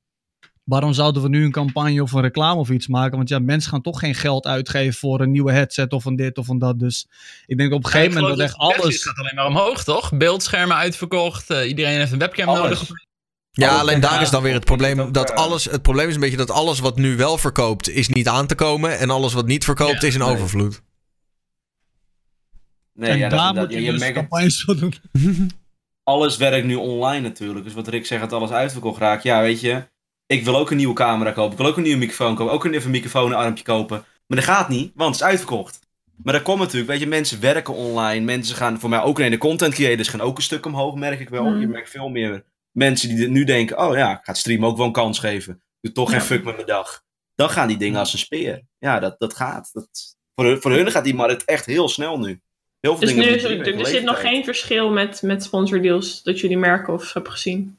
Waarom zouden we nu een campagne of een reclame of iets maken? Want ja, mensen gaan toch geen geld uitgeven voor een nieuwe headset of een dit of een dat. Dus ik denk op een gegeven moment dat echt Het alles. gaat alleen maar omhoog, toch? Beeldschermen uitverkocht, eh, iedereen heeft een webcam Alles. nodig. Ja, Alles alleen en daar is dan weer het probleem dat eh, alles. Het probleem is een beetje dat alles wat nu wel verkoopt, is niet aan te komen. En alles wat niet verkoopt, Ja, is in nee. overvloed. Nee, en ja, dat, daar dat- moet je je dus campagnes voor doen. alles werkt nu online natuurlijk. Dus wat Rick zegt, dat alles uitverkocht raakt. Ja, weet je, ik wil ook een nieuwe camera kopen. Ik wil ook een nieuwe microfoon kopen. Ook een even microfoonarmpje kopen. Maar dat gaat niet, want het is uitverkocht. Maar dat komt natuurlijk, weet je, mensen werken online. Mensen gaan, voor mij ook in de content creators gaan ook een stuk omhoog, merk ik wel. Mhm. Je merkt veel meer mensen die nu denken, oh ja, ik ga het stream ook wel een kans geven. Doe toch geen Ja. fuck met mijn dag. Dan gaan die dingen als een speer. Ja, dat, dat gaat. Dat, voor, hun, voor hun gaat die markt echt heel snel nu. Heel veel Dus nu is er, er zit nog geen verschil met, met sponsordeals dat jullie merken of hebben gezien.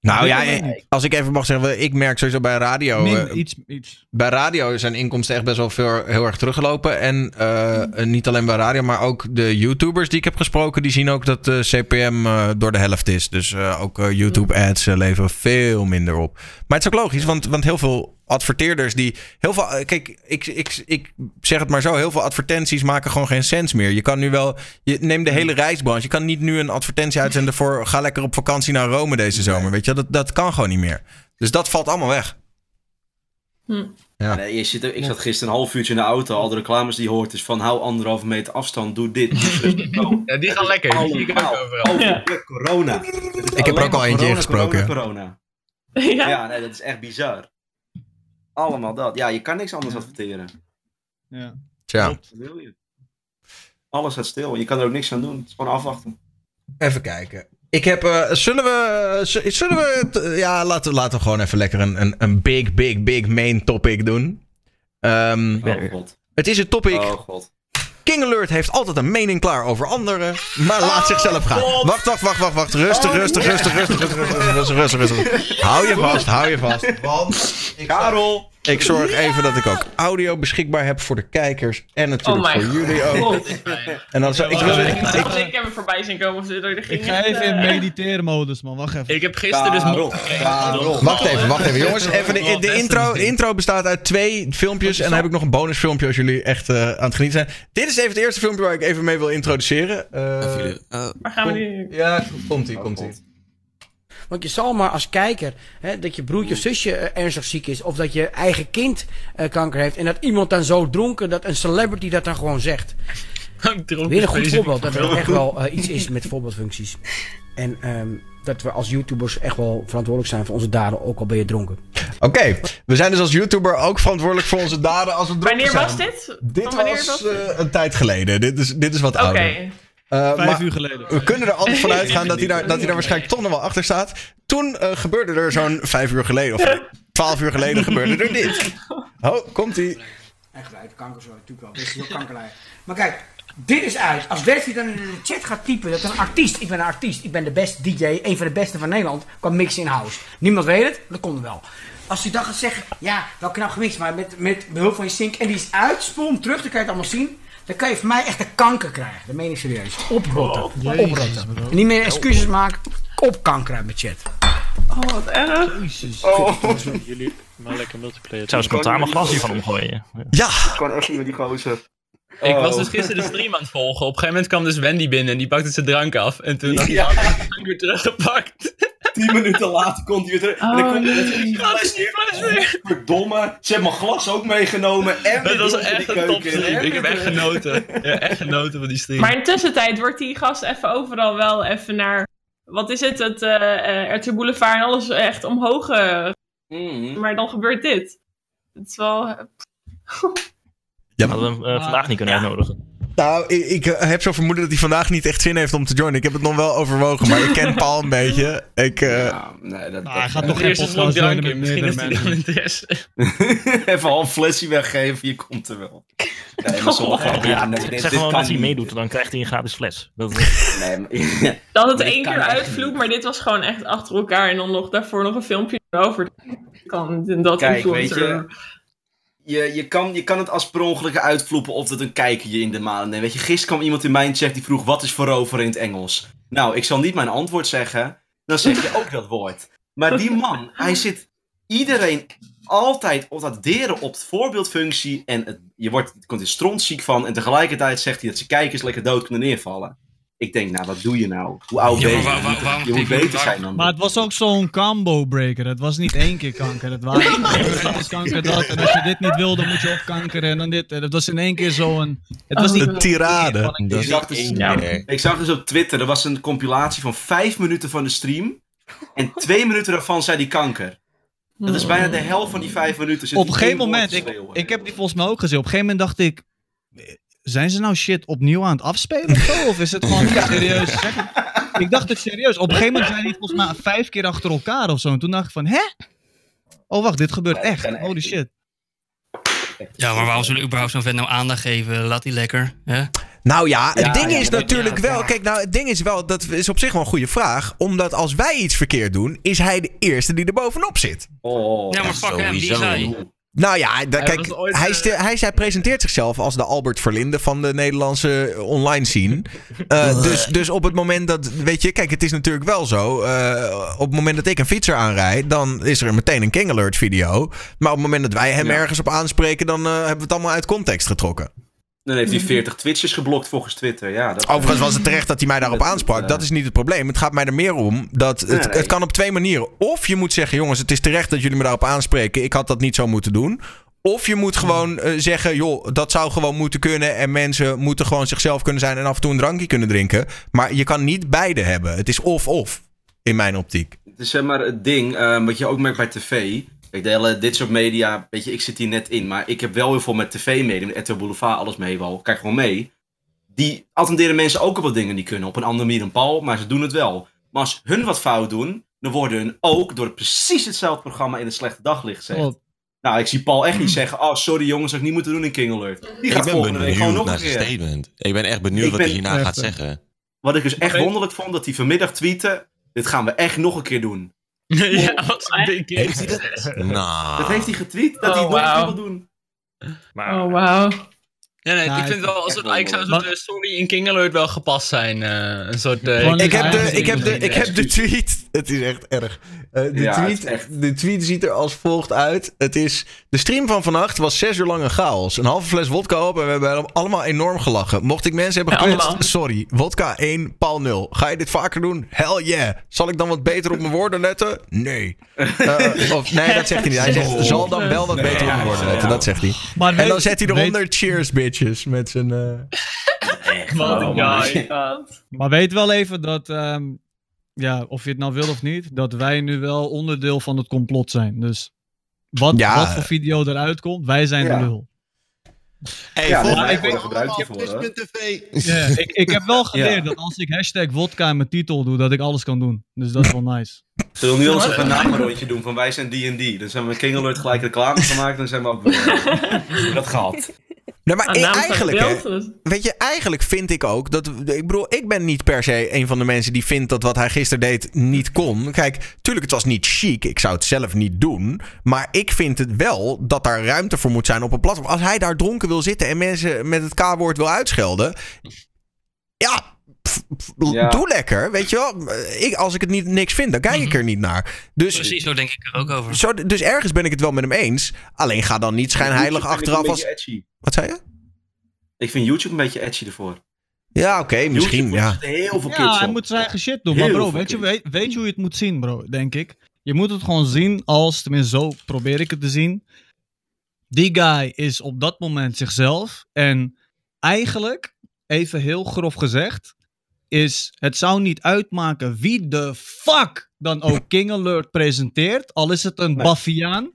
Nou ja, eh, als ik even mag zeggen, ik merk sowieso bij radio. Min, eh, iets, iets. bij radio zijn inkomsten echt best wel veel, heel erg teruggelopen. En eh, eh, niet alleen bij radio, maar ook de YouTubers die ik heb gesproken, die zien ook dat de CPM eh, door de helft is. Dus eh, ook YouTube-ads leveren veel minder op. Maar het is ook logisch, want, want heel veel adverteerders die. Heel veel, eh, kijk, ik, ik, ik zeg het maar zo: heel veel advertenties maken gewoon geen sens meer. Je kan nu wel. Je neemt de hele reisbranche. Je kan niet nu een advertentie uitzenden voor. Ga lekker op vakantie naar Rome deze zomer. Weet je, dat, dat kan gewoon niet meer. Dus dat valt allemaal weg. Ja. Ja, nee, je zit, ik zat gisteren een half uurtje in de auto. Al de reclames die je hoort is van hou anderhalve meter afstand, doe dit. Ja, die gaan lekker, die overal. Ja. corona. Ik heb er ook al eentje corona, ingesproken, Corona, ja. Ja, nee, dat is echt bizar. Allemaal dat. Ja, je kan niks anders adverteren. Ja. Tja. Wat wil je? Alles gaat stil. Je kan er ook niks aan doen. Het is gewoon afwachten. Even kijken. Ik heb. eh, zullen we. Zullen we. ja, laten, we- laten we gewoon even lekker een, een, een big, big, big main topic doen. Ehm, Oh god. het is het topic. Oh god. King Alert heeft altijd een mening klaar over anderen, maar laat zichzelf gaan. Wacht, wacht, wacht, wacht, wacht. Rustig, rustig, rustig, rustig, rustig, rustig, rustig, rustig, rustig. Hou je vast, hou je vast. Want ik, Karel! Ik zorg even dat ik ook audio beschikbaar heb voor de kijkers en natuurlijk Oh voor jullie ook. God. En dan zou ik Ik, wil ik, ik, als ik hem voorbij zien komen, of zo, er ging Ik ga even in eh, mediteren modus, man. Wacht even. Ik heb gisteren dus... Wacht even, wacht even. Jongens, even de, intro. De intro bestaat uit twee filmpjes. En dan heb ik nog een bonusfilmpje als jullie echt eh, aan het genieten zijn. Dit is even het eerste filmpje waar ik even mee wil introduceren. Eh, Waar gaan we nu? ja, komt-ie, komt-ie. Want je zal maar als kijker, hè, dat je broertje of zusje eh, ernstig ziek is, of dat je eigen kind eh, kanker heeft, en dat iemand dan zo dronken, dat een celebrity dat dan gewoon zegt. Dronken Weer een goed voorbeeld, dat er echt wel eh, iets is met voorbeeldfuncties. En ehm, dat we als YouTubers echt wel verantwoordelijk zijn voor onze daden, ook al ben je dronken. Oké, we zijn dus als YouTuber ook verantwoordelijk voor onze daden als we dronken Wanneer zijn. was dit? Dit wanneer was was dit? eh, een tijd geleden. Dit is, dit is wat Oké. ouder. Eh, Vijf maar uur geleden. we kunnen er altijd van uitgaan dat hij daar, dat hij daar waarschijnlijk toch nog wel achter staat. Toen eh, gebeurde er zo'n vijf uur geleden, of twaalf uur geleden gebeurde er dit. Oh, komt ie. Echt uit de kanker zo, natuurlijk wel. Dit is heel kankerlijn. Maar kijk, dit is uit. Als Wesley dan in de chat gaat typen dat een artiest, ik ben een artiest, ik ben de beste DJ, een van de beste van Nederland, qua mixen in house. Niemand weet het, dat komt wel. Als hij dan gaat zeggen, ja, wel knap gemixt, maar met, met behulp van je sync, en die is uit, spoel hem terug, dan kan je het allemaal zien. Dan kan je van mij echt een kanker krijgen. Dat meen ik serieus. Oprotten. Oprotten. En niet meer excuses maken. Op kanker uit mijn chat. Oh, wat erg. Oh. Jullie maar lekker multiplayer. Ik zou spontaan mijn glas hiervan omgooien. Ja! Ik kan echt niet met die gozer. Ik Oh. was dus gisteren de stream aan het volgen. Op een gegeven moment kwam dus Wendy binnen en die pakte zijn drank af. En toen had hij Ja. weer teruggepakt. Tien minuten later komt hij weer terug. en dan Oh, komt nee. die fles weer? Verdomme, ze hebben mijn glas ook meegenomen. En weer was echt een keuken. topstream. En Ik heb echt genoten. Ja, echt genoten van die stream. Maar in tussentijd wordt die gast even overal wel even naar... Wat is het? Het eh RTL Boulevard en alles echt omhoog. Mhm. maar dan gebeurt dit. Het is wel... Ja, Hadden we hem eh, vandaag niet kunnen uitnodigen. Nou, ik, ik eh, heb zo vermoeden dat hij vandaag niet echt zin heeft om te joinen. Ik heb het nog wel overwogen, maar ik ken Paul een beetje. Ik, eh, Ja, nee, dat, Nou, dat- hij gaat Nog toch geen eerst podcast joinen Misschien meerdere is hij dan interesse. Even al een flesje weggeven, je komt er wel. Nee, maar sommige Ja, ja, nee, dit- zeg gewoon als hij meedoet, dan krijgt hij een gratis fles. Dat, Nee, maar, Dat het één keer niet. maar dit was gewoon echt achter elkaar. En dan nog daarvoor nog een filmpje erover. Kan dat Kijk, weet influencer. je, je, je, kan, je kan het als per ongeluk uitvloepen of dat een kijker je in de maanden neemt. Weet je, gisteren kwam iemand in mijn chat die vroeg, wat is voorover in het Engels? Nou, ik zal niet mijn antwoord zeggen, dan zeg je ook dat woord. Maar die man, hij zit iedereen altijd op dat deren op de voorbeeldfunctie en het, je wordt, komt er strontziek van en tegelijkertijd zegt hij dat zijn kijkers lekker dood kunnen neervallen. Ik denk, nou, wat doe je nou? Hoe oud Ja, ben je? waar- waar- je moet beter zijn dan Maar het was ook zo'n combo breaker. Het was niet één keer kanker. Het is kanker dat. En als je dit niet wil, dan moet je opkankeren. En dan dit. Het was in één keer zo'n. Het was niet een tirade. van een Ik keer. zag, dus, Ja. ik zag dus op Twitter, er was een compilatie van vijf minuten van de stream. En twee minuten daarvan zei die kanker. Dat is bijna de helft van die vijf minuten. zit Op een gegeven moment, ik, ik heb die volgens mij ook gezien. Op een gegeven moment dacht ik. Zijn ze nou shit opnieuw aan het afspelen of zo? Of is het gewoon niet serieus? Ik dacht het serieus. Op een gegeven moment zei hij het volgens mij vijf keer achter elkaar of zo. En toen dacht ik van, hè? Oh wacht, dit gebeurt echt. Holy shit. Ja, maar waarom zullen we überhaupt zo'n vent nou aandacht geven? Laat die lekker. Hè? Nou ja, het Ja, ding ja, is natuurlijk ja, wel. Kijk, nou, het ding is wel. Dat is op zich wel een goede vraag. Omdat als wij iets verkeerd doen, is hij de eerste die er bovenop zit. Oh, Ja, maar fuck hem, die sowieso. zei. Nou ja, da- Hij kijk, ooit, hij, eh, hij, hij presenteert zichzelf als de Albert Verlinde van de Nederlandse online scene. Eh, dus, dus op het moment dat, weet je, kijk, het is natuurlijk wel zo. eh, op het moment dat ik een fietser aanrijd, dan is er meteen een King Alert video. Maar op het moment dat wij hem Ja. ergens op aanspreken, dan hebben we het allemaal uit context getrokken. Dan heeft hij 40 Twitches geblokt volgens Twitter. Ja, dat, Overigens was het terecht dat hij mij daarop aansprak. eh, Dat is niet het probleem. Het gaat mij er meer om dat het, Nee, nee. het kan op twee manieren. Of je moet zeggen, jongens, het is terecht dat jullie me daarop aanspreken. Ik had dat niet zo moeten doen. Of je moet gewoon eh, zeggen, joh, dat zou gewoon moeten kunnen. En mensen moeten gewoon zichzelf kunnen zijn en af en toe een drankje kunnen drinken. Maar je kan niet beide hebben. Het is of-of, in mijn optiek. Het is zeg maar het ding, eh, wat je ook merkt bij tv. Kijk, de hele, dit soort media, weet je, ik zit hier net in. Maar ik heb wel heel veel met tv-media, met RTL Boulevard, alles mee wel. Kijk gewoon mee. Die attenderen mensen ook op wat dingen die kunnen. Op een andere manier dan Paul, maar ze doen het wel. Maar als hun wat fout doen, dan worden hun ook door precies hetzelfde programma in een slechte daglicht gezet. Klopt. Nou, ik zie Paul echt niet zeggen, oh sorry jongens, dat ik niet moeten doen in King Alert. Die Ik gaat ben volgende week gewoon benieuwd nog naar zijn statement. Ik ben echt benieuwd Ik wat ben- hij hierna Echt, gaat zeggen. Wat ik dus echt wonderlijk vond, dat hij vanmiddag tweette, dit gaan we echt nog een keer doen. Ja, wat een big Heeft hij dat? Nou. Dat heeft hij getweet, dat hij Oh, het nog een keer wauw. wil doen. maar Oh, wauw. Ja, nee, ik vind wel als echt het wel eigenlijk zou zo'n story in King Alert wel gepast zijn. eh, een soort. eh, Ik heb, de, ik, heb de, ik heb de tweet. Het is echt erg. Eh, de, Ja, tweet, is echt- de tweet ziet er als volgt uit. Het is, de stream van vannacht was zes uur lang een chaos. Een halve fles wodka op en we hebben allemaal enorm gelachen. Mocht ik mensen hebben gekwetst, sorry. Wodka 1, Paul 0. Ga je dit vaker doen? Hell yeah. Zal ik dan wat beter op mijn woorden letten? Nee. Eh, of, nee, dat zegt hij niet. Hij zegt, zal dan wel wat beter op mijn woorden letten. Dat zegt hij. En dan zet hij eronder cheers bitches. Met zijn... eh, Wat een guy. God. Maar weet wel even dat, ehm, ja, of je het nou wil of niet, dat wij nu wel onderdeel van het complot zijn. Dus wat, Ja. wat voor video eruit komt, wij zijn Ja. de lul. Hey, Ja, wij week worden gebruikt hiervoor. Ja, ik, ik heb wel geleerd dat als ik hashtag vodka in mijn titel doe, dat ik alles kan doen. Dus dat is wel nice. Zullen we nu ons even een namenrondje doen van wij zijn D&D? Dan zijn we met King Alert gelijk reclame gemaakt, dan zijn we ook weer dat gehad. Nee, maar ik- van eigenlijk, hè, weet je, eigenlijk vind ik ook dat. Ik bedoel, ik ben niet per se een van de mensen die vindt dat wat hij gisteren deed niet kon. Kijk, tuurlijk, het was niet chic. Ik zou het zelf niet doen. Maar ik vind het wel dat daar ruimte voor moet zijn op een platform. Als hij daar dronken wil zitten en mensen met het K-woord wil uitschelden. Ja. Pff, pff, Ja. Doe lekker, weet je wel. Ik, als ik het niet, niks vind, dan kijk ik er niet naar. Dus, Precies, zo denk ik er ook over. zo, dus ergens ben ik het wel met hem eens. Alleen ga dan niet schijnheilig YouTube achteraf als... edgy. Wat zei je? Ik vind YouTube een beetje edgy ervoor. Ja, oké, misschien, ja. zitten heel veel kids Ja, hij op. moet zijn eigen shit doen. Heel Maar bro, weet je, weet je hoe je het moet zien, bro? Denk ik. Je moet het gewoon zien als, tenminste zo probeer ik het te zien. Die guy is op dat moment zichzelf. En eigenlijk, even heel grof gezegd, is het zou niet uitmaken wie de fuck dan ook King Alert presenteert. Al is het een Nee. Baffiaan.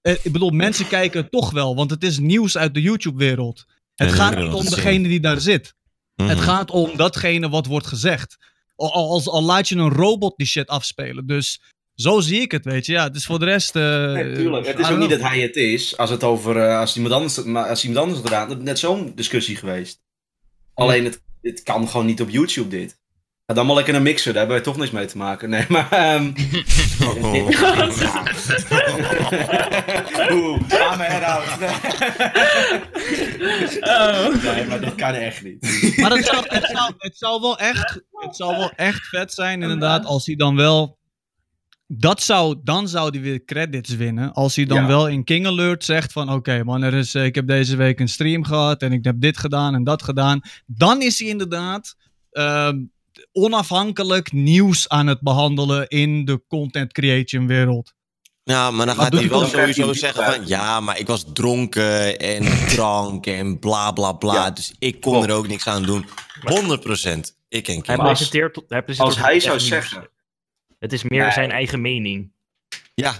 Eh, ik bedoel, mensen kijken het toch wel, want het is nieuws uit de YouTube-wereld. Het gaat niet om degene die daar zit. Mhm. Het gaat om datgene wat wordt gezegd. Al, al, laat je een robot die shit afspelen. Dus zo zie ik het, weet je. Ja, het is voor de rest... eh, Nee, tuurlijk. Het is ook niet dat hij het is. Als het over eh, als iemand anders, maar als iemand anders het net zo'n discussie geweest. Alleen het, het kan gewoon niet op YouTube dit. Ga dan maar lekker een mixer, daar hebben wij toch niks mee te maken. Nee, maar. ehm Oeh, ga me eruit. Oh. Nee, maar dat kan echt niet. Maar het zou, het, zou, het, zou wel echt, het zou wel echt vet zijn, inderdaad, als hij dan wel... Dat zou, dan zou hij weer credits winnen. Als hij dan Ja. wel in King Alert zegt van... Oké man, er is, eh, ik heb deze week een stream gehad en ik heb dit gedaan en dat gedaan. Dan is hij inderdaad ehm, onafhankelijk nieuws aan het behandelen in de content creation wereld. Ja, maar dan gaat hij wel sowieso zeggen van... Ja, maar ik was dronken en drank en bla bla bla. Ja, dus ik kon klopt. er ook niks aan doen. 100 procent. Ik ken Hij Kim. presenteert, hij presenteert Als hij zou nieuws. zeggen. Het is meer Nee. zijn eigen mening. Ja,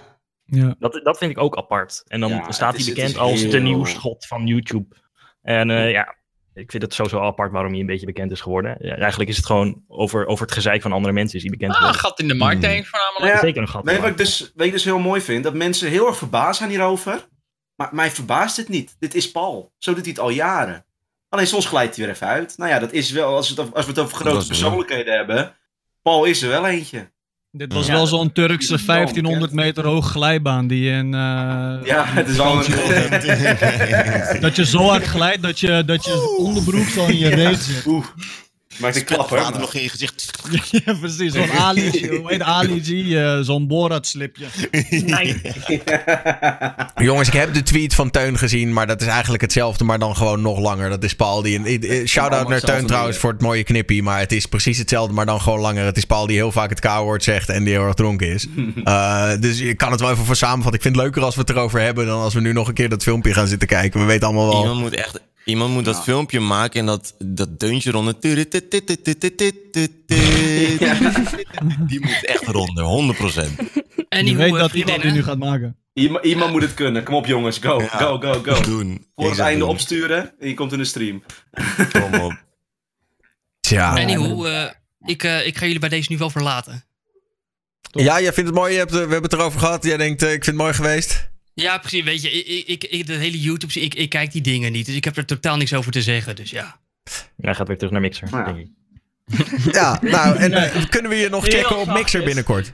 Ja. Dat, dat vind ik ook apart. En dan Ja, staat is- hij bekend als de heel- nieuwsgod van YouTube. En eh, ja, ik vind het sowieso apart waarom hij een beetje bekend is geworden. Ja, eigenlijk is het gewoon over, over het gezeik van andere mensen is hij bekend Ah, geworden. gat in de markt, denk ik voornamelijk. Ja, Zeker een gat. Nee, maar- wat ik, dus, wat ik dus heel mooi vind, dat mensen heel erg verbaasd zijn hierover. Maar mij verbaast het niet. Dit is Paul. Zo doet hij het al jaren. Alleen soms glijdt hij weer even uit. Nou ja, dat is wel, als we het over, als we het over grote persoonlijkheden hebben. Paul is er wel eentje. Dit was Ja, wel zo'n Turkse dat is wel 1500 meter hoge glijbaan die in... eh, Ja, het is wel een... Dat je zo hard glijdt dat je, dat je onderbroek zo in je reet zit. Oeh, maakt een klapper. Water nog in je gezicht. ja, precies. Zo'n Ali, hoe heet Ali G? eh, zo'n Borat-slipje. Nee. Jongens, ik heb de tweet van Teun gezien, maar dat is eigenlijk hetzelfde, maar dan gewoon nog langer. Dat is Paul die... Een, Shout-out naar Teun trouwens voor het mooie knippie, maar het is precies hetzelfde, maar dan gewoon langer. Het is Paul die heel vaak het K-woord zegt en die heel erg dronken is. Eh, dus je kan het wel even voor samenvatten. Ik vind het leuker als we het erover hebben dan als we nu nog een keer dat filmpje gaan zitten kijken. We weten allemaal wel... Iemand moet echt... Iemand moet dat filmpje maken en dat, dat deuntje ronden. Die moet echt ronden, 100 procent. En Je die weet dat iemand die nu gaat maken. Iemand, iemand moet het kunnen. Kom op jongens, go, Ja. go, go, go. Doen. Voor het einde doen. opsturen en je komt in de stream. Kom op. Tja. Anywho, eh, ik, eh, ik ga jullie bij deze nu wel verlaten. Ja, jij vindt het mooi. Je hebt, eh, we hebben het erover gehad. Jij denkt, ik vind het mooi geweest. Ja, precies. Weet je, ik, ik, ik, de hele YouTube, ik, ik kijk die dingen niet. Dus ik heb er totaal niks over te zeggen. Dus ja. Hij gaat weer terug naar Mixer, Ja. denk ik. Ja, nou, en eh, kunnen we je nog Heel checken op Mixer binnenkort?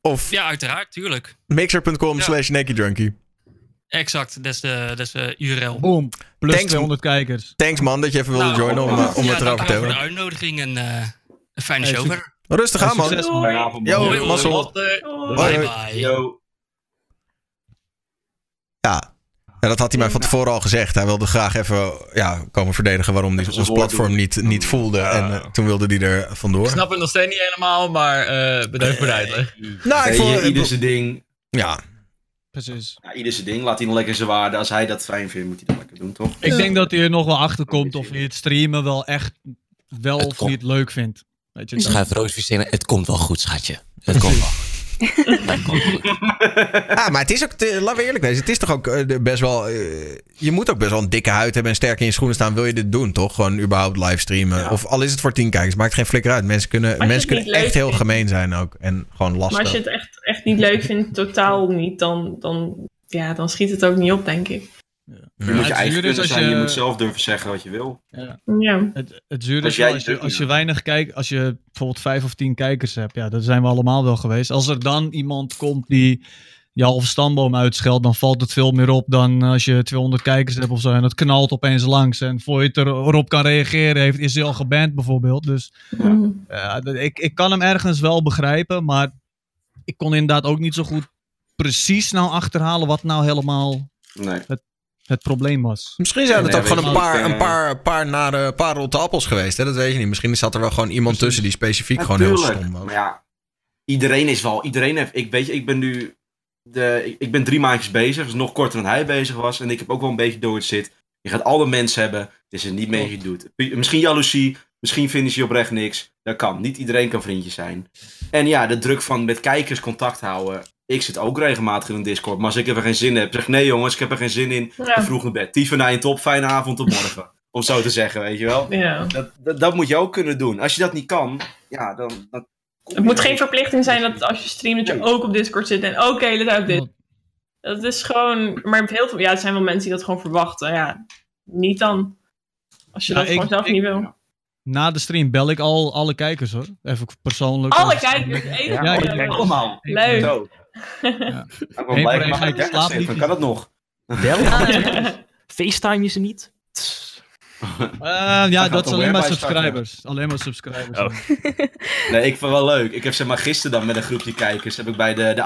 Of Ja, uiteraard, tuurlijk. mixer.com Ja. slash naked Exact, dat is de, dat is de URL. Boom. Plus Thanks. 200 kijkers. Thanks man dat je even wilde Nou, joinen om, eh, om ja, het erover te dankjewel voor de hebben. uitnodiging en eh, een fijne Hey, show verder. Rustig aan man. Yo, mazzel. Bye bye. Yo. Ja. Dat had hij mij van tevoren al gezegd. Hij wilde graag even ja, komen verdedigen waarom hij ons platform niet, niet voelde. En eh, toen wilde hij er Ik vandoor. snap het nog steeds niet helemaal, maar eh bedankt voor de uitleg. Nou, ik vond... ieder zijn ding. Ja, Precies. Ja, ieder zijn ding. Laat hij nog lekker zijn waarde. Als hij dat fijn vindt, moet hij dat lekker doen, toch? Ik denk dat hij er nog wel achter komt of hij het streamen wel echt wel Het of komt. niet leuk vindt. Weet je, Schuif Roos Vicena, het komt wel goed, schatje. Het komt wel. Ja, maar het is ook, te- laten we eerlijk wezen, het is toch ook eh, best wel, eh, je moet ook best wel een dikke huid hebben en sterk in je schoenen staan, wil je dit doen, toch? Gewoon überhaupt livestreamen. Of al is het voor tien kijkers, maakt geen flikker uit. Mensen kunnen, mensen kunnen echt heel gemeen zijn ook en gewoon Maar als lastig. je het echt, echt niet leuk vindt, totaal niet, dan, dan, ja, dan schiet het ook niet op, denk ik. Je moet je het eigen is kunnen als zijn. Je... je- moet zelf durven zeggen wat je wil. Ja. Het, het zuur Als is jij als je, als je weinig kijkt, als je bijvoorbeeld vijf of tien kijkers hebt, ja, dat zijn we allemaal wel geweest. Als er dan iemand komt die je halve stamboom uitscheldt, dan valt het veel meer op dan als je 200 kijkers hebt of zo. En dat knalt opeens langs. En voor je het er- erop kan reageren, heeft, is hij al geband bijvoorbeeld. Dus Mhm. ja, dat- ik, ik kan hem ergens wel begrijpen, maar ik kon inderdaad ook niet zo goed precies nou achterhalen wat nou helemaal Nee. het, het probleem was. Misschien zijn het Nee, ook gewoon een je, paar, ik, eh, een paar, paar nare, paar rotte appels geweest. Hè? Dat weet je niet. Misschien zat er wel gewoon iemand tussen die specifiek gewoon heel stom was. Maar ja, iedereen is wel. Iedereen heeft. Ik weet je, ik ben nu. De, ik, ik ben drie maandjes bezig. Dus nog korter dan hij bezig was. En ik heb ook wel een beetje door het zit. Je gaat alle mensen hebben. Het is er niet mee gedoet. Misschien jaloezie. Misschien vinden ze je oprecht niks. Dat kan. Niet iedereen kan vriendjes zijn. En ja, de druk van met kijkers contact houden. Ik zit ook regelmatig in een Discord. Maar als ik er geen zin in heb, zeg nee jongens, ik heb er geen zin in. Ja. Vroeg naar bed. Tiefen naar je top. Fijne avond tot morgen. Om zo te zeggen, weet je wel. Ja. Dat, dat, dat moet je ook kunnen doen. Als je dat niet kan, ja, dan. dan Het moet geen verplichting zijn dat als je streamt, dat je ook op Discord zit en ook de hele tijd op dit. Dat is gewoon, maar heel veel, ja, er zijn wel mensen die dat gewoon verwachten. Ja, niet dan. Als je Ja, dat ik- gewoon zelf ik- niet wil. Na de stream bel ik al alle kijkers hoor. Even persoonlijk. Alle kijkers, ja, Allemaal. Leuk. Zo. Ik ben blij dat ik dan kan dat nog. Bellen? FaceTime je ze niet? Eh, ja, dat is alleen maar starten. subscribers. Alleen maar subscribers. Oh. Nee, ik vond het wel leuk. Ik heb zeg maar gisteren dan met een groepje kijkers heb ik bij de, de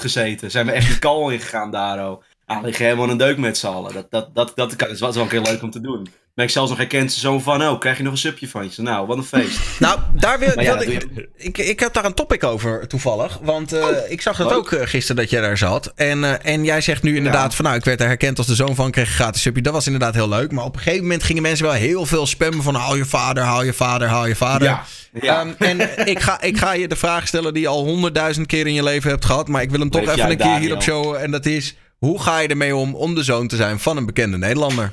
gezeten. Zijn we echt die kal ingegaan daar. Oh. Liggen helemaal een deuk met z'n allen. Dat, dat, dat, dat, kan, dat is wel een keer leuk om te doen. Ben ik zelfs nog herkend zo van, oh, krijg je nog een subje van je? Nou, wat een feest. Nou, daar wil, ja, ik, ik, ik heb daar een topic over toevallig. Want eh, ik zag dat leuk. ook eh, gisteren dat jij daar zat. En, eh, en jij zegt nu inderdaad Ja. van nou, ik werd er herkend als de zoon van, kreeg een gratis subje. Dat was inderdaad heel leuk. Maar op een gegeven moment gingen mensen wel heel veel spammen van haal je vader, haal je vader, haal je vader. Ja. ja. Ehm, en ik ga, ik ga je de vraag stellen die je al honderdduizend keer in je leven hebt gehad. Maar ik wil hem toch Leef even een keer Daniel. hierop showen. En dat is, hoe ga je ermee om om de zoon te zijn van een bekende Nederlander?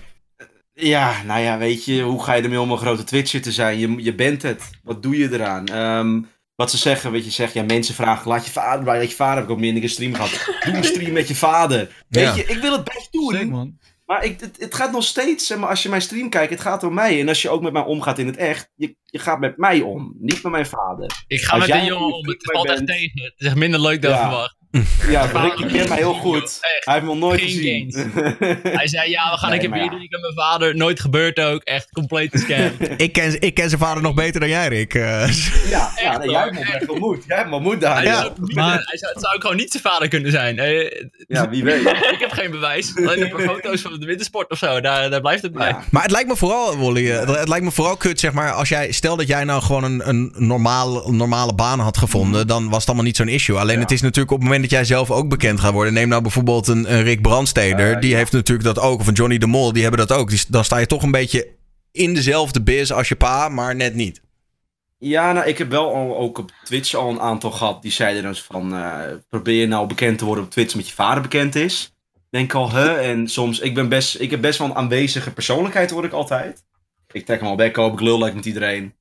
Ja, nou ja, weet je, hoe ga je ermee om een grote Twitcher te zijn? Je, je bent het. Wat doe je eraan? Ehm, wat ze zeggen, weet je, zegt, ja, mensen vragen, laat je vader bij, laat je vader, heb ik ook meer in een stream gehad. Doe een stream met je vader. Weet Ja. je, ik wil het best doen. Zeker man. Maar ik, het, het gaat nog steeds, zeg maar, als je mijn stream kijkt, het gaat om mij. En als je ook met mij omgaat in het echt, je, je gaat met mij om, niet met mijn vader. Ik ga Als met jij een jongen om. Het valt echt tegen. Het is echt minder leuk dan Ja. verwacht. Ja, Rick, je kent mij heel goed. Echt. Hij heeft me nog nooit Geen gezien. Hij zei, ja, we gaan Nee, een keer bier ja. drinken met mijn vader. Nooit gebeurd ook. Echt compleet scam. Ik ken, ik ken zijn vader nog beter dan jij, Rick. Eh, ja, ja Echt, nee, jij hebt ontmoet. Jij hebt ontmoet, Hij, ook niet- Maar- hij zou, het zou ook gewoon niet zijn vader kunnen zijn. Eh, Ja, wie weet. ik heb geen bewijs. Alleen een paar foto's van de wintersport of zo. Daar, daar blijft het bij. Ja. Maar het lijkt me vooral, Wally, eh, het lijkt me vooral kut, zeg maar, als jij, stel dat jij nou gewoon een, een normaal, normale baan had gevonden, dan was het allemaal niet zo'n issue. Alleen Ja. het is natuurlijk op het moment dat jij zelf ook bekend gaat worden. Neem nou bijvoorbeeld een, een Rick Brandsteder, die ja. heeft natuurlijk dat ook. Of een Johnny de Mol, die hebben dat ook. Die, dan sta je toch een beetje in dezelfde biz als je pa, maar net niet. Ja, nou, ik heb wel al, ook op Twitch al een aantal gehad die zeiden dan eens van... eh, probeer je nou bekend te worden op Twitch met je vader bekend is. Denk al, hè? En soms, ik, ben best, ik heb best wel een aanwezige persoonlijkheid, word ik altijd. Ik trek hem al bek op, ik lul like met iedereen.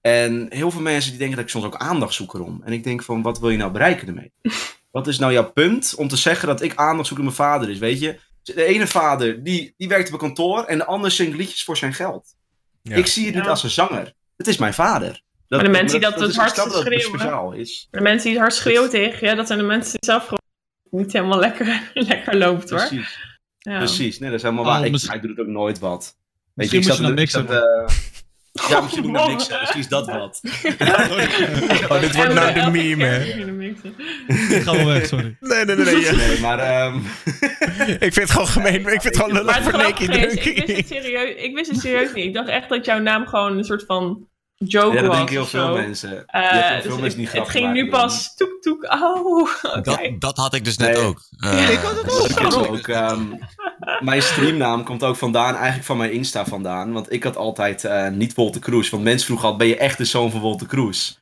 En heel veel mensen die denken dat ik soms ook aandacht zoek erom. En ik denk van, wat wil je nou bereiken ermee? Wat is nou jouw punt om te zeggen dat ik aandacht zoek in mijn vader is, weet je? De ene vader, die, die werkt op een kantoor en de ander zingt liedjes voor zijn geld. Ja. Ik zie het niet als een zanger. Het is mijn vader. Dat, Maar de mensen die dat het hardst dat het schreeuwen. speciaal is. De mensen die het hard schreeuwen tegen je, dat zijn de mensen die zelf gewoon niet helemaal lekker, lekker loopt hoor. Precies, Ja. precies. Nee, dat is helemaal Oh, waar. Ik, misschien- hij doet ook nooit wat. Weet Misschien ik moet je zat- naar ik zat, mixen. Ja, misschien moet ik naar niks zeggen. Misschien is dat wat. Oh, dit wordt nou de meme, hè? Ik ga wel weg, sorry. Nee, nee, nee. nee ja. Nee, maar... ehm, Ik vind het gewoon gemeen. Ik vind het gewoon lullig voor het serieus, ik wist het serieus niet. Ik dacht echt dat jouw naam gewoon een soort van joke ja, dat was. denken heel veel zo. mensen. Eh, dus veel mensen die ik- grappig het ging nu pas toek toek. Oh. Dat, dat had ik dus net Nee. ook. Eh, Ik had het ook ook, ehm, mijn streamnaam komt ook vandaan, eigenlijk van mijn Insta vandaan. Want ik had altijd eh, niet Wolter Kroes. Want mensen vroegen al, ben je echt de zoon van Wolter Kroes?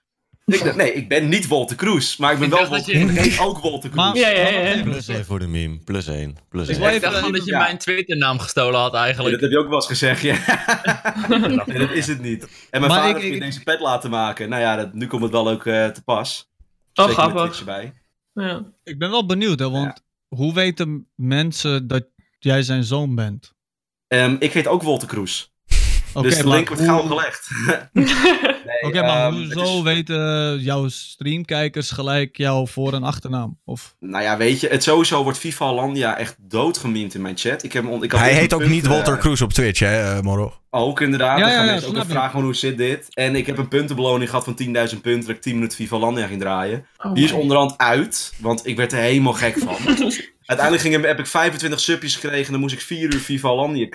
Ik dacht, nee, ik ben niet Wolter Kroes, maar ik ben Ik wel je- Kroes. Ik heet ook Wolter Kroes. Maar- Ja, ja, ja. ja. Plus 1 voor de meme. Plus 1. Plus Ik 1. wil Ik even- dacht gewoon dat je Ja. mijn Twitter-naam gestolen had Ja, eigenlijk. dat heb je ook wel eens gezegd, ja. nee, dat is het niet. En mijn Maar vader ik- heeft ik- deze pet laten maken. Nou ja, dat, nu komt het wel ook eh, te pas. Oh, Zeker met grappig. Ja. Ik ben wel benieuwd, hè, want hoe weten mensen dat jij zijn zoon bent? Ehm, ik heet ook Wolter Kroes. Dus de link wordt gauw gelegd. Nee, Oké, maar ehm, hoezo is- weten jouw streamkijkers gelijk jouw voor- en achternaam? Of... Nou ja, weet je, het sowieso wordt FIFA Landia echt doodgemiemd in mijn chat. Ik heb, ik had Hij heet ook punt, niet eh, Walter Kroes op Twitch, hè, eh, Moro? Ook inderdaad. Ja, ja, gaan ja, mensen ook van hoe zit dit. En ik heb een puntenbeloning gehad van 10.000 punten dat ik 10 minuten FIFA Landia ging draaien. Oh Die is onderhand uit, want ik werd er helemaal gek van. Uiteindelijk ging, heb ik 25 subjes gekregen en dan moest ik 4 uur FIFA Landia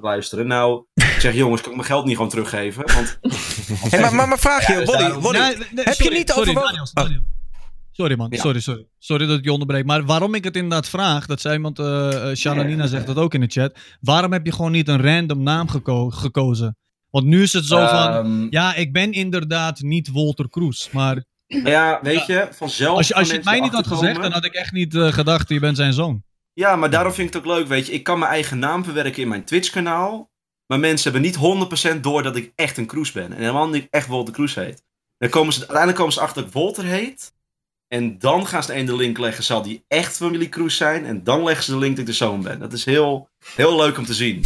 luisteren. Nou, zeg jongens, kan ik mijn geld niet gewoon teruggeven? Want Hey, maar, maar, maar vraag je, Ja, dus Wally, daarom- Wally, Nee, nee, heb je sorry, niet sorry, overwogen- Daniel, Oh. Daniel. Sorry man, Ja. sorry, sorry. Sorry dat ik je onderbreek. Maar waarom ik het inderdaad vraag, dat zei iemand, Shananina zegt dat ook in de chat. Waarom heb je gewoon niet een random naam geko- gekozen? Want nu is het zo van, Ehm, ja, ik ben inderdaad niet Walter Kroes. Maar ja, weet je, vanzelf. als je, als je het mij niet had gezegd, dan had ik echt niet eh, gedacht, je bent zijn zoon. Ja, maar daarom vind ik het ook leuk, weet je. Ik kan mijn eigen naam verwerken in mijn Twitch-kanaal. Maar mensen hebben niet 100% door dat ik echt een Kroes ben. En helemaal niet echt Wolter Kroes heet. Dan komen ze, uiteindelijk komen ze achter dat ik Wolter heet. En dan gaan ze de ene link leggen, zal die echt familie Kroes zijn. En dan leggen ze de link dat ik de zoon ben. Dat is heel, heel leuk om te zien.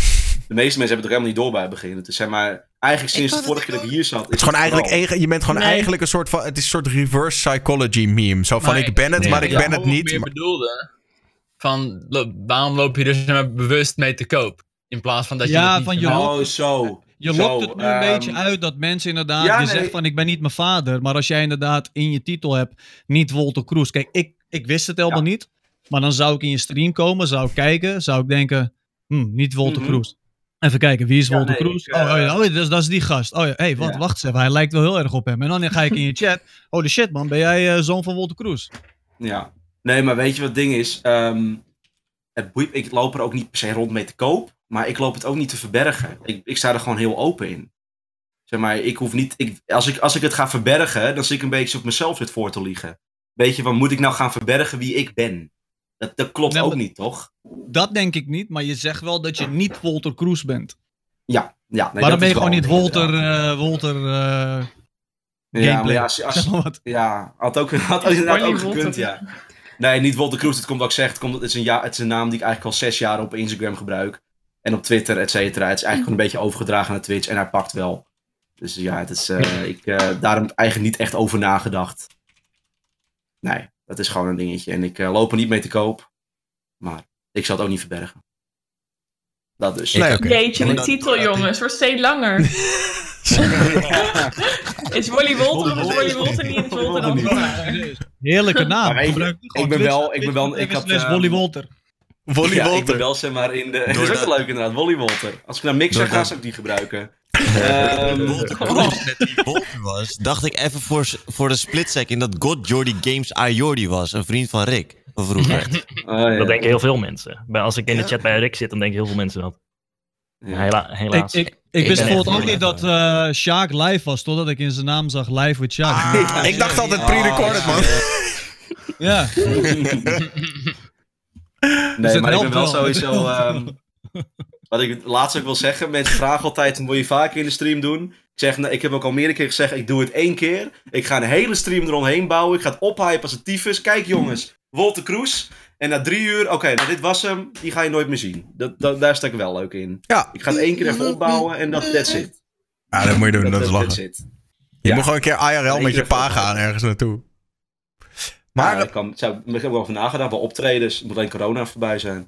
De meeste mensen hebben het er helemaal niet door bij het begin. Het is zeg maar, eigenlijk sinds de vorige keer dat ik hier zat. Het is gewoon eigenlijk, eigen- je bent gewoon Nee. eigenlijk een soort van, het is een soort reverse psychology meme. Zo van, Maar ik ben het, maar ik ben het niet. meer maar- bedoelde van, lo- waarom loop je er maar bewust mee te koop? In plaats van dat je Ja, van je Oh, zo. Je Zo, lokt het nu een ehm, beetje uit dat mensen inderdaad, ja, je nee. zegt van ik ben niet mijn vader. Maar als jij inderdaad in je titel hebt, niet Walter Kroes. Kijk, ik, ik wist het helemaal Ja. niet. Maar dan zou ik in je stream komen, zou ik kijken, zou ik denken, hm, niet Walter Mhm. Kroes. Even kijken, wie is Ja, Walter nee, Kroes? ik, oh, eh, oh, ja, oh, ja, dat, is, dat is die gast. Oh ja, hey, wat, Ja. wacht eens even, hij lijkt wel heel erg op hem. En dan ga ik in je chat, holy shit man, ben jij eh, zoon van Walter Kroes? Ja. Nee, maar weet je wat het ding is? Ehm, het boeit, ik loop er ook niet per se rond mee te koop. Maar ik loop het ook niet te verbergen. Ik, ik sta er gewoon heel open in. Zeg maar, ik hoef niet... Ik, als, ik, als ik het ga verbergen, dan zit ik een beetje op mezelf zit voor te liegen. Weet je, van moet ik nou gaan verbergen wie ik ben? Dat, dat klopt Nee, ook niet, toch? Dat denk ik niet, maar je zegt wel dat je niet Walter Kroes bent. Ja. ja nee, Waarom ben je gewoon niet Walter, eh, Walter eh, Ja, maar ja, als, als, Zeg maar wat. Ja, had ook, had ook inderdaad ook gekund, ja. Nee, niet Wolter Kroes, het komt wat ik zeg. Het, komt, het, is een ja, het is een naam die ik eigenlijk al zes jaar op Instagram gebruik. En op Twitter, et cetera. Het is eigenlijk gewoon een beetje overgedragen naar Twitch en hij pakt wel. Dus ja, het is, eh, ik eh daarom eigenlijk niet echt over nagedacht. Nee, dat is gewoon een dingetje. En ik eh, loop er niet mee te koop. Maar ik zal het ook niet verbergen. Dat dus. Nee, oké. Jeetje, de titel jongens, wordt steeds langer. is Wally Wolter of is Wally Wolter niet? Is Wolter dan Heerlijke naam. Ik ben wel- ik ben wel- ik had, Wally Walter. Wally ja, ik ben wel zeg maar in de... Dat is ook leuk inderdaad, Wally Wolter. Als ik naar Mixer ga, zou ik die gebruiken. Ehm, Wolter Kroes net die was, dacht ik even voor, voor de split second dat God Jordy Games Jordi was. Een vriend van Rick. Van vroeger. oh, ja. Dat denken heel veel mensen. Bij- Als ik in de chat bij Rick zit, dan denken heel veel mensen dat. Hela- helaas. Ik, ik, ik Ik wist bijvoorbeeld ook niet dat eh Sjaak live was, totdat ik in zijn naam zag live with Sjaak. Ah, ik dacht altijd pre-recorded, man. ja. Nee, het maar ik ben wel wel. sowieso... ehm, wat ik laatst ook wil zeggen, mensen vragen altijd, wil je vaker in de stream doen? Ik zeg, nou, ik heb ook al meerdere keer gezegd, ik doe het één keer. Ik ga een hele stream eromheen bouwen. Ik ga het ophypen als een tyfus. Kijk jongens, Wolter Kroes. En na drie uur, oké, nou dit was hem. Die ga je nooit meer zien. Dat, dat, daar sta ik wel leuk in. Ja. Ik ga het één keer even opbouwen en dat that's it. Ja, dat moet je doen, dat is lachen. Je Ja. moet gewoon een keer IRL met je pa gaan ergens naartoe. Maar Maar ik, kan, zou, ik heb er wel over nagedacht, wel optredens. moet alleen corona voorbij zijn.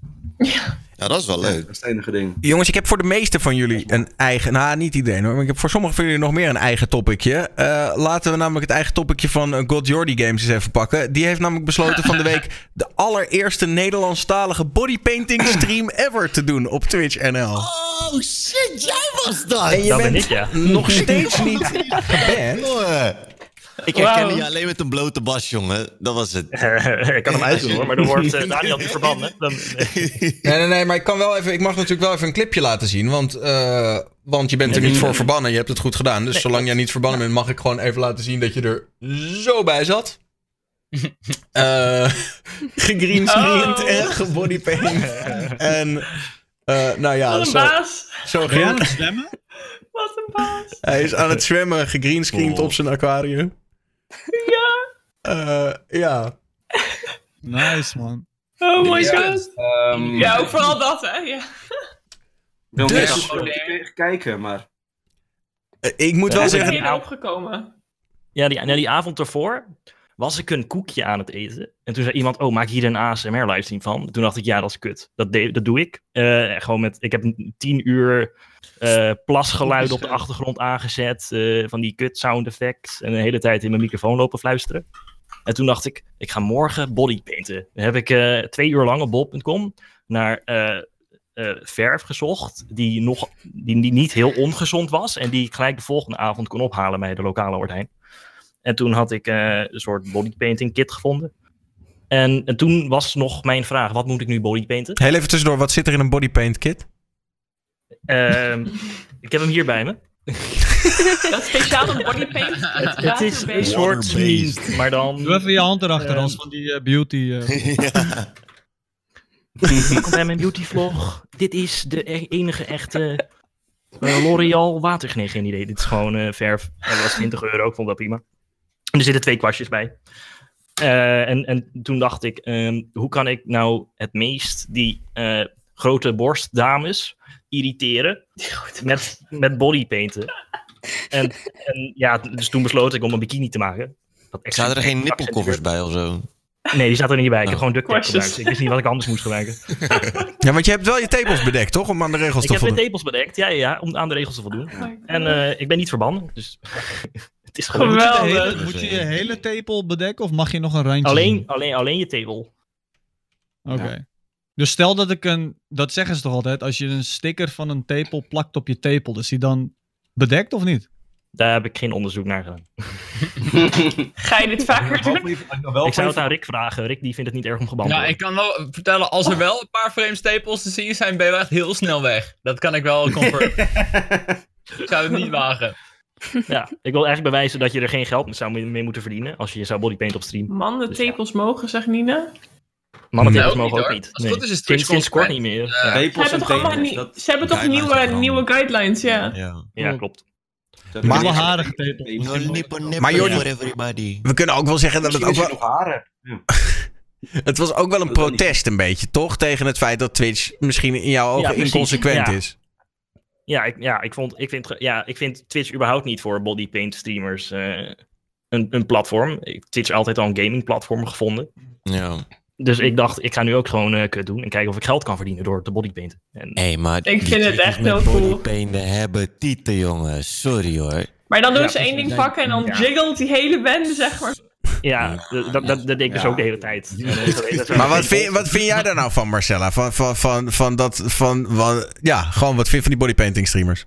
Ja, dat is wel leuk. Dat is het enige ding. Jongens, ik heb voor de meeste van jullie een eigen... Nou, niet iedereen hoor. Maar ik heb voor sommigen van jullie nog meer een eigen topicje. Eh, laten we namelijk het eigen topicje van eh, God Jordy Games eens even pakken. Die heeft namelijk besloten van de week... de allereerste Nederlandstalige bodypainting stream ever te doen op Twitch NL. Oh shit, jij was dat! En je dat bent ben ik, ja. nog steeds niet geband. Ik herkende je alleen met een blote bas, jongen. Dat was het. ik kan hem uitdoen hoor, maar dan wordt eh, Daniel niet verbannen. Dan, Nee, nee, nee, maar ik kan wel even. Ik mag natuurlijk wel even een clipje laten zien. Want eh, Want je bent er niet voor verbannen. Je hebt het goed gedaan. Dus zolang jij niet verbannen bent, mag ik gewoon even laten zien dat je er zo bij zat. Eh gegreenscreened Oh. en gebodypaint. en eh, nou ja, Wat een zo, baas. zo ging het zwemmen? Wat een baas. Hij is aan het zwemmen, gegreenscreend Oh. op zijn aquarium. Ja. Eh, ja. Nice, man. Oh my Ja. god. Ehm, Ja, ook vooral dat, hè. Ja. Ik wil Dus- dus, even kijken, maar... Eh, ik moet wel Ja, Ik ben zeggen... hier opgekomen. Ja, die, die avond ervoor was ik een koekje aan het eten. En toen zei iemand, oh, maak hier een ASMR-livestream van. Toen dacht ik, ja, dat is kut. Dat, de- dat doe ik. Eh, gewoon met, ik heb tien uur eh, plasgeluid op de achtergrond aangezet. eh, van die kut sound effects. En de hele tijd in mijn microfoon lopen fluisteren. En toen dacht ik, ik ga morgen bodypainten. Dan heb ik twee uur lang op bol.com naar verf gezocht. Die, nog, die, die niet heel ongezond was. En die ik gelijk de volgende avond kon ophalen bij de lokale Heijn. En toen had ik eh, een soort bodypainting kit gevonden. En, en toen was nog mijn vraag, wat moet ik nu bodypainten? Heel even tussendoor, wat zit er in een bodypaint kit? Ehm, ik heb hem hier bij me. Dat speciale bodypaint. Het, het is een soort maar dan... Doe even je hand erachter, Ehm. als van die eh, beauty... eh. ja. Welkom bij mijn beauty vlog. Dit is de e- enige echte eh, L'Oreal water. Nee, geen idee. Dit is gewoon eh, verf. En dat was 20 euro. Ik vond dat prima. En er zitten twee kwastjes bij. Eh, en, en toen dacht ik, ehm, hoe kan ik nou het meest die eh, grote borstdames irriteren met, met bodypainten? En, en ja, dus toen besloot ik om een bikini te maken. Zaten er geen nippelkoffers bij of zo? Nee, die zaten er niet bij. Ik heb Oh. gewoon duct tape gebruikt. Ik wist niet wat ik anders moest gebruiken. Ja, want je hebt wel je tepels bedekt, toch? Om aan de regels Ik te heb mijn voldoen. tepels bedekt, ja, ja, ja, om aan de regels te voldoen. Oh En eh, ik ben niet verbannen, dus het is gewoon... Moet je, Geweldig. hele, moet je je hele tepel bedekken of mag je nog een randje Alleen, alleen, alleen je tepel. Oké. Dus stel dat ik een... Dat zeggen ze toch altijd? Als je een sticker van een tepel plakt op je tepel, is die dan bedekt of niet? Daar heb ik geen onderzoek naar gedaan. Ga je dit vaker doen? Ik zou het aan Rick vragen. Rick die vindt het niet erg om geband te Ja, ik kan wel vertellen, als er wel een paar frame staples te zien zijn, ben je wel echt heel snel weg. Dat kan ik wel confirmen. ik zou het niet wagen. Ja, ik wil eigenlijk bewijzen dat je er geen geld mee zou mee moeten verdienen als je je zou bodypaint op stream. Man, de Dus ja. tepels mogen, zegt Nina. Mannen Nee, tepels ook mogen ook niet. Als goed is, is Twitch sinds, kort niet meer. Ze Tepels hebben en toch, allemaal tepels. nie- Dat, ze hebben toch guidelines nieuwe, nieuwe guidelines, ja. Ja. ja, klopt. dat Maar- Wel harige tepel. No nipple nipple Maar Jordi- everybody. We kunnen ook wel zeggen dat het ook wel... nog haren. Ja. Het was ook wel een protest een beetje, toch? Tegen het feit dat Twitch misschien in jouw ogen Ja, inconsequent Ja. is. Ja, ik, ja, ik, vond, ik, vind, ja, ik vind Twitch überhaupt niet voor bodypaint streamers eh, een, een platform. Ik Twitch altijd al een gaming platform gevonden. Ja. Dus ik dacht, ik ga nu ook gewoon eh kut doen en kijken of ik geld kan verdienen door te bodypainten. En, Hé, maar Ik vind het echt heel cool. bodypainten hebben tieten, jongen. Sorry hoor. Maar dan doen Ja, ze één ding pakken en dan Ja. jiggelt die hele bende, zeg maar. Ja, dat, dat, dat deed ik dus ook de hele tijd. Eh, Maar wat vind, wat vind jij daar nou van, Marcella? Van, van, van, van dat, van, van, ja, gewoon wat vind je van die bodypainting streamers?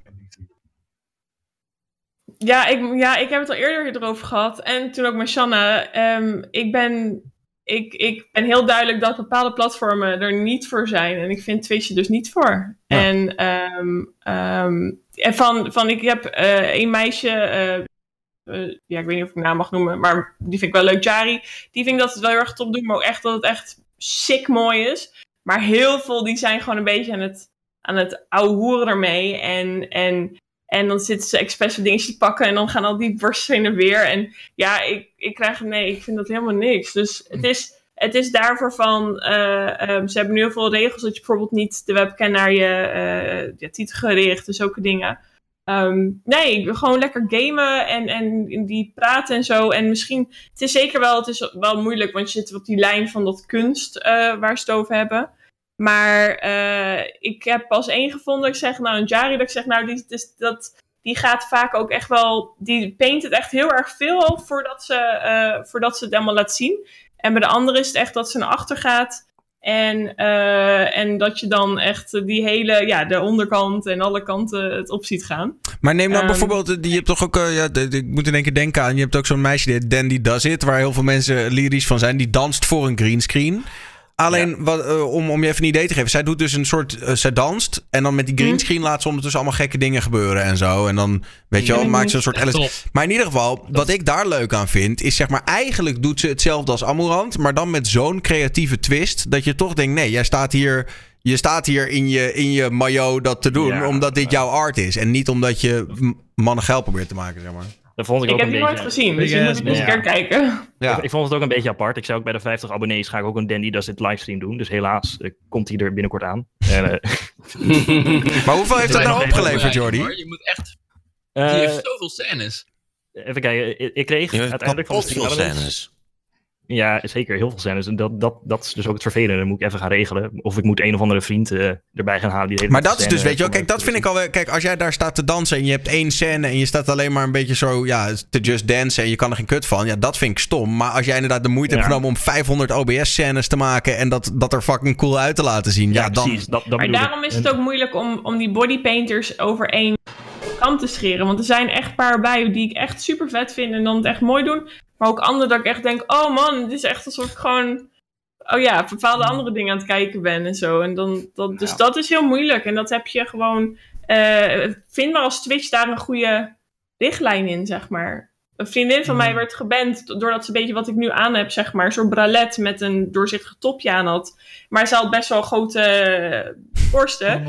Ja ik, ja, ik heb het al eerder erover gehad. En toen ook met Shanna. Ehm, ik, ben, ik, ik ben heel duidelijk dat bepaalde platformen er niet voor zijn. En ik vind Twitch er dus niet voor. Ja. En, ehm, ehm, en van, van, ik heb eh een meisje... eh, ja, ik weet niet of ik naam mag noemen, maar die vind ik wel leuk, Jari. Die vind ik dat het wel heel erg top doen, maar ook echt dat het echt sick mooi is. Maar heel veel die zijn gewoon een beetje aan het, aan het ermee. En, en, en dan zitten ze expres een dingetje te pakken en dan gaan al die borsten heen en weer. En ja, ik, ik krijg, nee, ik vind dat helemaal niks. Dus het is, het is daarvoor van, eh, ehm, ze hebben nu heel veel regels dat je bijvoorbeeld niet de webcam naar je, je titel gericht en zulke dingen. Ehm, nee, gewoon lekker gamen en, en die praten en zo. En misschien, het is zeker wel, het is wel moeilijk, want je zit op die lijn van dat kunst eh, waar ze over hebben. Maar eh, ik heb pas één gevonden. Ik zeg nou een Jari, dat ik zeg nou, die, dat, die gaat vaak ook echt wel, die paint het echt heel erg veel voordat ze, eh, voordat ze het helemaal laat zien. En bij de andere is het echt dat ze naar achter gaat. En, eh, en dat je dan echt die hele, ja, de onderkant en alle kanten het op ziet gaan. Maar neem nou Ehm. bijvoorbeeld, je hebt toch ook, eh, ja, ik moet in één keer denken aan, je hebt ook zo'n meisje Dandy Does It, waar heel veel mensen lyrisch van zijn, die danst voor een greenscreen. Alleen, wat, eh, om, om je even een idee te geven. Zij doet dus een soort... eh, zij danst. En dan met die greenscreen laat ze ondertussen allemaal gekke dingen gebeuren en zo. En dan, weet je wel, maakt ze een soort... LS maar in ieder geval, wat ik daar leuk aan vind... is zeg maar, eigenlijk doet ze hetzelfde als Amorant... maar dan met zo'n creatieve twist... dat je toch denkt, nee, jij staat hier... Je staat hier in je, in je maillot dat te doen... Ja, omdat dit jouw art is. En niet omdat je mannen geil probeert te maken, zeg maar. Dat vond ik, Ik ook heb die beetje... nooit gezien, dus die moet ik eens een keer kijken. Ja. Ik, ik vond het ook een beetje apart. Ik zou ook bij de 50 abonnees ga ik ook een Dandy Does It livestream doen. Dus helaas eh, komt hij er binnenkort aan. En, eh, Maar hoeveel heeft dat nou opgeleverd, Jordi? Je moet echt... Die eh, heeft zoveel scènes. even kijken, ik, ik kreeg Je uiteindelijk van de stream. Ja, zeker. Heel veel scènes. En dat, dat, dat is dus ook het vervelende. Dan moet ik even gaan regelen. Of ik moet een of andere vriend eh, erbij gaan halen. Die hele Maar dat is dus, weet je wel, kijk, me- dat vind ik alweer. Kijk, als jij daar staat te dansen en je hebt één scène en je staat alleen maar een beetje zo, ja, te just dansen en je kan er geen kut van, ja, dat vind ik stom. Maar als jij inderdaad de moeite hebt genomen om 500 OBS-scènes te maken en dat, dat er fucking cool uit te laten zien, ja, Ja, dan. precies. Dat, dat Maar bedoel ik. daarom is het ook moeilijk om, om die bodypainters over één kant te scheren. Want er zijn echt een paar bij die ik echt super vet vind en dan het echt mooi doen. Maar ook andere dat ik echt denk, oh man, dit is echt alsof ik gewoon... Oh ja, bepaalde andere dingen aan het kijken ben en zo. En dan, dat, dus Ja. dat is heel moeilijk. En dat heb je gewoon... eh vind maar als Twitch daar een goede richtlijn in, zeg maar. Een vriendin van mij werd geband doordat ze een beetje wat ik nu aan heb, zeg maar. Zo'n bralet met een doorzichtig topje aan had. Maar ze had best wel grote eh, borsten.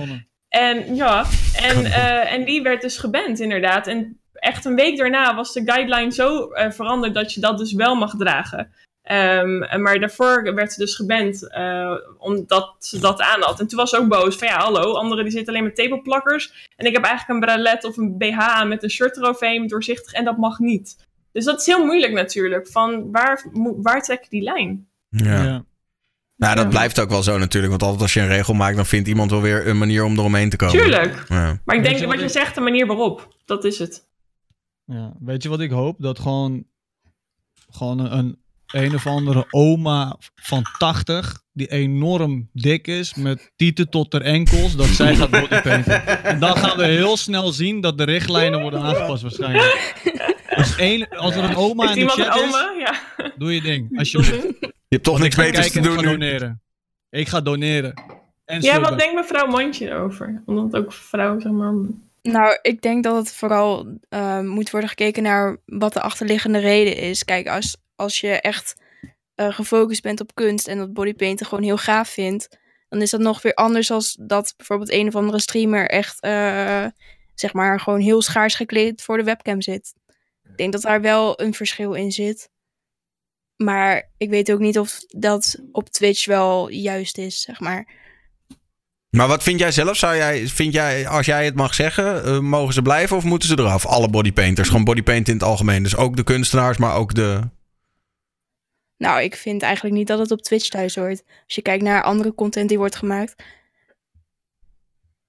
En ja, en, eh, en die werd dus geband, inderdaad. En echt een week daarna was de guideline zo eh, veranderd dat je dat dus wel mag dragen. Ehm, maar daarvoor werd ze dus geband eh, omdat ze dat aan had. En toen was ze ook boos van ja, hallo, anderen die zitten alleen met tepelplakkers. En ik heb eigenlijk een bralet of een BH aan met een shirt eroverheen, doorzichtig, en dat mag niet. Dus dat is heel moeilijk natuurlijk. Van waar, waar trek je die lijn? Ja. Ja. Nou, dat Ja. blijft ook wel zo natuurlijk. Want altijd als je een regel maakt, dan vindt iemand wel weer een manier om eromheen te komen. Tuurlijk. Ja. Maar ik denk je wat je zegt, de manier waarop. Dat is het. Ja, weet je wat ik hoop? Dat gewoon, gewoon een, een een of andere oma van 80, die enorm dik is, met tieten tot haar enkels, dat zij gaat bodypainten. En dan gaan we heel snel zien dat de richtlijnen worden aangepast waarschijnlijk. Dus één, als er een oma in de een chat oma? Ja. is, doe je ding. Alsjeblieft. Je hebt toch niks beters te doen doneren. Ik ga doneren. En Ja, wat denkt mevrouw Mandje erover? Omdat ook vrouw, zeg maar... Nou, ik denk dat het vooral eh, moet worden gekeken naar wat de achterliggende reden is. Kijk, als, als je echt eh, gefocust bent op kunst en dat bodypainten gewoon heel gaaf vindt, dan is dat nog weer anders als dat bijvoorbeeld een of andere streamer echt, eh, zeg maar, gewoon heel schaars gekleed voor de webcam zit. Ik denk dat daar wel een verschil in zit. Maar ik weet ook niet of dat op Twitch wel juist is, zeg maar. Maar wat vind jij zelf? Zou jij, vind jij, als jij het mag zeggen, eh, mogen ze blijven of moeten ze eraf? Alle bodypainters, gewoon bodypaint in het algemeen. Dus ook de kunstenaars, maar ook de... Nou, ik vind eigenlijk niet dat het op Twitch thuis hoort. Als je kijkt naar andere content die wordt gemaakt.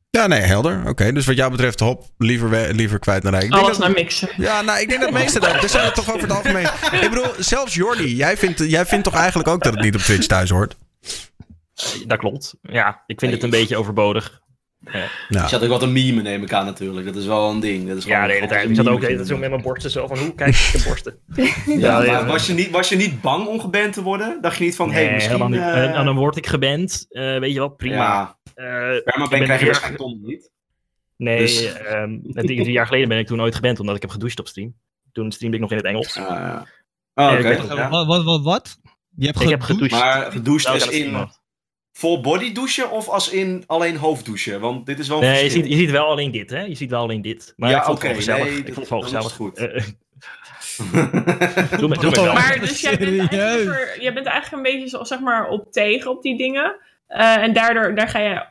Ja, nee, helder. Oké, dus wat jou betreft, hop, liever, liever kwijt naar rijk. Alles dat- naar mixen. Ja, nou, ik denk dat de meeste dat. Dus zijn het toch over het algemeen. Ik bedoel, zelfs Jordi, jij vindt, jij vindt toch eigenlijk ook dat het niet op Twitch thuis hoort? Dat klopt. Ja, ik vind het een beetje overbodig. Ja. Je had ook wat een meme, neem ik aan natuurlijk. Dat is wel een ding. Dat is Ja, gewoon- de hele tijd. Ik zat een ook de zo met mijn borsten zo van, hoe kijk ik de borsten? Ja, Ja, maar ja. was, je niet, was je niet bang om geband te worden? Dacht je niet van, hé, hey, misschien... helemaal niet. eh, En, en dan word ik geband. eh, weet je wel, prima. Ja, Eh, ik ben krijg je waarschijnlijk ton niet. Nee, Dus- ehm, drie, drie jaar geleden ben ik toen ooit geband, omdat ik heb gedoucht op stream. Toen streamde ik nog in het Engels. Ah, ja. Oh, Eh, oké. ik. Wat, wat, wat, wat? Je hebt Ik heb gedoucht? gedoucht. Maar gedoucht ik is in. Full body douchen of als in alleen hoofddouchen? Want dit is wel een Nee, je ziet, je ziet wel alleen dit, hè? Je ziet wel alleen dit. Maar Ja, ik vond het oké, wel gezellig. nee, ik vond het wel gezellig. het goed. Eh, doe me, doe me wel. Maar dus jij bent, jij bent eigenlijk een beetje zo, zeg maar op tegen op die dingen. Eh, en daardoor daar ga je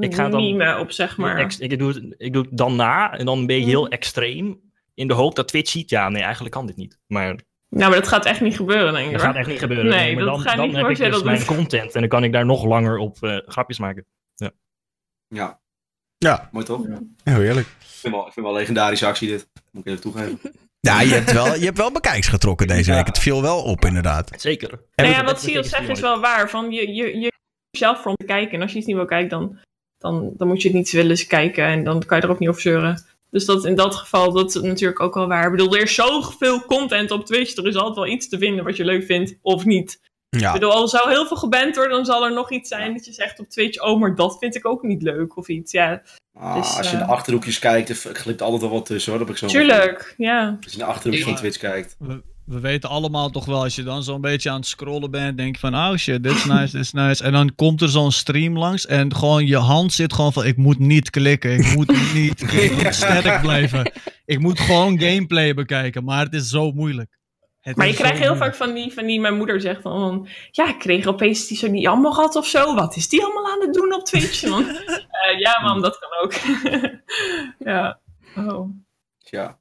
Ik ga dan- meme op, zeg maar. Ex- ik, doe het, ik doe het dan na en dan ben je heel extreem. In de hoop dat Twitch ziet, ja, nee, eigenlijk kan dit niet. Maar Nou, maar dat gaat echt niet gebeuren, denk ik. dat hoor. gaat echt niet gebeuren. Nee, maar dat dan, gaat dan niet heb ik dus mijn doet- content en dan kan ik daar nog langer op eh, grapjes maken. ja, Ja, mooi toch? heel eerlijk. Ik vind, wel, ik vind wel een legendarische actie dit. Moet ik even toegeven. Ja, je hebt wel, je hebt wel bekijks getrokken deze week. Het viel wel op, inderdaad. Zeker. En Nou ja, wat Sios zegt is wel waar. Van je, je, je zelf voor om te kijken. En als je iets niet wil kijken, dan, dan, dan moet je het niet willen eens kijken. En dan kan je er ook niet over zeuren. Dus dat in dat geval, dat is natuurlijk ook wel waar. Ik bedoel, er is zoveel content op Twitch. Er is altijd wel iets te vinden wat je leuk vindt of niet. Ja. Ik bedoel, al zou heel veel geband worden, dan zal er nog iets zijn dat je zegt op Twitch, oh, maar dat vind ik ook niet leuk of iets. Ja, Ah, Dus, als je in eh, de achterhoekjes kijkt, er glipt altijd wel wat tussen hoor. Dat heb ik zo tuurlijk, ja. Als je in de achterhoekjes van Twitch kijkt. We, we weten allemaal toch wel, als je dan zo'n beetje aan het scrollen bent, denk je van, oh shit, dit is nice, dit is nice. En dan komt er zo'n stream langs en gewoon je hand zit gewoon van, ik moet niet klikken, ik moet niet, ik moet sterk blijven. Ik moet gewoon gameplay bekijken, maar het is zo moeilijk. Het Maar je krijgt heel moeilijk. vaak van die, van die, mijn moeder zegt dan, van, ja, ik kreeg opeens die zo niet allemaal gehad of zo. Wat is die allemaal aan het doen op Twitch? Dan, eh, ja, mam, dat kan ook. ja. Oh. Ja.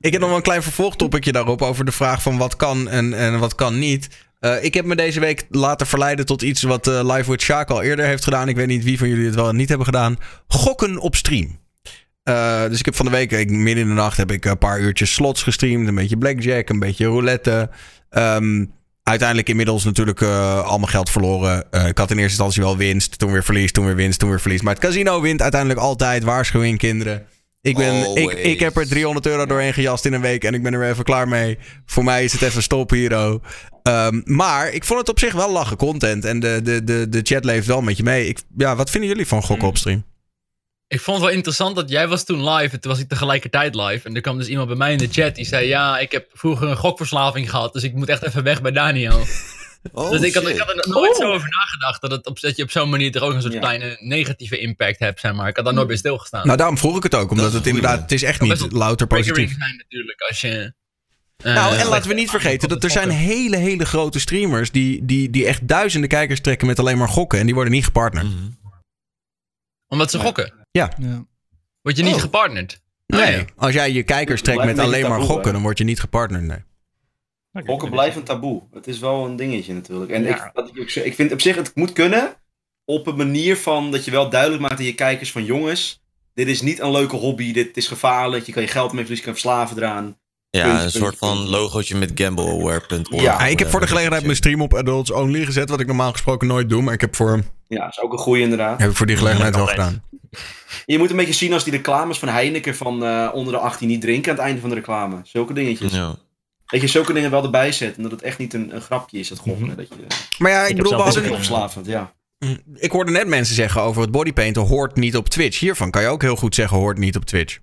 Ik heb nog wel een klein vervolgtopicje daarop over de vraag van wat kan en, en wat kan niet. Eh, ik heb me deze week laten verleiden tot iets wat eh, Live with Sjaak al eerder heeft gedaan. Ik weet niet wie van jullie het wel en niet hebben gedaan. Gokken op stream. Eh, dus ik heb van de week, ik, midden in de nacht, heb ik een paar uurtjes slots gestreamd. Een beetje blackjack, een beetje roulette. Ehm, uiteindelijk inmiddels natuurlijk eh, al mijn geld verloren. Ik had in eerste instantie wel winst, toen weer verlies, toen weer winst, toen weer verlies. Maar het casino wint uiteindelijk altijd. Waarschuwing, kinderen. Ik, ben, ik, ik heb er 300 euro doorheen gejast in een week en ik ben er weer even klaar mee. Voor mij is het even stop, Hero. Ehm, maar ik vond het op zich wel lachen content. En de, de, de, de chat leeft wel met je mee. Ik, ja, wat vinden jullie van gokken op stream? Ik vond het wel interessant dat jij was toen live en toen was ik tegelijkertijd live. En er kwam dus iemand bij mij in de chat die zei: Ja, ik heb vroeger een gokverslaving gehad, dus ik moet echt even weg bij Daniel. Oh, dus ik had, ik had er nog nooit Oh. zo over nagedacht dat, het op, dat je op zo'n manier er ook een soort Ja. kleine negatieve impact hebt, zeg maar. Ik had daar nooit bij stilgestaan. Nou, daarom vroeg ik het ook. Omdat het goeie, inderdaad, het is echt niet louter positief. zijn natuurlijk als je... eh, Nou, en laten we niet vergeten dat er zijn hele, hele grote streamers die, die, die echt duizenden kijkers trekken met alleen maar gokken. En die worden niet gepartnerd. Mhm. Omdat ze gokken. Ja. Word je niet Oh. gepartnerd. Nee, ja. als jij je kijkers trekt met alleen maar gokken, dan word je niet gepartnerd. Nee. Gokken blijft een taboe. Het is wel een dingetje natuurlijk. En Ja. ik, ik, ook zeg, ik vind op zich, het moet kunnen. Op een manier van dat je wel duidelijk maakt aan je kijkers van jongens. Dit is niet een leuke hobby. Dit is gevaarlijk. Je kan je geld mee verliezen. Je kan verslaven eraan. Ja, Puntje, een soort puntje, van logootje met gambleaware.org. Ja, Ja, ik heb voor de gelegenheid mijn stream op Adults Only gezet, wat ik normaal gesproken nooit doe. Maar ik heb voor, Ja, dat is ook een goeie inderdaad. heb ik voor die gelegenheid wel gedaan. Je moet een beetje zien als die reclames van Heineken van eh, onder de 18 niet drinken aan het einde van de reclame. Zulke dingetjes. Ja. Dat je zulke dingen wel erbij zet. En dat het echt niet een, een grapje is, dat gokken. Mhm. Dat je, Maar ja, ik, bedoel, we hadden, verslavend, ja. ik hoorde net mensen zeggen over het bodypainten hoort niet op Twitch. Hiervan kan je ook heel goed zeggen hoort niet op Twitch.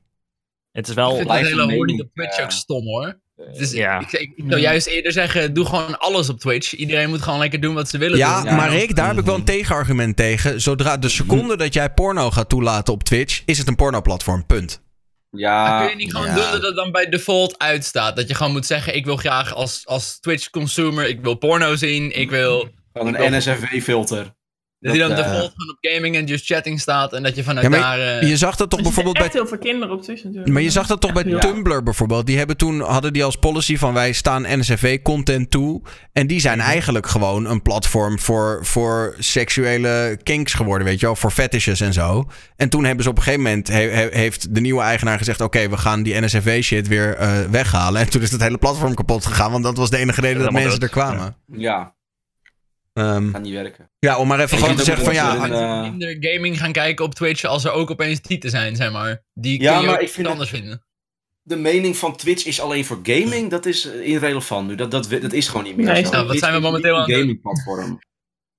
Het is Ik wel... vind dat blijft hele een hoor niet op Twitch ja. ook stom hoor. Dus Ja. ik, ik, ik zou juist eerder zeggen, doe gewoon alles op Twitch. Iedereen moet gewoon lekker doen wat ze willen Ja, doen. maar Rick, daar heb ik wel een tegenargument tegen. Zodra de seconde dat jij porno gaat toelaten op Twitch, is het een pornoplatform. Punt. Ja, kun je niet gewoon ja. doen dat het dan bij default uitstaat? Dat je gewoon moet zeggen, ik wil graag als, als Twitch-consumer, ik wil porno zien, ik wil... gewoon een NSFW-filter. Dat die dan Dat, eh, default gewoon op gaming en just chatting staat en dat je vanuit Ja, maar daar... eh, Je zag dat toch bijvoorbeeld bij heel veel kinderen op Twitch natuurlijk. Maar je zag dat toch bij Ja. Tumblr bijvoorbeeld. Die hebben toen, hadden die als policy van wij staan NSFW-content toe. En die zijn eigenlijk gewoon een platform voor, voor seksuele kinks geworden, weet je wel. Voor fetishes en zo. En toen hebben ze op een gegeven moment, he- he- heeft de nieuwe eigenaar gezegd... oké, we gaan die NSFW-shit weer eh, weghalen. En toen is het hele platform kapot gegaan. Want dat was de enige reden dat mensen er kwamen. Ja, Gaat niet werken. ja, om maar even gewoon te zeggen van ja... eh, minder gaming gaan kijken op Twitch als er ook opeens tieten zijn, zeg maar. Die Ja, kun je maar ook ik vind anders vinden. De mening van Twitch is alleen voor gaming, dat is eh, irrelevant nu. Dat, dat, dat is gewoon niet meer Nee, zo. nou, wat zijn we is momenteel aan een gamingplatform.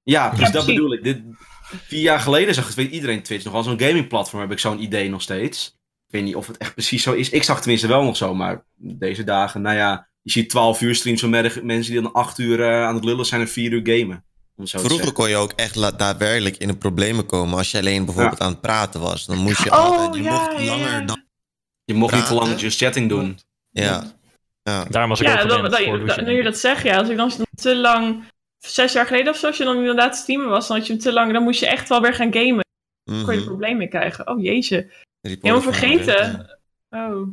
Ja, dus Ja, dat bedoel ik. Dit, vier jaar geleden zag het weet iedereen Twitch nog als een gamingplatform, heb ik zo'n idee nog steeds. Ik weet niet of het echt precies zo is. Ik zag tenminste wel nog zo, maar deze dagen, nou ja, je ziet 12 uur streams van mensen die dan 8 uur eh, aan het lullen zijn en 4 uur gamen. Om het zo te Vroeger kon je ook echt daadwerkelijk in de problemen komen als je alleen bijvoorbeeld aan het praten was. Dan moest je Oh, altijd, je ja, mocht ja, langer ja. dan... Je mocht niet te lang just chatting doen. Ja. ja. Daarom was ik Ja, ook voor dat- douchen, nu je dat zegt, ja, als ik dan te lang, zes jaar geleden of zo, als je dan inderdaad streamen was, dan had je hem te lang, dan moest je echt wel weer gaan gamen. Dan kon je er Mhm. problemen mee krijgen. Oh jeetje, helemaal vergeten. Oh.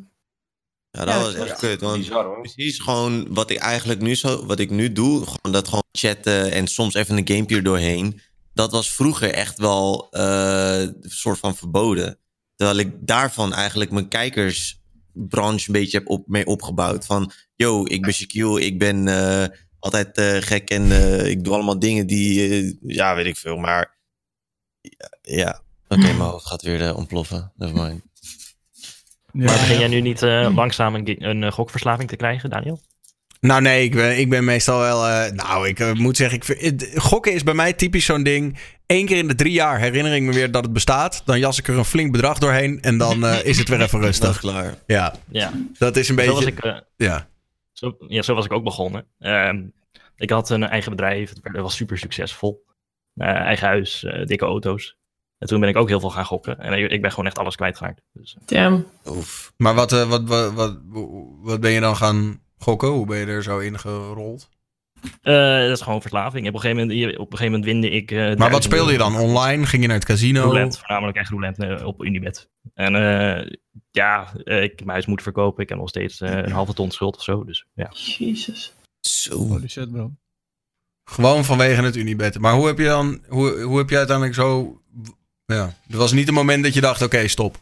Ja, dat Ja, was echt kut. Want Bizar hoor. precies gewoon wat ik eigenlijk nu, zo, wat ik nu doe, gewoon dat gewoon chatten en soms even een gamepje doorheen. Dat was vroeger echt wel eh, een soort van verboden. Terwijl ik daarvan eigenlijk mijn kijkersbranche een beetje heb op, mee opgebouwd. Van, yo, ik ben Shaquille, ik ben eh, altijd eh, gek en ik doe allemaal dingen die, ja, weet ik veel. Maar ja, ja. oké, mijn hoofd gaat weer ontploffen. Maar begin jij nu niet eh, langzaam een, een eh, gokverslaving te krijgen, Daniel? Nou nee, ik ben, ik ben meestal wel... eh, nou, ik eh, moet zeggen, ik, vind- het- gokken is bij mij typisch zo'n ding. Eén keer in de drie jaar herinner ik me weer dat het bestaat. Dan jas ik er een flink bedrag doorheen en dan eh, is het weer even Dat rustig. klaar. Ja, Ja, dat is een zo was, beetje... ik, eh, Ja. zo, ja, zo was ik ook begonnen. Ehm, ik had een eigen bedrijf, het was super succesvol. Eh, eigen huis, eh, dikke auto's. En toen ben ik ook heel veel gaan gokken. En ik, ben gewoon echt alles kwijtgeraakt. Dus, eh, Damn. Oef. Maar wat, eh, wat, wat, wat, wat ben je dan gaan gokken? Hoe ben je er zo in gerold? eh, dat is gewoon verslaving. Op een gegeven moment, op een gegeven moment winde ik... eh, Maar wat speelde je dan? Online? Ging je naar het casino? Roulette, voornamelijk echt roulette op Unibet. En eh, ja, ik heb mijn huis moeten verkopen. Ik heb nog steeds een halve ton schuld of zo. Dus ja. Jezus. Zo. Holy shit, bro. Gewoon vanwege het Unibet. Maar hoe heb je dan, hoe, hoe heb je uiteindelijk zo, ja, er was niet een moment dat je dacht, oké, stop.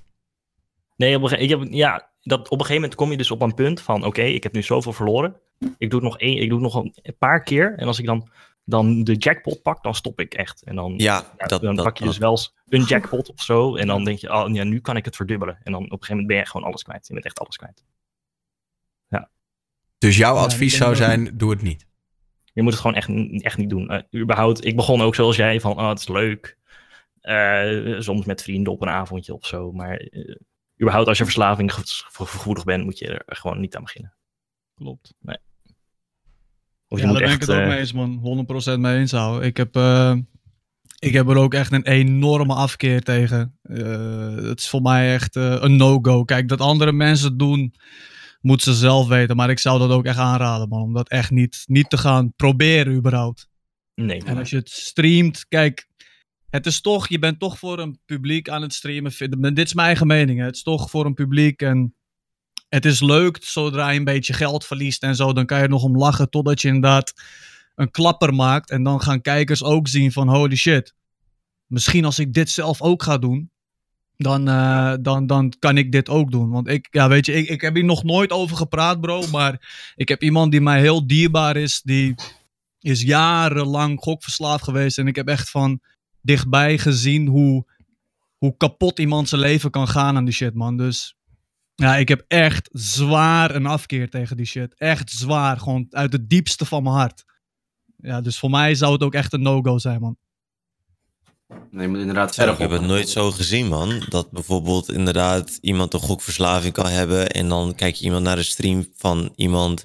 Nee, op een, ik heb, ja, dat, op een gegeven moment kom je dus op een punt van... Oké, ik heb nu zoveel verloren. Ik doe het nog, één, ik doe het nog een paar keer. En als ik dan, dan de jackpot pak, dan stop ik echt. En dan, Ja, ja, dat, dan dat, pak je dat- dus wel eens een jackpot of zo. En dan denk je, oh, ja, nu kan ik het verdubbelen. En dan op een gegeven moment ben je gewoon alles kwijt. Je bent echt alles kwijt. Dus jouw Ja, advies zou zijn, doe het niet. Je moet het gewoon echt, echt niet doen. Eh, überhaupt, ik begon ook zoals jij, van oh, het is leuk. Eh, soms met vrienden op een avondje of zo. Maar eh, überhaupt, als je verslaving ge- ge- gevoelig bent, moet je er gewoon niet aan beginnen. Klopt. Of je ja, moet daar ben echt... ik het ook eh, mee eens, man. 100% mee eens, hou. Ik heb, eh, ik heb er ook echt een enorme afkeer tegen. Eh, het is voor mij echt eh, een no-go. Kijk, dat andere mensen het doen, moeten ze zelf weten. Maar ik zou dat ook echt aanraden, man. Om dat echt niet, niet te gaan proberen, überhaupt. nee, En als je het streamt, kijk, het is toch, je bent toch voor een publiek aan het streamen. Dit is mijn eigen mening. Hè. Het is toch voor een publiek en het is leuk zodra je een beetje geld verliest en zo. Dan kan je nog om lachen totdat je inderdaad een klapper maakt. En dan gaan kijkers ook zien van holy shit. Misschien als ik dit zelf ook ga doen, dan, eh, dan, dan kan ik dit ook doen. Want ik, ja, weet je, ik, ik heb hier nog nooit over gepraat, bro. Maar ik heb iemand die mij heel dierbaar is, die is jarenlang gokverslaafd geweest. En ik heb echt van dichtbij gezien hoe, hoe kapot iemand zijn leven kan gaan aan die shit, man. Dus ja, ik heb echt zwaar een afkeer tegen die shit. Echt zwaar, gewoon uit het diepste van mijn hart. Ja, dus voor mij zou het ook echt een no-go zijn, man. Nee, je moet inderdaad verder ik heb het nooit zo gezien, man. Dat bijvoorbeeld inderdaad iemand een gokverslaving kan hebben. En dan kijk je iemand naar de stream van iemand.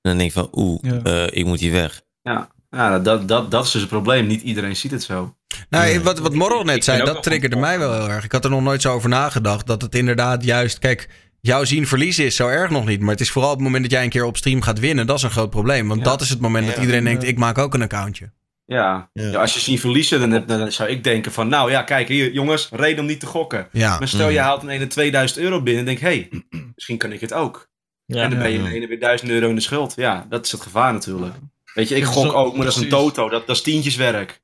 En dan denk je van, oeh, Ja. eh, ik moet hier weg. Ja, ja dat, dat, dat is dus het probleem. Niet iedereen ziet het zo. Nou, wat, wat Morrel net zei, dat triggerde mij wel heel erg. Ik had er nog nooit zo over nagedacht. Dat het inderdaad juist, kijk, jouw zien verliezen is zo erg nog niet. Maar het is vooral op het moment dat jij een keer op stream gaat winnen, dat is een groot probleem. Want Ja. dat is het moment dat Ja. iedereen denkt, ik maak ook een accountje. Ja. Ja. Ja, als je ziet verliezen, dan, heb- dan zou ik denken van... Nou ja, kijk hier, jongens, reden om niet te gokken. Ja. Maar stel, je Mm. haalt een ene 2000 euro binnen en denk... Hé, hey, misschien kan ik het ook. ja, en dan ben je Ja. een ene weer 1000 euro in de schuld. Ja, dat is het gevaar natuurlijk. Weet je, ik gok ook, maar dat is een toto. Dat, dat is tientjeswerk.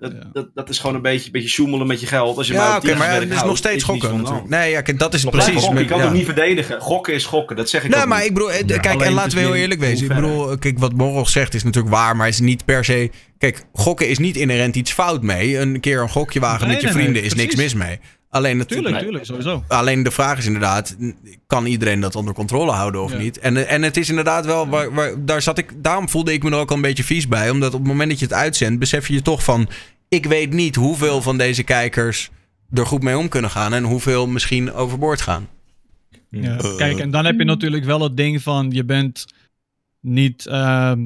Dat, Ja. dat, dat is gewoon een beetje, beetje sjoemelen met je geld. Als je maar Ja, op oké, maar tientjeswerk het is houdt, nog steeds gokken. Nee, ja, kijk, dat is Nog precies. gokken, je kan ja. het niet verdedigen. Gokken is gokken, dat zeg ik Nee, ook maar niet. ik bedoel, eh, kijk, Alleen en laten we heel eerlijk wezen. Ik bedoel, kijk, wat Morrel zegt is natuurlijk waar, maar is niet per se. Kijk, gokken is niet inherent iets fout mee. Een keer een gokje wagen Nee, met je nee, nee, vrienden is niks mis mee. Alleen, het, Tuurlijk, sowieso. alleen de vraag is inderdaad, kan iedereen dat onder controle houden of Ja. niet? En, en het is inderdaad wel, waar, waar, daar zat ik, daarom voelde ik me er ook al een beetje vies bij. Omdat op het moment dat je het uitzendt, besef je je toch van, ik weet niet hoeveel van deze kijkers er goed mee om kunnen gaan en hoeveel misschien overboord gaan. Ja. Kijk, en dan heb je natuurlijk wel het ding van je bent niet. ehm,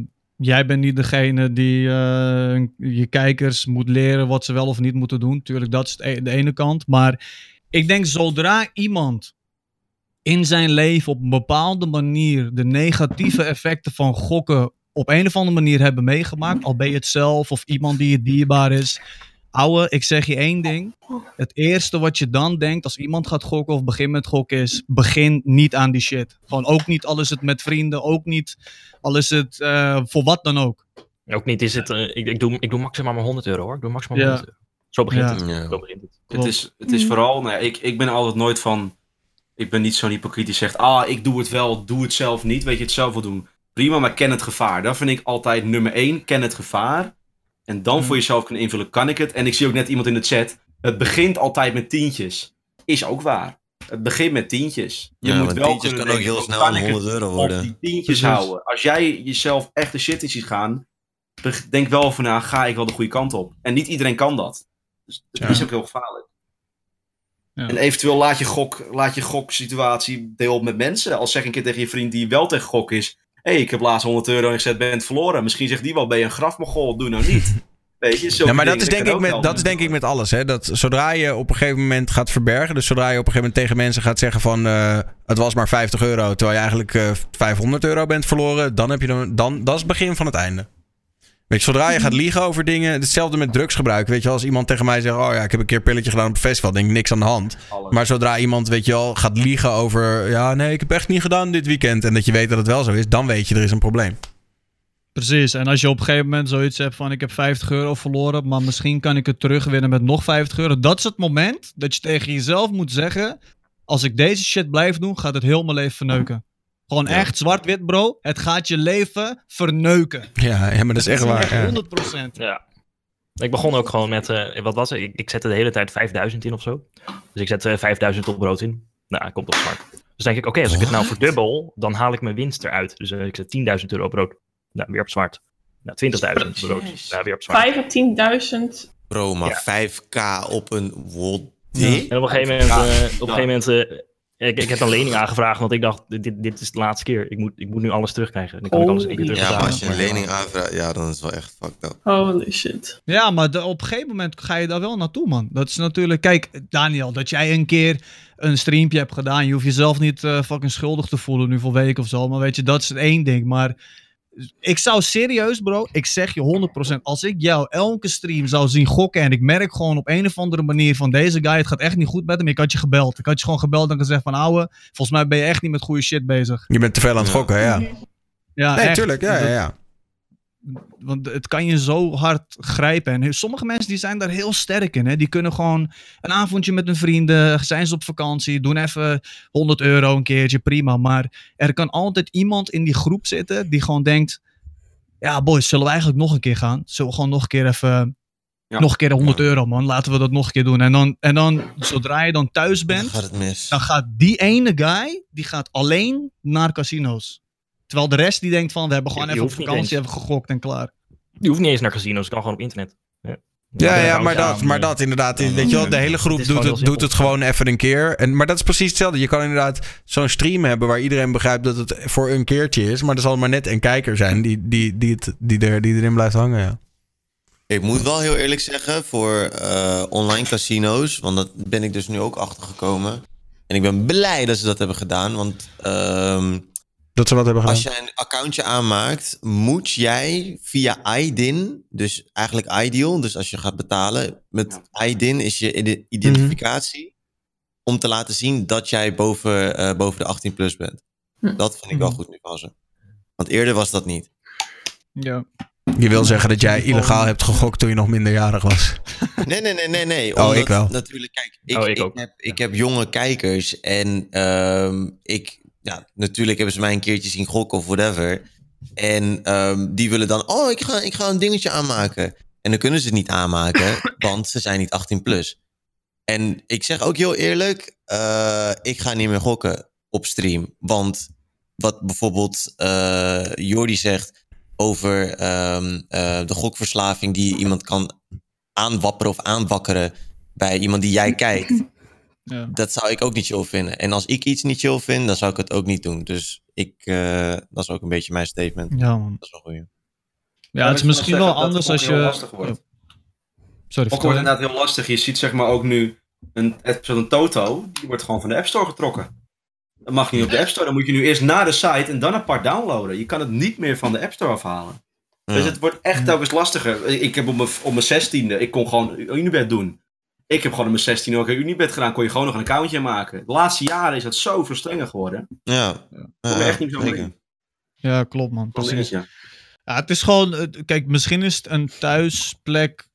jij bent niet degene die eh, je kijkers moet leren wat ze wel of niet moeten doen. Tuurlijk, dat is e- de ene kant. Maar ik denk zodra iemand in zijn leven op een bepaalde manier de negatieve effecten van gokken op een of andere manier hebben meegemaakt, al ben je het zelf of iemand die je dierbaar is. Ouwe, ik zeg je één ding. Het eerste wat je dan denkt als iemand gaat gokken of begint met gokken is: begin niet aan die shit. Gewoon ook niet, al is het met vrienden, ook niet, al is het eh, voor wat dan ook. Ook niet is het, eh, ik, ik, doe, ik doe maximaal maar 100 euro hoor. Ik doe maximaal Ja. 100 euro. Zo begint Ja. het. Ja. Zo begint het. Het is, het is vooral, nou ja, ik, ik ben altijd nooit van, ik ben niet zo'n hypocriet die zegt, ah, ik doe het wel, doe het zelf niet, weet je, het zelf wel doen. Prima, maar ken het gevaar. Dat vind ik altijd nummer één, ken het gevaar. En dan Hmm. voor jezelf kunnen invullen, kan ik het? En ik zie ook net iemand in de chat, het begint altijd met tientjes. Is ook waar. Het begint met tientjes. Je Ja, moet wel tientjes kunnen kan ook heel snel kan een ik het 100 euro op worden. die tientjes Precies. houden. Als jij jezelf echt de shit in ziet gaan, denk wel over na, ga ik wel de goede kant op. En niet iedereen kan dat. Dus dat Ja. is ook heel gevaarlijk. Ja. En eventueel laat je, gok, laat je goksituatie deel op met mensen. Als zeg een keer tegen je vriend die wel tegen gok is. Hé, hey, ik heb laatst 100 euro ingezet, ben het verloren. Misschien zegt die wel, ben je een grafmogol, doe nou niet. Weet je, Ja, maar dat is, denk ik met, dat is denk ik met alles. Hè? Dat zodra je op een gegeven moment gaat verbergen. Dus zodra je op een gegeven moment tegen mensen gaat zeggen van... eh, het was maar 50 euro, terwijl je eigenlijk eh 500 euro bent verloren. Dan heb je dan, dan, dat is het begin van het einde. Weet je, zodra je gaat liegen over dingen... Hetzelfde met drugsgebruik. Weet je, als iemand tegen mij zegt... Oh ja, ik heb een keer een pilletje gedaan op een festival. denk ik niks aan de hand. Maar zodra iemand, weet je wel, gaat liegen over... Ja, nee, ik heb echt niet gedaan dit weekend. En dat je weet dat het wel zo is. Dan weet je, er is een probleem. Precies, en als je op een gegeven moment zoiets hebt van ik heb 50 euro verloren, maar misschien kan ik het terugwinnen met nog 50 euro. Dat is het moment dat je tegen jezelf moet zeggen, als ik deze shit blijf doen, gaat het heel mijn leven verneuken. Gewoon echt zwart-wit bro, het gaat je leven verneuken. Ja, ja maar dat is echt waar. ja. 100%. Ja. Ik begon ook gewoon met, eh, wat was het? Ik, ik zette de hele tijd 5000 in of zo. Dus ik zet eh, 5000 op brood in. Nou, komt op zwart. Dus denk ik, oké, als ik het nou verdubbel, dan haal ik mijn winst eruit. Dus eh, ik zet 10.000 euro op brood. Nou, weer op zwart. Nou, 20.000 op brood. Nou, weer op zwart. 5 à 10.000. Bro, maar Ja. 5k op een what? En op een gegeven moment, Ja. eh, op een gegeven moment eh, ik, ik heb een lening aangevraagd, want ik dacht, dit, dit is de laatste keer. Ik moet, ik moet nu alles terugkrijgen. Dan kan ik alles keer Holy Ja, maar als je een lening aanvraagt, ja, dan is het wel echt fucked up. Holy shit. Ja, maar de- op een gegeven moment ga je daar wel naartoe, man. Dat is natuurlijk... Kijk, Daniel, dat jij een keer een streampje hebt gedaan... je hoeft jezelf niet eh, fucking schuldig te voelen nu voor weken of zo. Maar weet je, dat is het één ding. Maar ik zou serieus, bro, ik zeg je 100%... als ik jou elke stream zou zien gokken... en ik merk gewoon op een of andere manier van... deze guy, het gaat echt niet goed met hem... ik had je gebeld. Ik had je gewoon gebeld en gezegd van... ouwe, volgens mij ben je echt niet met goede shit bezig. Je bent te veel aan het gokken, ja. Ja, Nee, echt. tuurlijk. Ja, ja, ja. Want het kan je zo hard grijpen. En sommige mensen die zijn daar heel sterk in. Hè? Die kunnen gewoon een avondje met hun vrienden. Zijn ze op vakantie. Doen even 100 euro een keertje. Prima. Maar er kan altijd iemand in die groep zitten. Die gewoon denkt. Ja boys, zullen we eigenlijk nog een keer gaan? Zullen we gewoon nog een keer even... Ja. Nog een keer 100 euro man. Laten we dat nog een keer doen. En dan, en dan zodra je dan thuis Dan bent. gaat het mis. Dan gaat die ene guy. Die gaat alleen naar casino's. Terwijl de rest die denkt van. We hebben gewoon Je- je even op vakantie. Even gegokt en klaar. Je hoeft niet eens naar casinos, het kan gewoon op internet. Ja, Ja, ja, Ja, maar dat, maar dat inderdaad. Weet je wel, de hele groep Het doet het, doet het gewoon even een keer. En, maar dat is precies hetzelfde. Je kan inderdaad zo'n stream hebben waar iedereen begrijpt dat het voor een keertje is. Maar er zal maar net een kijker zijn die, die, die, het, die, er, die erin blijft hangen. Ja. Ik moet wel heel eerlijk zeggen, voor eh, online casino's, want dat ben ik dus nu ook achtergekomen. En ik ben blij dat ze dat hebben gedaan, want ehm, Dat ze wat hebben gedaan. als jij een accountje aanmaakt, moet jij via IDIN, dus eigenlijk Ideal, dus als je gaat betalen, met IDIN is je ide- identificatie om te laten zien dat jij boven, eh, boven de 18 plus bent. Hm. Dat vind ik wel goed nu ze. Want eerder was dat niet. Ja. Je wil zeggen dat jij illegaal hebt gegokt toen je nog minderjarig was. Nee, nee, nee, nee, nee. Oh, ik wel. Natuurlijk, kijk, ik, Oh, ik heb, ik heb jonge kijkers en ehm, ik, ja, natuurlijk hebben ze mij een keertje zien gokken of whatever. En ehm, die willen dan, oh, ik ga, ik ga een dingetje aanmaken. En dan kunnen ze het niet aanmaken, want ze zijn niet 18 plus. En ik zeg ook heel eerlijk, eh, ik ga niet meer gokken op stream. Want wat bijvoorbeeld eh Jordi zegt over ehm, eh, de gokverslaving die iemand kan aanwapperen of aanwakkeren bij iemand die jij kijkt. Ja. Dat zou ik ook niet chill vinden. En als ik iets niet chill vind, dan zou ik het ook niet doen. Dus ik, eh, dat is ook een beetje mijn statement. Ja, man. Dat is wel goed. Ja, het is misschien wel anders als ook je... heel lastig wordt. Oh. Sorry, Ook wordt inderdaad heel lastig. Je ziet zeg maar ook nu een, zo'n Toto, die wordt gewoon van de App Store getrokken. Dat mag niet op de App Store. Dan moet je nu eerst naar de site en dan apart downloaden. Je kan het niet meer van de App Store afhalen. Dus het wordt echt telkens lastiger. Ik heb op mijn, op mijn 16e, ik kon gewoon Unibet doen. Ik heb gewoon op mijn 16 ook een Unibet gedaan. Kon je gewoon nog een accountje maken. De laatste jaren is dat zoveel strenger geworden. Ja. Kom je echt niet zo in. Ja, klopt man. Precies. Ja. Ja, het is gewoon... Kijk, misschien is het een thuisplek...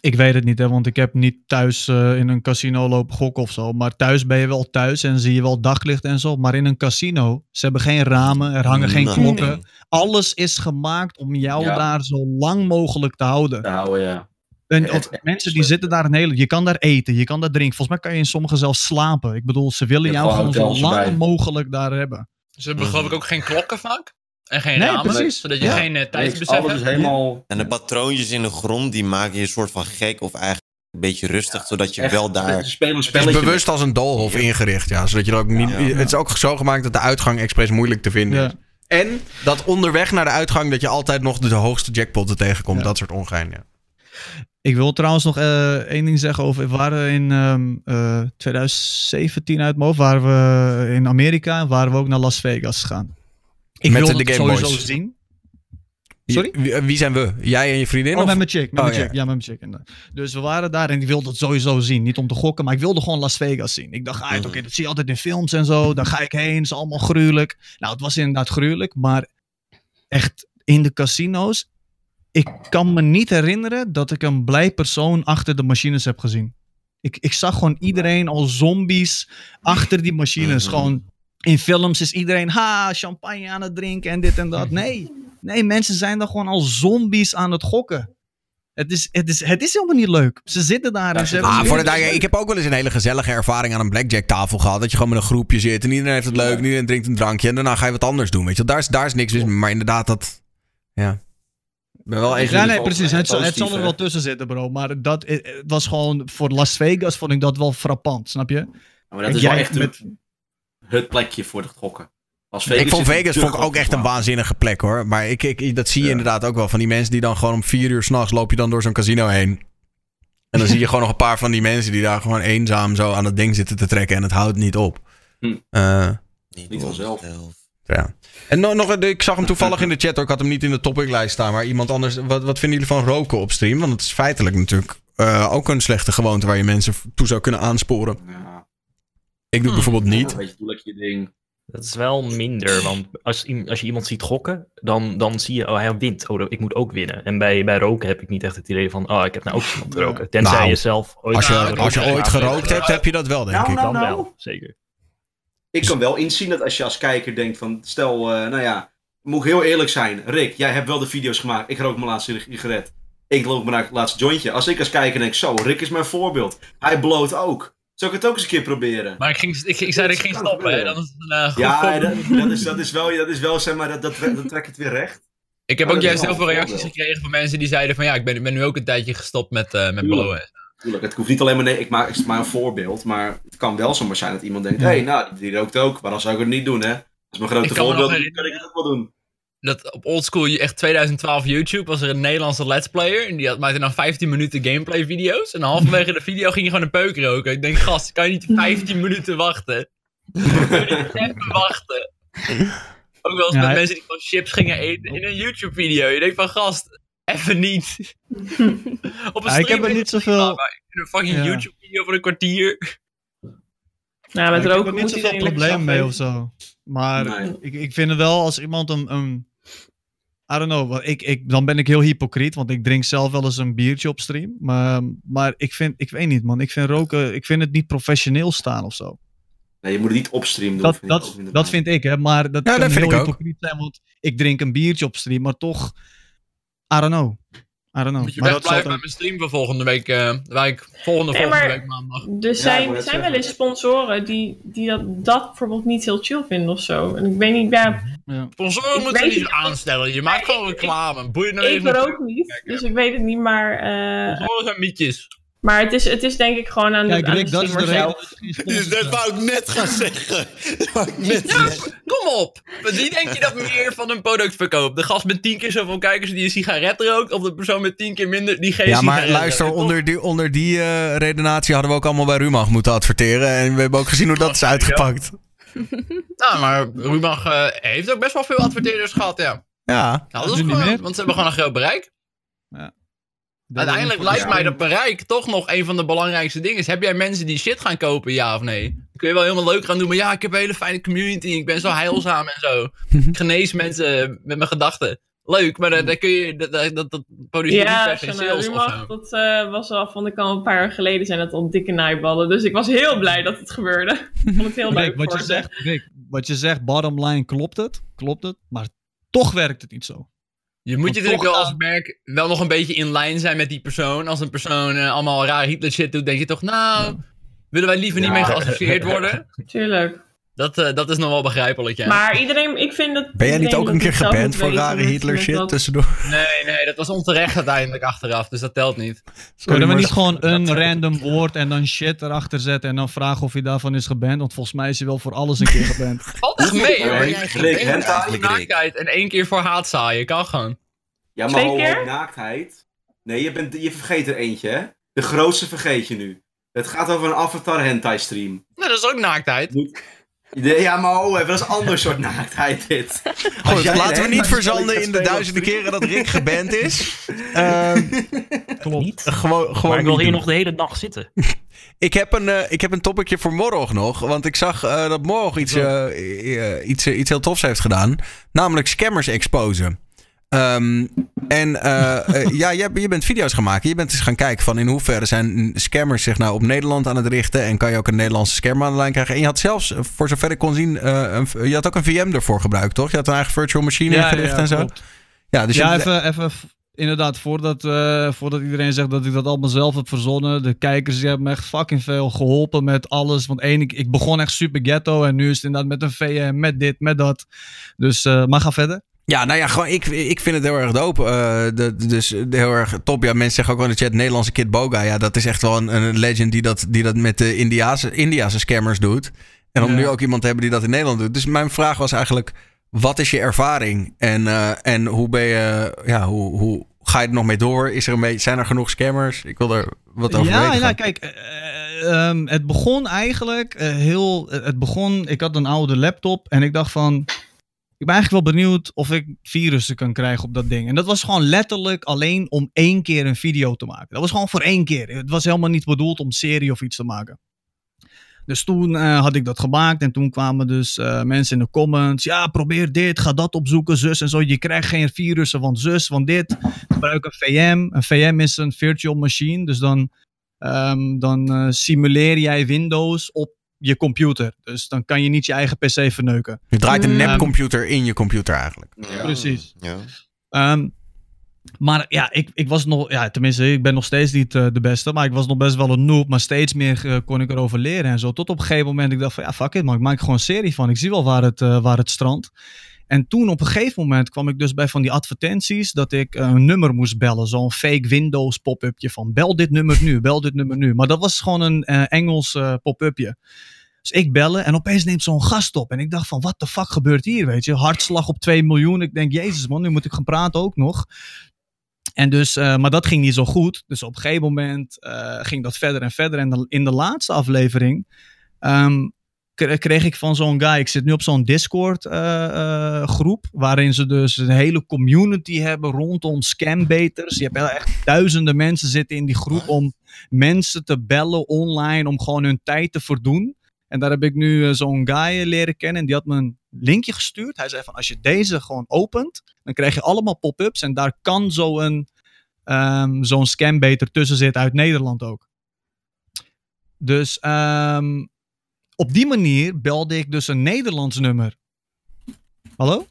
Ik weet het niet, hè, want ik heb niet thuis eh, in een casino lopen gokken of zo. Maar thuis ben je wel thuis en zie je wel daglicht en zo. Maar in een casino, ze hebben geen ramen, er hangen geen Nee. klokken. Alles is gemaakt om jou Ja. daar zo lang mogelijk te houden. Te houden, ja. En, Het- of mensen die zitten daar een hele... Je kan daar eten, je kan daar drinken. Volgens mij kan je in sommige zelfs slapen. Ik bedoel, ze willen jou gewoon zo lang mogelijk daar hebben. Ze hebben geloof ik ook geen klokken vaak. En geen Nee, ramen. precies. Zodat je Ja. geen eh, Niks, tijdsbesef hebt. helemaal... En de patroontjes in de grond, die maken je een soort van gek of eigenlijk een beetje rustig, zodat je echt- wel daar... Het is bewust als een doolhof ingericht, ja. Zodat je er ook niet... Ja. Het is ook zo gemaakt dat de uitgang expres moeilijk te vinden Ja. is. En dat onderweg naar de uitgang dat je altijd nog de hoogste jackpotten tegenkomt. Ja. Dat soort ongein, ja. Ik wil trouwens nog eh, één ding zeggen over. We waren in ehm, eh, 2017 uit mijn hoofd. Waren we in Amerika. en Waren we ook naar Las Vegas gegaan. Ik Met wilde de het Game sowieso Boys. zien. Sorry? Wie, wie zijn we? Jij en je vriendin? Oh, of? met mijn chick. Met Oh, mijn ja. chick. Ja, met mijn chick. Dus we waren daar en ik wilde het sowieso zien. Niet om te gokken, maar ik wilde gewoon Las Vegas zien. Ik dacht, ah, oké, Mhm. dat zie je altijd in films en zo. Daar ga ik heen. Het is allemaal gruwelijk. Nou, het was inderdaad gruwelijk. Maar echt in de casino's. Ik kan me niet herinneren dat ik een blij persoon achter de machines heb gezien. Ik, ik zag gewoon iedereen als zombies achter die machines. Mhm. Gewoon in films is iedereen, ha, champagne aan het drinken en dit en dat. Nee, nee, mensen zijn dan gewoon als zombies aan het gokken. Het is, het is, het is helemaal niet leuk. Ze zitten daar en ze. Ah, voor de, duidelijkheid, ik heb ook wel eens een hele gezellige ervaring aan een blackjack tafel gehad. Dat je gewoon met een groepje zit en iedereen heeft het leuk, en iedereen drinkt een drankje en daarna ga je wat anders doen. Weet je, daar is, daar is niks mis mee. Maar inderdaad, dat. Ja. Ben wel even. Ja, nee, precies. Het, zal- het positief, zal er wel tussen zitten, bro. Maar dat het, het was gewoon... Voor Las Vegas vond ik dat wel frappant, snap je? Maar dat En is wel echt met- het plekje voor het gokken. Als ik vond Vegas de vond ik ook echt een waanzinnige plek hoor. Maar ik, ik, dat zie je Ja. inderdaad ook wel. Van die mensen die dan gewoon om vier uur s'nachts loop je dan door zo'n casino heen. En dan zie je gewoon nog een paar van die mensen die daar gewoon eenzaam zo aan het ding zitten te trekken. En het houdt niet op. Hm. Eh, Niet vanzelf. Ja. En nog, nog, ik zag hem toevallig in de chat hoor. Ik had hem niet in de topiclijst staan. Maar iemand anders. Wat, wat vinden jullie van roken op stream? Want het is feitelijk natuurlijk eh, ook een slechte gewoonte waar je mensen toe zou kunnen aansporen. Ja. Ik doe het bijvoorbeeld niet. Dat is wel minder, want als, als je iemand ziet gokken, dan, dan zie je, oh hij wint, oh ik moet ook winnen. En bij, bij roken heb ik niet echt het idee van, oh ik heb nou ook om te roken. Tenzij Nou, je zelf ooit Als je, als je ooit gerookt hebt, heb je dat wel, denk Nou, ik. nou, Dan nou. wel, zeker. Ik kan wel inzien dat als je als kijker denkt van, stel, eh, nou ja, moet ik heel eerlijk zijn. Rick, jij hebt wel de video's gemaakt. Ik rook mijn laatste sigaret. Ik rook mijn laatste jointje. Als ik als kijker denk, zo, Rick is mijn voorbeeld. Hij bloot ook. Zou ik het ook eens een keer proberen? Maar ik, ging, ik, ik zei dat ik ging stoppen, hè. Dan is een eh, Ja, dat, dat, is, dat, is wel, dat is wel, zeg maar, dat, dat, dat trekt het weer recht. Ik heb Oh, ook dat is juist heel veel reacties gekregen van mensen die zeiden van ja, ik ben, ik ben nu ook een tijdje gestopt met, eh met blowen. Tuurlijk, het hoeft niet alleen maar, nee, ik maak ik maar een voorbeeld, maar het kan wel zomaar zijn dat iemand denkt, hé, hey, nou, die, die rookt ook, maar dan zou ik het niet doen, hè. Dat is mijn grote Ik kan voorbeeld, dan herinneren- kan ik het ook wel doen. Dat op oldschool, echt 2012 YouTube, was er een Nederlandse let's player. En die had, maakte dan 15 minuten gameplay video's. En halverwege de video ging je gewoon een peuk roken. Ik denk, gast, kan je niet 15 minuten wachten? Kun je niet even wachten? Ook wel eens Ja, met mensen die gewoon chips gingen eten in een YouTube video. Je denkt van, gast, even niet. op een Ja, ik heb er niet zoveel- in een fucking Ja. YouTube video van een kwartier. Nou, met ik heb er niet zoveel probleem mee of zo. Maar Nee. ik, ik vind het wel als iemand een. een I don't know. Ik, ik, dan ben ik heel hypocriet, want ik drink zelf wel eens een biertje op stream. Maar, maar ik vind, ik weet niet man, ik vind roken, ik vind het niet professioneel staan of zo. Nee, je moet het niet op stream doen. Dat, vind ik ook dat, dat vind ik, hè. Maar dat Ja, kan dat vind heel ik ook. hypocriet zijn, want ik drink een biertje op stream, maar toch, I don't know. I don't know. Moet je maar best dat blijven zal met mijn stream van volgende week. eh, waar ik volgende, Nee, volgende week maandag. Er zijn, er zijn wel eens sponsoren die, die dat, dat bijvoorbeeld niet heel chill vinden of zo. En ik weet niet, ja, ja. Sponsoren Ik moeten niet aanstellen. Je maakt gewoon reclame. Boeien nou ik even. rook niet, dus ik weet het niet, maar, eh, Sponsoren zijn mietjes. Maar het, is, het is denk ik gewoon aan de, Kijk, aan Rick, de dat is de streamer reden zelf. dat sponsor Dat wou ik net gaan zeggen. Dat wou ik net zeggen. Kom op. Wie denk je dat meer van een product verkoopt? De gast met tien keer zoveel kijkers die een sigaret rookt? Of de persoon met tien keer minder die geen Ja, maar sigaret luister, rookt? onder die, onder die eh, redenatie hadden we ook allemaal bij Rumach moeten adverteren. En we hebben ook gezien hoe dat is uitgepakt. Nou, maar Rubach eh, heeft ook best wel veel adverteerders gehad, ja. Ja. Nou, dat is gewoon, meer? want ze hebben gewoon een groot bereik. Uiteindelijk lijkt mij dat bereik toch nog een van de belangrijkste dingen. is. Heb jij mensen die shit gaan kopen, ja of nee? Dan kun je wel helemaal leuk gaan doen, maar ja, ik heb een hele fijne community. Ik ben zo heilzaam en zo. Ik genees mensen met mijn gedachten. Leuk, maar dan, dan kun je, dat, dat, dat, dat produceert Ja, niet per se zo'n sales zo. dat eh, was al, vond ik al een paar jaar geleden zijn het al dikke naaiballen. Dus ik was heel blij dat het gebeurde. Ik vond het heel leuk wat je ze. zegt, Rick, wat je zegt, bottom line klopt het, klopt het, maar toch werkt het niet zo. Je moet je natuurlijk wel als merk wel nog een beetje in lijn zijn met die persoon. Als een persoon eh, allemaal raar Hitler shit doet, denk je toch, nou, willen wij liever niet Ja. mee geassocieerd worden? Tuurlijk. Dat, eh, dat is nog wel begrijpelijk, ja. Maar iedereen, ik vind dat. Ben jij niet ook een keer geband voor rare met- Hitler met shit wat- tussendoor? Nee, nee, dat was onterecht uiteindelijk achteraf, dus dat telt niet. Kunnen we niet gewoon een random woord en dan shit erachter zetten en dan vragen of hij daarvan is geband? Want volgens mij is hij wel voor alles een keer geband. Valt echt mee, hoor. Rick? naaktheid en één keer voor haat zaaien, kan gewoon. Ja, maar Twee keer? naaktheid. Nee, je, bent, je vergeet er eentje, hè? De grootste vergeet je nu. Het gaat over een Avatar hentai stream. Nou, dat is ook naaktheid. Ja, maar ho, even, dat is een ander soort naaktheid, dit. Goed, laten we niet verzanden in de duizenden keren dat Rick geband is. Ehm, Niet. gewoon Maar gewoon ik wil hier doen. nog de hele dag zitten. Ik heb een, eh, ik heb een topicje voor morgen nog. Want ik zag eh, dat morgen iets, eh, iets, iets heel tofs heeft gedaan. Namelijk scammers exposen. Ehm, en eh, eh, ja, je, je bent video's gaan maken. Je bent eens gaan kijken van in hoeverre zijn scammers zich nou op Nederland aan het richten. En kan je ook een Nederlandse scammer aan de lijn krijgen. En je had zelfs, eh, voor zover ik kon zien, een, je had ook een VM ervoor gebruikt, toch? Je had een eigen virtual machine ingericht en zo. klopt. Ja, dus ja, je, even, even inderdaad, voordat, voordat iedereen zegt dat ik dat allemaal zelf heb verzonnen. De kijkers die hebben me echt fucking veel geholpen met alles. Want één, ik, ik begon echt super ghetto en nu is het inderdaad met een VM, met dit, met dat. Dus, eh, maar ga verder. Ja, nou ja, gewoon, ik, ik vind het heel erg dope. eh, de, dus heel erg top. Ja, mensen zeggen ook wel in de chat, Nederlandse Kid Boga. Ja, dat is echt wel een, een legend die dat, die dat met de Indiase, Indiase scammers doet. En om Ja. nu ook iemand te hebben die dat in Nederland doet. Dus mijn vraag was eigenlijk, wat is je ervaring? En, eh, en hoe ben je, ja, hoe, hoe ga je er nog mee door? Is er een beetje, zijn er genoeg scammers? Ik wil er wat over ja, weten. ja, gaan. kijk, eh, ehm, het begon eigenlijk heel. Het begon, ik had een oude laptop en ik dacht van. Ik ben eigenlijk wel benieuwd of ik virussen kan krijgen op dat ding. En dat was gewoon letterlijk alleen om één keer een video te maken. Dat was gewoon voor één keer. Het was helemaal niet bedoeld om serie of iets te maken. Dus toen eh, had ik dat gemaakt en toen kwamen dus eh, mensen in de comments. Ja, probeer dit, ga dat opzoeken, zus en zo. Je krijgt geen virussen van zus, van dit. Gebruik een VM. Een VM is een virtual machine. Dus dan, ehm, dan eh, simuleer jij Windows op je computer. Dus dan kan je niet je eigen PC verneuken. Je draait een Mm. nepcomputer in je computer eigenlijk. Ja. Precies. Ja. Ehm, maar ja, ik, ik was nog, ja, tenminste, ik ben nog steeds niet eh, de beste, maar ik was nog best wel een noob, maar steeds meer eh, kon ik erover leren en zo. Tot op een gegeven moment ik dacht van, ja, fuck it man, ik maak er gewoon een serie van. Ik zie wel waar het, eh, waar het strandt. En toen op een gegeven moment kwam ik dus bij van die advertenties dat ik een nummer moest bellen. Zo'n fake Windows pop-upje van bel dit nummer nu, bel dit nummer nu. Maar dat was gewoon een eh, Engels eh, pop-upje. Dus ik bellen en opeens neemt zo'n gast op. En ik dacht van, wat de fuck gebeurt hier, weet je? Hartslag op 2 miljoen. Ik denk, jezus man, nu moet ik gaan praten ook nog. En dus, eh, maar dat ging niet zo goed. Dus op een gegeven moment ging dat verder en verder. En in de laatste aflevering ehm, kreeg ik van zo'n guy. Ik zit nu op zo'n Discord eh, eh, groep. Waarin ze dus een hele community hebben rondom scambeters. Je hebt echt duizenden mensen zitten in die groep om mensen te bellen online. Om gewoon hun tijd te verdoen. En daar heb ik nu eh, zo'n guy leren kennen. En die had me een linkje gestuurd. Hij zei van als je deze gewoon opent. Dan krijg je allemaal pop-ups. En daar kan zo'n ehm zo'n scambeter tussen zitten uit Nederland ook. Dus ehm, op die manier belde ik dus een Nederlands nummer. Hallo?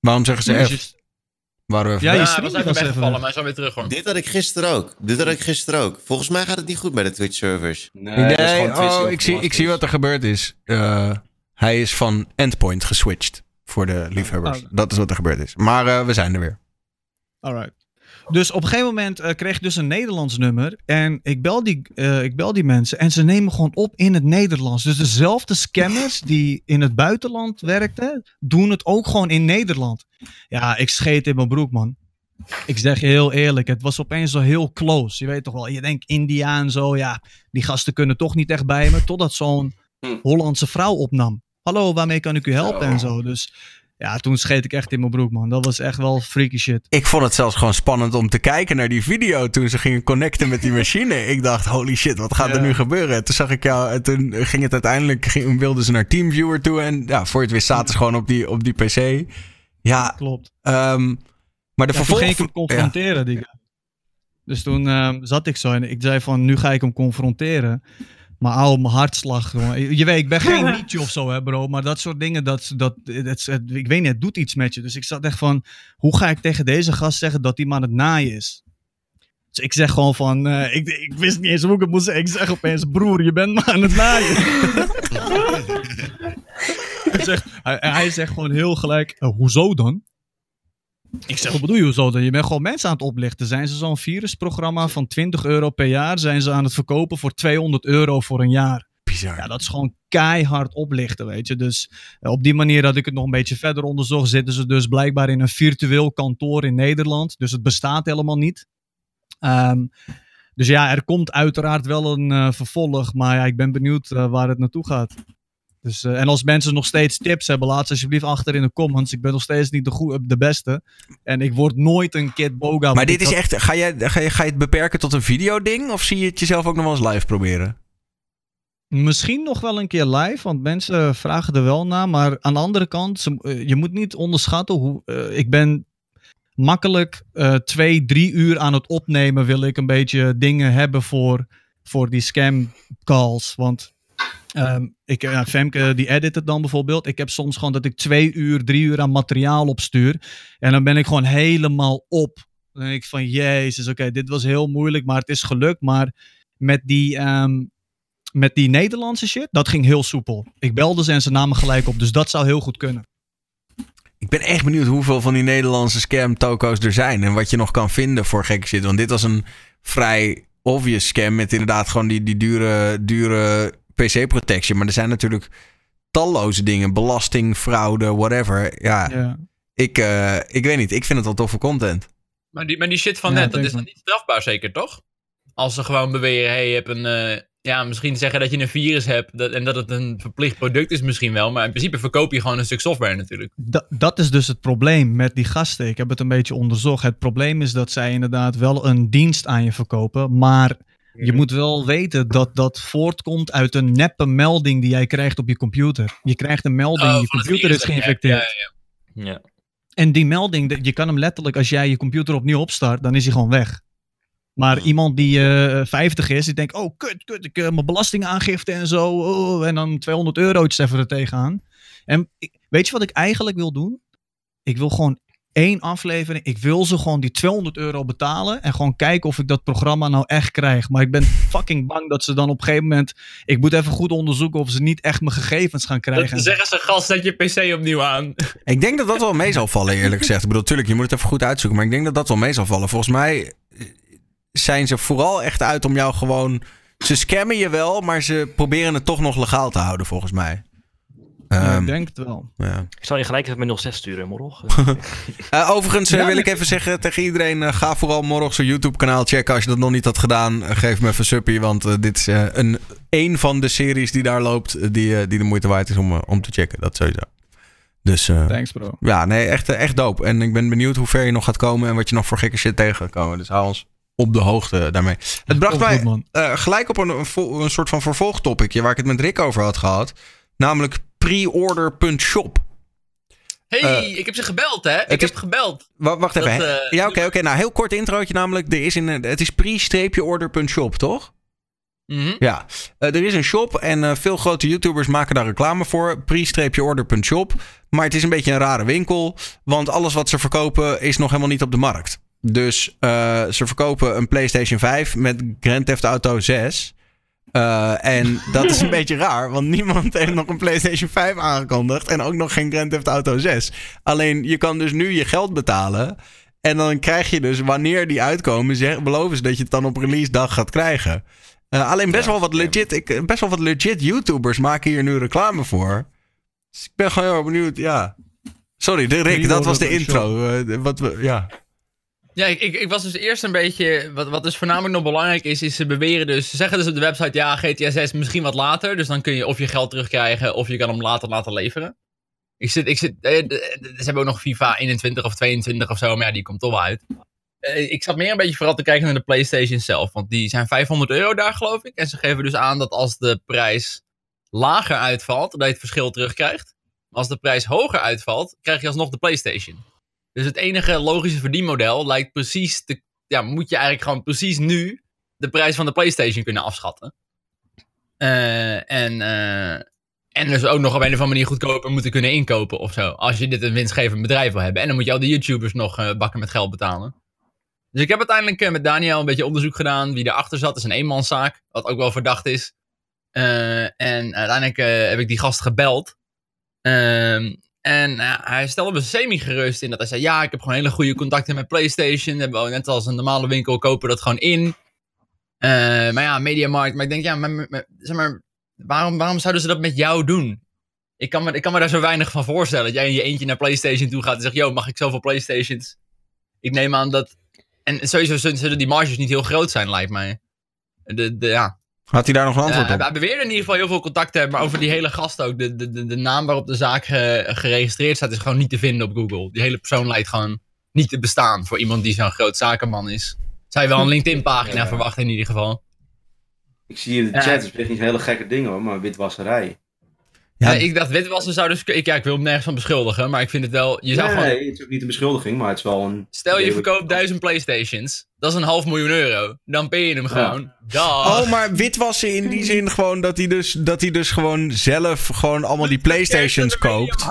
Waarom zeggen ze F? we even Ja, je Ja, was even weggevallen, weg. maar zo weer terug hoor. Dit had ik gisteren ook. Dit had ik gisteren ook. Volgens mij gaat het niet goed bij de Twitch-servers. Nee, Nee, dat is gewoon Twitch oh, ik zie, ik zie wat er gebeurd is. Eh, hij is van Endpoint geswitcht voor de liefhebbers. Oh. Dat is wat er gebeurd is. Maar eh, we zijn er weer. Alright. Dus op een gegeven moment eh, kreeg ik dus een Nederlands nummer. En ik bel, die, eh, ik bel die mensen. En ze nemen gewoon op in het Nederlands. Dus dezelfde scammers die in het buitenland werkten. doen het ook gewoon in Nederland. Ja, ik scheet in mijn broek, man. Ik zeg je heel eerlijk. Het was opeens zo heel close. Je weet toch wel. Je denkt India en zo. Ja, die gasten kunnen toch niet echt bij me. Totdat zo'n Hm. Hollandse vrouw opnam. Hallo, waarmee kan ik u helpen? En zo. Dus ja, toen scheet ik echt in mijn broek, man. Dat was echt wel freaky shit. Ik vond het zelfs gewoon spannend om te kijken naar die video toen ze gingen connecten met die machine. Ik dacht, holy shit, wat gaat er nu gebeuren? En toen zag ik jou, en toen ging het uiteindelijk, ging, wilden ze naar Teamviewer toe. En ja, voor het wist zaten ze gewoon op die, op die PC. Ja, Klopt. ehm, maar de Ja, vervolg... ging ik hem Ja. confronteren, die. Dus toen ehm, zat ik zo en ik zei van, nu ga ik hem confronteren. Maar ouwe, mijn hartslag. jongen. Je weet, ik ben geen liedje of zo, hè, bro. Maar dat soort dingen, dat, dat, het- ik weet niet, het doet iets met je. Dus ik zat echt van, hoe ga ik tegen deze gast zeggen dat hij maar aan het naaien is? Dus ik zeg gewoon van, eh, ik, ik wist niet eens hoe ik het moest zeggen. Ik zeg opeens, broer, je bent maar aan het naaien. hij, zegt, hij, hij zegt gewoon heel gelijk, "Eh, hoezo dan? Ik zeg, wat bedoel je dan? Je bent gewoon mensen aan het oplichten. Zijn ze zo'n virusprogramma van 20 euro per jaar? Zijn ze aan het verkopen voor 200 euro voor een jaar? Bizar. Ja, dat is gewoon keihard oplichten, weet je. Dus eh, op die manier had ik het nog een beetje verder onderzocht. Zitten ze dus blijkbaar in een virtueel kantoor in Nederland. Dus het bestaat helemaal niet. Ehm, dus ja, er komt uiteraard wel een eh, vervolg. Maar ja, ik ben benieuwd eh, waar het naartoe gaat. Dus, eh, en als mensen nog steeds tips hebben, laat ze alsjeblieft achter in de comments. Ik ben nog steeds niet de, goe- de beste. En ik word nooit een Kid Boga. Maar dit is had- echt. Ga je, ga, je, ga je het beperken tot een videoding? Of zie je het jezelf ook nog wel eens live proberen? Misschien nog wel een keer live, want mensen vragen er wel naar. Maar aan de andere kant, ze- eh, je moet niet onderschatten hoe. eh, ik ben makkelijk eh, twee, drie uur aan het opnemen. Wil ik een beetje dingen hebben voor, voor die scam calls. Want ehm, ik, eh, Femke die edit het dan bijvoorbeeld. Ik heb soms gewoon dat ik twee uur, drie uur aan materiaal opstuur. En dan ben ik gewoon helemaal op. Dan denk ik van, jezus, oké, dit was heel moeilijk, maar het is gelukt. Maar met die, ehm, met die Nederlandse shit, dat ging heel soepel. Ik belde ze en ze namen gelijk op, dus dat zou heel goed kunnen. Ik ben echt benieuwd hoeveel van die Nederlandse scam toko's er zijn. En wat je nog kan vinden voor gekke shit. Want dit was een vrij obvious scam met inderdaad gewoon die, die dure, dure PC-protection. Maar er zijn natuurlijk talloze dingen. Belasting, fraude, whatever. Ja, Ja. Ik, eh, ik weet niet. Ik vind het wel toffe content. Maar die, maar die shit van Ja, net, dat is dan niet strafbaar zeker, toch? Als ze gewoon beweren, hey, je hebt een... eh, ja, misschien zeggen dat je een virus hebt dat, en dat het een verplicht product is misschien wel. Maar in principe verkoop je gewoon een stuk software natuurlijk. Da- dat is dus het probleem met die gasten. Ik heb het een beetje onderzocht. Het probleem is dat zij inderdaad wel een dienst aan je verkopen. Maar je moet wel weten dat dat voortkomt uit een neppe melding die jij krijgt op je computer. Je krijgt een melding, Oh, je computer is geïnfecteerd. Ja, ja, ja. Ja. En die melding, je kan hem letterlijk, als jij je computer opnieuw opstart, dan is hij gewoon weg. Maar iemand die eh 50 is, die denkt, oh kut, kut, ik heb mijn belastingaangifte en zo. oh, en dan 200 euro's even er tegenaan. En ik- weet je wat ik eigenlijk wil doen? Ik wil gewoon één aflevering. Ik wil ze gewoon die 200 euro betalen. En gewoon kijken of ik dat programma nou echt krijg. Maar ik ben fucking bang dat ze dan op een gegeven moment... Ik moet even goed onderzoeken of ze niet echt mijn gegevens gaan Dan krijgen. zeggen ze, gast, zet je PC opnieuw aan. Ik denk dat dat wel mee zal vallen, eerlijk gezegd. Ik bedoel, natuurlijk, je moet het even goed uitzoeken. Maar ik denk dat dat wel mee zal vallen. Volgens mij eh, zijn ze vooral echt uit om jou gewoon... Ze scammen je wel, maar ze proberen het toch nog legaal te houden, volgens mij. Ja, Ehm, ik denk het wel. ja. Ik zal je gelijk even met 06 sturen, Morrel. Eh, overigens eh, Ja, wil ik even zeggen tegen iedereen: eh, ga vooral morgen zijn YouTube-kanaal checken. Als je dat nog niet had gedaan, geef me even een suppie. Want dit is eh, een, een van de series die daar loopt, die, eh, die de moeite waard is om, om te checken. Dat sowieso. Dus eh, Thanks bro. ja, nee, echt, echt dope. En ik ben benieuwd hoe ver je nog gaat komen en wat je nog voor gekke shit tegen gaat komen. Dus hou ons op de hoogte daarmee. Het bracht mij eh, gelijk op een, een, een soort van vervolgtopicje waar ik het met Rick over had gehad. Namelijk preorder.shop. hey, Eh, ik heb ze gebeld, hè? Ik heb gebeld. Wa- Wacht even. Dat, eh, ja, oké, oké. Nou, heel kort introotje namelijk. Er is in, eh, het is pre-order.shop, toch? Mhm. Ja. Er is een shop en veel grote YouTubers maken daar reclame voor. Pre-order.shop. Maar het is een beetje een rare winkel. Want alles wat ze verkopen is nog helemaal niet op de markt. Dus ze verkopen een PlayStation 5 met Grand Theft Auto 6. Eh, en dat is een beetje raar, want niemand heeft nog een PlayStation 5 aangekondigd. En ook nog geen Grand Theft Auto 6. Alleen je kan dus nu je geld betalen. En dan krijg je dus, wanneer die uitkomen, zeg, beloven ze dat je het dan op release dag gaat krijgen. Eh, alleen best, wel wat legit, ik, best wel wat legit YouTubers maken hier nu reclame voor. Dus ik ben gewoon heel erg benieuwd, ja. Sorry, de Rick, dat was de intro. Eh, wat we, ja. Ja, ik, ik, was dus eerst een beetje. Wat, wat dus voornamelijk nog belangrijk is, is ze beweren dus. Ze zeggen dus op de website: ja, GTA 6 misschien wat later. Dus dan kun je of je geld terugkrijgen of je kan hem later laten leveren. Ik zit. Ik zit eh, ze hebben ook nog FIFA 21 of 22 of zo, maar ja, die komt toch wel uit. Eh, ik zat meer een beetje vooral te kijken naar de PlayStation zelf. Want die zijn 500 euro daar, geloof ik. En ze geven dus aan dat als de prijs lager uitvalt, dat je het verschil terugkrijgt. Als de prijs hoger uitvalt, krijg je alsnog de PlayStation. Dus het enige logische verdienmodel lijkt precies te. Ja, moet je eigenlijk gewoon precies nu de prijs van de PlayStation kunnen afschatten. Eh, en, eh, en dus ook nog op een of andere manier goedkoper moeten kunnen inkopen of zo. Als je dit een winstgevend bedrijf wil hebben. En dan moet je al die YouTubers nog eh, bakken met geld betalen. Dus ik heb uiteindelijk met Daniel een beetje onderzoek gedaan wie erachter zat. Is een eenmanszaak, wat ook wel verdacht is. En uiteindelijk heb ik die gast gebeld. En nou, hij stelde me semi-gerust in dat hij zei: Ja, ik heb gewoon hele goede contacten met PlayStation. Hebben we net als een normale winkel kopen dat gewoon in. Eh, maar ja, Mediamarkt. Maar ik denk, ja, zeg maar, waarom, waarom zouden ze dat met jou doen? Ik kan, me, ik kan me daar zo weinig van voorstellen. Dat jij in je eentje naar PlayStation toe gaat en zegt: Yo, mag ik zoveel PlayStations? Ik neem aan dat. En sowieso zullen die marges niet heel groot zijn, lijkt mij. De, de, ja. Had hij daar nog een antwoord Eh, op? hij beweerde in ieder geval heel veel contact te hebben, maar over die hele gast ook. De, de, de, de naam waarop de zaak ge- geregistreerd staat is gewoon niet te vinden op Google. Die hele persoon lijkt gewoon niet te bestaan voor iemand die zo'n groot zakenman is. Zij wel een LinkedIn-pagina Ja. verwachten in ieder geval. Ik zie in de chat, het is echt niet hele gekke dingen hoor, maar witwasserij. Ja, ik dacht, witwassen zou dus... Ik, ja, ik wil hem nergens van beschuldigen, maar ik vind het wel... Je zou nee, gewoon... nee, het is ook niet een beschuldiging, maar het is wel een... Stel je verkoopt duizend Playstations. Dat is een half miljoen euro. Dan pay je hem gewoon. Dag. Oh, maar witwassen in die zin gewoon dat hij dus, dat hij dus gewoon zelf gewoon allemaal die Playstations koopt.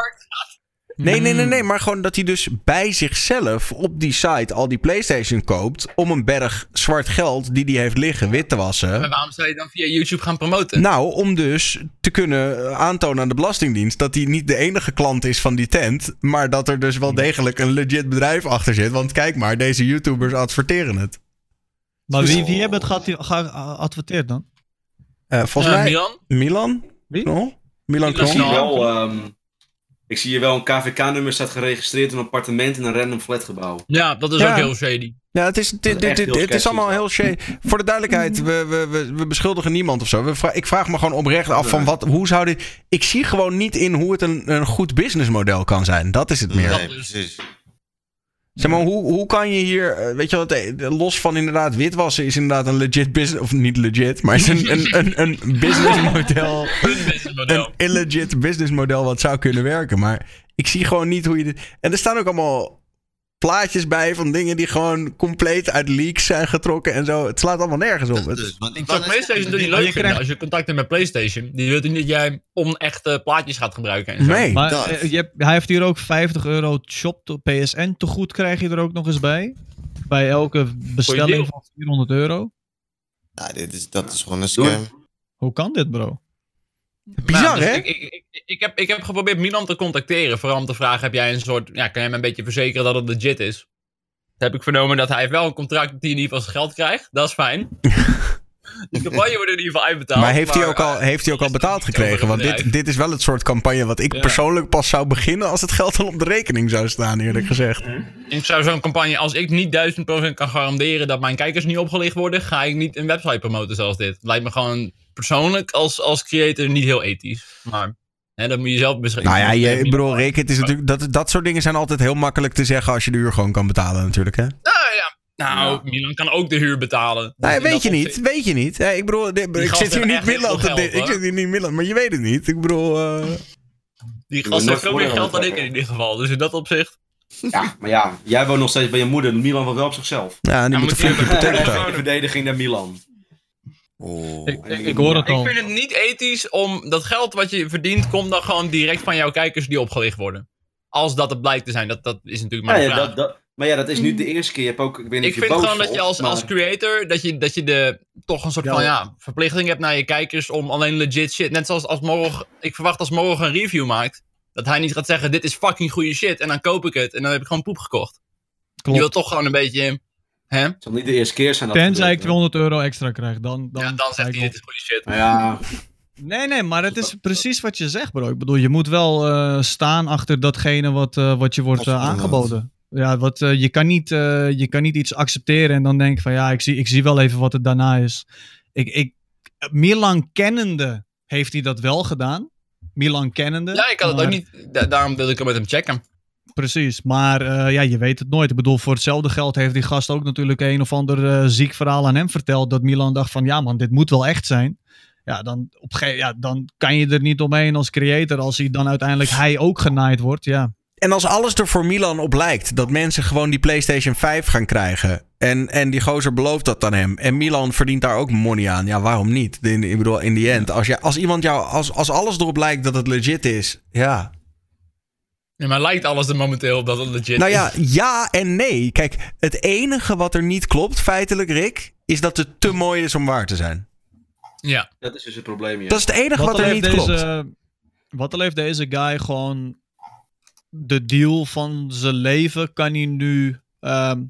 Nee, nee, nee, nee, maar gewoon dat hij dus bij zichzelf op die site al die PlayStation koopt om een berg zwart geld die hij heeft liggen wit te wassen. Maar waarom zou je dan via YouTube gaan promoten? Nou, om dus te kunnen aantonen aan de Belastingdienst dat hij niet de enige klant is van die tent, maar dat er dus wel degelijk een legit bedrijf achter zit. Want kijk maar, deze YouTubers adverteren het. Maar wie, wie hebben het gead- geadverteerd dan? Eh, volgens Eh, mij. Milan? Milan? Wie? Milan wel, ehm, ik zie hier wel een KVK-nummer staat geregistreerd in een appartement in een random flatgebouw. Ja, dat is Ja. ook heel shady. Ja, het is, dit, dit, dit, het is allemaal heel shady. Voor de duidelijkheid, we, we, we, we beschuldigen niemand of zo. We vra- ik vraag me gewoon oprecht af van wat, hoe zou dit... Ik zie gewoon niet in hoe het een, een goed businessmodel kan zijn. Dat is het meer. Nee, precies. Zeg maar, hoe, hoe kan je hier, eh, weet je wat, eh, los van inderdaad witwassen is inderdaad een legit business, of niet legit, maar is een, een, een, een Een businessmodel. een illegit businessmodel wat zou kunnen werken. Maar ik zie gewoon niet hoe je dit... En er staan ook allemaal plaatjes bij van dingen die gewoon compleet uit leaks zijn getrokken en zo. Het slaat allemaal nergens op. Dus, want ik zou PlayStation niet leuk je vinden krijgt- als je contact hebt met PlayStation. Die wil niet dat jij onechte plaatjes gaat gebruiken. En zo. nee. Maar dat. eh, je hebt, hij heeft hier ook 50 euro shop to PSN te goed krijg je er ook nog eens bij. Bij elke bestelling van 400 euro. Ja, dit is, dat is gewoon een scam. Hoe kan dit, bro? Bizar, Nou, dus hè? Ik, ik, ik, ik heb, ik heb geprobeerd Milan te contacteren. Vooral om te vragen, heb jij een soort... Ja, kan jij me een beetje verzekeren dat het legit is? Heb ik vernomen dat hij wel een contract dat hij in ieder geval zijn geld krijgt. Dat is fijn. De campagne wordt in ieder geval uitbetaald. Maar heeft hij ook al, eh, heeft hij ook al betaald gekregen? Want dit, dit is wel het soort campagne wat ik Ja. persoonlijk pas zou beginnen als het geld al op de rekening zou staan, eerlijk gezegd. Ik zou zo'n campagne, als ik niet 1000% kan garanderen dat mijn kijkers niet opgelicht worden, ga ik niet een website promoten zoals dit. Lijkt me gewoon persoonlijk als, als creator niet heel ethisch. Maar hè, dat moet je zelf beschrijven. Nou ja, je, ik bedoel, Rick, het is natuurlijk, dat, dat soort dingen zijn altijd heel makkelijk te zeggen als je de huur gewoon kan betalen natuurlijk, hè? Nou ja, nou, Milan kan ook de huur betalen. Dus Nee, weet je niet, opzicht- weet je niet. Ik bedoel, dit- ik zit hier niet Milan te geld, Ik zit hier niet Milan, maar je weet het niet. Ik bedoel, eh, Die Je gast heeft veel meer geld dan ik in ieder geval. Dus in dat opzicht. Ja, maar ja, jij woont nog steeds bij je moeder. Milan woont wel op zichzelf. ja, die Ja, moet. De verdediging naar Milan. Oh. Ik, ik, ik hoor het al. Ik vind het niet ethisch om dat geld wat je verdient, komt dan gewoon direct van jouw kijkers die opgelicht worden. Als dat het blijkt te zijn. Dat, dat is natuurlijk maar Ja, een ja, vraag. dat, dat, maar ja, dat is nu de eerste keer. Je hebt ook, ik weet niet Ik of je vind gewoon dat je als, als creator, dat je, dat je de, toch een soort Ja. van ja, verplichting hebt naar je kijkers om alleen legit shit. Net zoals als morgen, ik verwacht als morgen een review maakt, dat hij niet gaat zeggen, dit is fucking goede shit. En dan koop ik het en dan heb ik gewoon poep gekocht. Je wil Klopt. toch gewoon een beetje, hè? Het zal niet de eerste keer zijn dat Tenzij ik het gebeurt, 200 euro extra krijg. Dan, dan, ja, dan zegt ik hij, op. dit is goede shit. Maar ja, Nee, nee, maar het is precies wat je zegt, bro. Ik bedoel, je moet wel eh, staan achter datgene wat, eh, wat je wordt eh, aangeboden. Ja, wat, eh, je, kan niet, eh, je kan niet iets accepteren en dan denken van ja, ik zie, ik zie wel even wat het daarna is. Ik, ik, Milan kennende heeft hij dat wel gedaan. Milan kennende. Ja, ik had het ook niet, da- daarom wilde ik hem met hem checken. Precies, maar eh, ja, je weet het nooit. Ik bedoel, voor hetzelfde geld heeft die gast ook natuurlijk een of ander ziek verhaal aan hem verteld. Dat Milan dacht van, ja man, dit moet wel echt zijn. Ja, dan, op ja, dan kan je er niet omheen als creator. Als hij dan uiteindelijk hij ook genaaid wordt, ja. En als alles er voor Milan op lijkt, dat mensen gewoon die PlayStation 5 gaan krijgen. En, en die gozer belooft dat aan hem. En Milan verdient daar ook money aan. Ja, waarom niet? In, ik bedoel, in die end. Als, je, als iemand jou, als, als alles erop lijkt dat het legit is, ja. Ja, maar lijkt alles er momenteel op dat het legit Nou is? ja, ja en nee. Kijk, het enige wat er niet klopt, feitelijk, Rick, is dat het te mooi is om waar te zijn. Ja. Dat is dus het probleem, ja. Dat is het enige wat, er niet klopt. deze, Wat al heeft deze guy gewoon de deal van zijn leven kan hij nu, ehm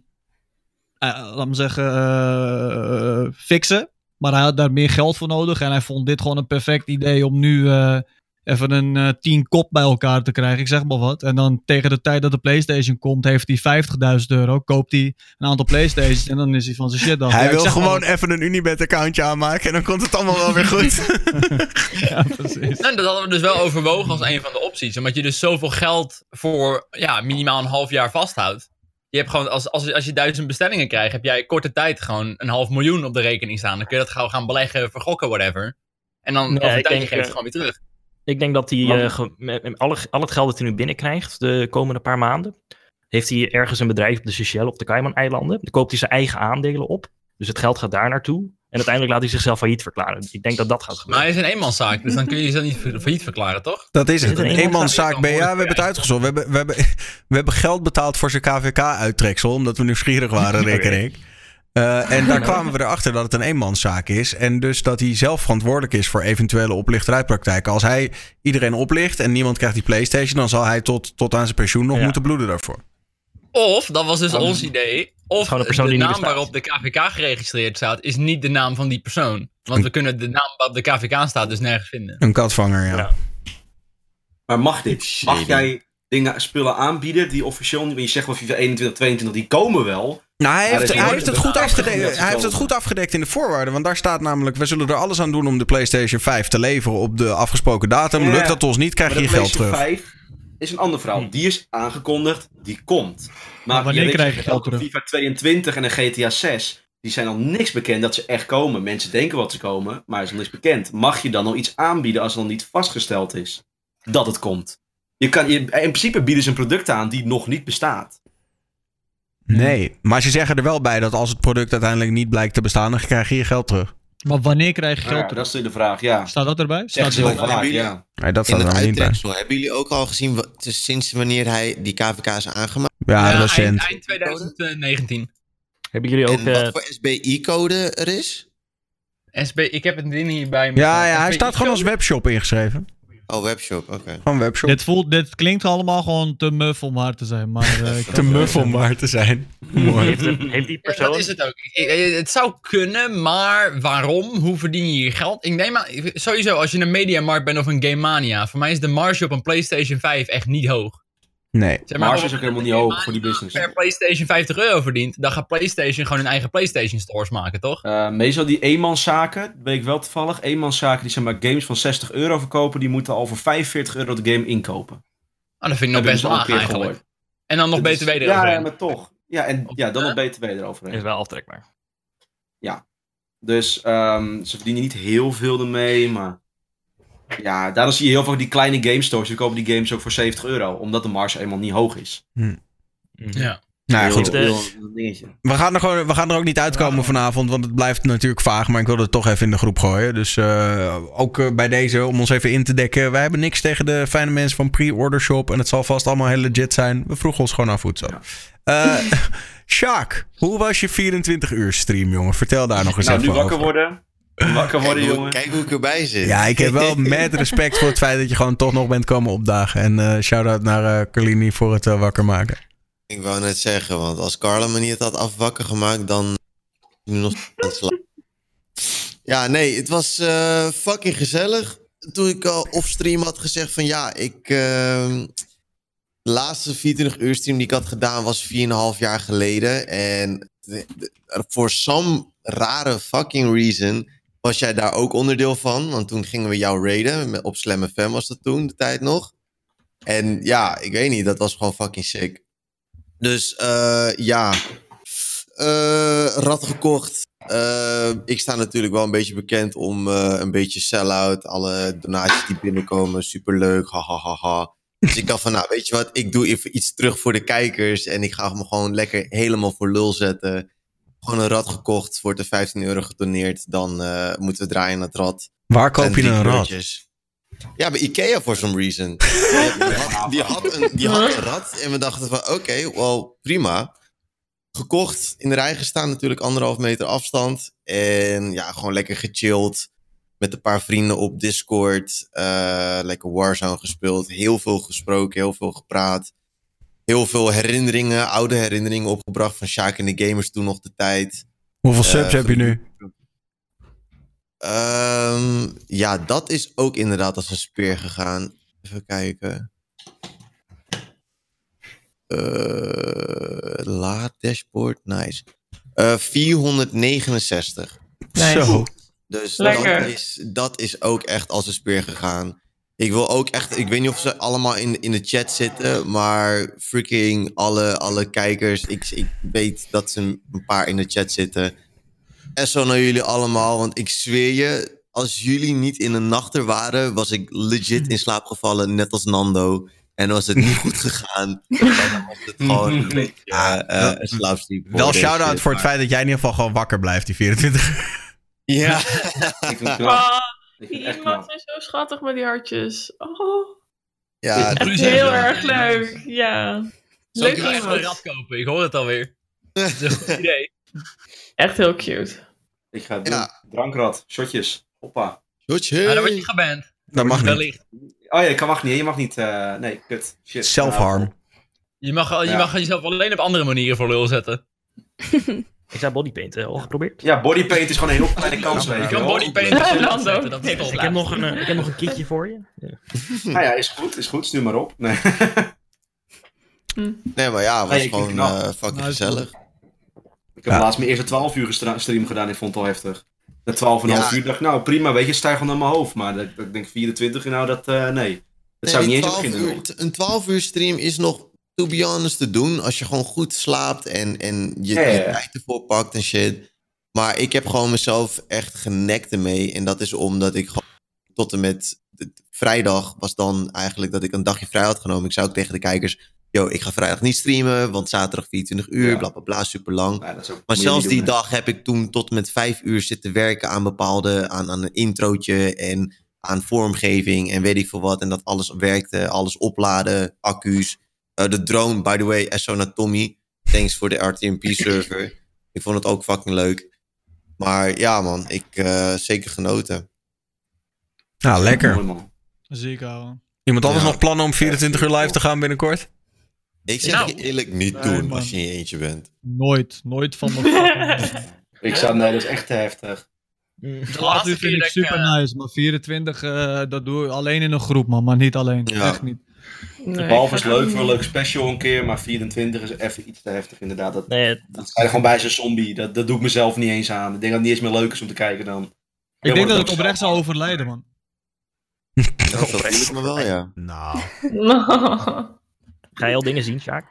eh, laat zeggen, eh, fixen. Maar hij had daar meer geld voor nodig en hij vond dit gewoon een perfect idee om nu eh, even een eh, tien kop bij elkaar te krijgen. Ik zeg maar wat. En dan tegen de tijd dat de PlayStation komt, heeft hij 50.000 euro. Koopt hij een aantal PlayStations en dan is hij van zijn shit af. Hij wil maar gewoon wat. even een Unibet-accountje aanmaken en dan komt het allemaal wel weer goed. ja, precies. Nou, dat hadden we dus wel overwogen als een van de opties. Omdat je dus zoveel geld voor ja, minimaal een half jaar vasthoudt. Je hebt gewoon, als, als, als je duizend bestellingen krijgt, heb jij korte tijd gewoon een half miljoen op de rekening staan. Dan kun je dat gauw gaan beleggen, vergokken, whatever. En dan Nee, over een tijdje denk, geef je het eh, gewoon weer terug. Ik denk dat hij eh, met, met alle, al het geld dat hij nu binnenkrijgt de komende paar maanden, heeft hij ergens een bedrijf op de Seychelles op de Cayman-eilanden. Dan koopt hij zijn eigen aandelen op. Dus het geld gaat daar naartoe. En uiteindelijk laat hij zichzelf failliet verklaren. Ik denk dat dat gaat Maar gebeuren. hij is een eenmanszaak, dus dan kun je jezelf niet fa- failliet verklaren, toch? Dat is Is het. het Een een eenmanszaak ben. Ja, we hebben het uitgezocht. We hebben, we, hebben, we hebben geld betaald voor zijn KVK-uittreksel, omdat we nieuwsgierig waren, Rick en ik. Eh, en daar kwamen we erachter dat het een eenmanszaak is. En dus dat hij zelf verantwoordelijk is voor eventuele oplichterijdpraktijken. Als hij iedereen oplicht en niemand krijgt die PlayStation, dan zal hij tot, tot aan zijn pensioen nog Ja. moeten bloeden daarvoor. Of, dat was dus ons idee, of de naam waarop de KVK geregistreerd staat, is niet de naam van die persoon. Want we kunnen de naam waarop de KVK staat dus nergens vinden. Een katvanger, ja. Ja. Maar mag dit? Mag jij dingen, spullen aanbieden die officieel niet... Je zegt wel FIFA 21, 22, die komen wel. Nou, hij heeft, hij, heeft het goed afgedekt, hij heeft het goed afgedekt in de voorwaarden. Want daar staat namelijk: we zullen er alles aan doen om de PlayStation 5 te leveren op de afgesproken datum. Lukt dat ons niet, krijg je je geld terug. PlayStation 5 is een ander verhaal. Die is aangekondigd, die komt. Maar wanneer je krijg je zegt geld terug? FIFA 22 en een GTA 6, die zijn al niks bekend dat ze echt komen. Mensen denken wat ze komen, maar is nog niks bekend. Mag je dan nog iets aanbieden als het nog niet vastgesteld is dat het komt? Je kan, je, in principe bieden ze een product aan die nog niet bestaat. Nee, maar ze zeggen er wel bij dat als het product uiteindelijk niet blijkt te bestaan, dan krijg je je geld terug. Maar wanneer krijg je Ja, geld terug? dat is de vraag, ja. Staat dat erbij? Staat het heel erbij? vaak, jullie- ja. Nee, dat In staat het er nog niet bij. uittreksel, hebben jullie ook al gezien wat, dus sinds wanneer hij die KVK is aangemaakt? Ja, Ja, recent. Eind, eind 2019. Hebben jullie ook... en eh, wat voor SBI-code er is? SB, ik heb het ding hier bij me. Ja, ja, hij staat gewoon als webshop ingeschreven. Oh, webshop, oké. Gewoon webshop. Dit, voelt, dit klinkt allemaal gewoon te muf om waar te zijn. Maar, eh, te muf om waar te zijn. Mooi. heeft, die Ja, persoon... dat is het ook. Het zou kunnen, maar waarom? Hoe verdien je je geld? Ik neem aan, sowieso, als je een Mediamarkt bent of een Game Mania, voor mij is de marge op een PlayStation 5 echt niet hoog. Nee. Zeg Marge op is ook helemaal niet hoog voor die business. Per PlayStation 50 euro verdient, dan gaat PlayStation gewoon hun eigen PlayStation stores maken, toch? Eh, meestal die eenmanszaken, dat weet ik wel toevallig. Eenmanszaken die zeg maar games van 60 euro verkopen, die moeten al voor 45 euro de game inkopen. Oh, dat vind ik nog best dus laag eigenlijk. gehoord. En dan nog Dat BTW Ja, eroverheen. ja, maar toch. Ja, en ja, dan nog BTW eroverheen. Is wel aftrekbaar. Dus ehm, ze verdienen niet heel veel ermee, maar... Ja, daarom zie je heel vaak die kleine game stores, die kopen die games ook voor 70 euro. Omdat de marge eenmaal niet hoog is. Ja. Nou ja, goed. We gaan, er gewoon, we gaan er ook niet uitkomen vanavond, want het blijft natuurlijk vaag. Maar ik wilde het toch even in de groep gooien. Dus eh, ook eh, bij deze, om ons even in te dekken. Wij hebben niks tegen de fijne mensen van Pre-Order Shop. En het zal vast allemaal heel legit zijn. We vroegen ons gewoon af hoe het zat. Eh Sjaak, hoe was je 24 uur stream, jongen? Vertel daar nog eens Nou, nu even over. worden. Wakker worden, Kijk hoe, jongen. kijk hoe ik erbij zit. Ja, ik heb wel met respect voor het feit dat je gewoon toch nog bent komen opdagen. En eh shout-out naar eh Carlini voor het eh, wakker maken. Ik wou net zeggen, want als Carla me niet het had afwakker gemaakt, dan nu nog. Ja, nee, het was eh, fucking gezellig. Toen ik al offstream had gezegd van ja, ik... ehm, de laatste 24 uur stream die ik had gedaan was 4,5 jaar geleden. En voor some rare fucking reason was jij daar ook onderdeel van. Want toen gingen we jou raiden. Op Slam FM was dat toen, de tijd nog. En ja, ik weet niet, dat was gewoon fucking sick. Dus eh, ja, Eh rad gekocht. Eh, ik sta natuurlijk wel een beetje bekend om een beetje sell-out. Alle donaties die binnenkomen, superleuk, ha ha ha ha. Dus ik dacht van, nou weet je wat, ik doe even iets terug voor de kijkers. En ik ga me gewoon lekker helemaal voor lul zetten. Gewoon een rad gekocht, wordt er 15 euro getoneerd, dan eh, moeten we draaien aan het rad. Waar koop je een rad? Ja, bij Ikea for some reason. die, had, een, die had een rad en we dachten van oké, well, prima. Gekocht, in de rij gestaan natuurlijk, anderhalf meter afstand. En ja, gewoon lekker gechilled. Met een paar vrienden op Discord. eh, lekker Warzone gespeeld. Heel veel gesproken, heel veel gepraat. Heel veel herinneringen, oude herinneringen opgebracht van Sjaak en de gamers toen nog de tijd. Hoeveel Eh, subs heb je nu? Ehm, ja, dat is ook inderdaad als een speer gegaan. Even kijken. Eh laat dashboard, nice. Eh 469. Nice. Zo. Dus Lekker. dat is, dat is ook echt als een speer gegaan. Ik wil ook echt, ik weet niet of ze allemaal in, in de chat zitten, maar freaking alle, alle kijkers, ik, ik weet dat ze een paar in de chat zitten. En zo naar jullie allemaal, want ik zweer je, als jullie niet in een nacht er waren, was ik legit in slaap gevallen, net als Nando. En was het niet goed gegaan, dan was het gewoon een beetje eh, een. Wel shout-out voor het feit dat jij in ieder geval gewoon wakker blijft, die 24 Ja. Ik het Ik die het iemand is zo schattig met die hartjes. Oh, Ja, echt heel erg leuk. Ja. Zal ik Leuk even een rad kopen? Ik hoor het alweer. Dat is een goed idee. Echt heel cute. Ik ga het doen. Ja. Drankrad, shotjes. Hoppa. Shotje. Maar dan word je geband. Dat mag niet. Oh ja, dat mag niet. Je mag niet. eh, nee, kut. Shit. Self-harm. Je mag, je Ja. mag jezelf alleen op andere manieren voor lul zetten. Ik zei bodypainten, al geprobeerd. Ja, bodypaint is gewoon een heel kleine kans. Je je kan Lando. zetten. Dat is. Ik heb, nog een, eh, ik heb nog een kitje voor je. Ja. Nou ja, is goed. Is goed. Stuur maar op. Nee. Nee, maar ja, het was ik gewoon eh, fucking Nice, gezellig. Ik heb Ja. laatst mijn eerste 12 uur stream gedaan. Ik vond het al heftig. Na 12,5 Ja. uur dacht ik, nou prima, weet je, stijg gewoon naar mijn hoofd. Maar dat, dat ik denk 24 uur, nou dat, eh, nee. Dat zou ik niet eens 12 beginnen. Een 12 uur stream is nog, to be honest, te doen. Als je gewoon goed slaapt en, en je, tijd ervoor pakt en shit. Maar ik heb gewoon mezelf echt genekt ermee. En dat is omdat ik gewoon tot en met vrijdag was dan eigenlijk dat ik een dagje vrij had genomen. Ik zei ook tegen de kijkers, yo, ik ga vrijdag niet streamen, want zaterdag 24 uur, Ja. bla bla bla, super lang. Maar zelfs die doen, dag heb ik toen tot met vijf uur zitten werken aan bepaalde, aan, aan een introotje en aan vormgeving en weet ik veel wat. En dat alles werkte, alles opladen, accu's. Eh, de drone, by the way, SO naar Tommy. Thanks voor de RTMP-server. ik vond het ook fucking leuk. Maar ja man, ik eh zeker genoten. Nou, lekker. Mooi, man. Iemand anders Ja. nog plannen om 24 uur live te gaan binnenkort? Ik zeg Nou. je eerlijk, niet Nee, doen man. als je in je eentje bent. Nooit. Nooit van mijn. Ik zou, nee, dat is echt te heftig. De 12 laatste vind ik super eh, nice, maar 24, eh, dat doe ik alleen in een groep, man. Maar niet alleen. Ja. Echt niet. Nee, Behalve is leuk voor een leuk special een keer, maar 24 is even iets te heftig inderdaad. Dat, Nee, dat je gewoon bij zijn zombie. Dat, dat doe ik mezelf niet eens aan. Ik denk dat het niet eens meer leuk is om te kijken dan. Ik denk dat ik oprecht zou overlijden, man. Dat voel ik me wel, ja. Nou. ga je al dingen zien, Sjaak?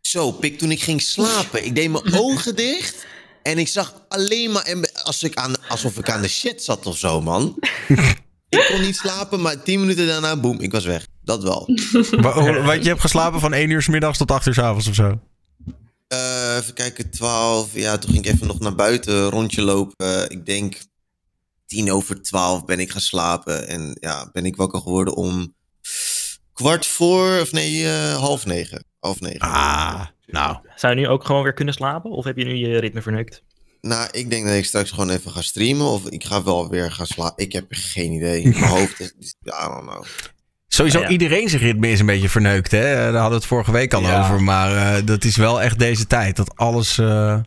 Zo, pik, toen ik ging slapen. Ik deed mijn ogen dicht. En ik zag alleen maar... en Als ik aan, alsof ik aan de shit zat of zo, man. ik kon niet slapen, maar tien minuten daarna, boem, ik was weg. Dat wel. Want je hebt geslapen van 1 uur s middags tot 8 uur s avonds of zo. Eh, even kijken, 12. Ja, toen ging ik even nog naar buiten, rondje lopen. ik denk tien over 12 ben ik gaan slapen. En ja, ben ik wakker geworden om kwart voor, of nee, eh, half negen. Half negen. Ah, nou. Zou je nu ook gewoon weer kunnen slapen? Of heb je nu je ritme verneukt? Nou, ik denk dat ik straks gewoon even ga streamen. Of ik ga wel weer gaan slapen. Ik heb geen idee. Mijn hoofd is... is- I don't know. Sowieso, Ja, ja. iedereen zijn ritme is een beetje verneukt, hè? Daar hadden we het vorige week al Ja. over. Maar eh, dat is wel echt deze tijd. Dat alles... eh,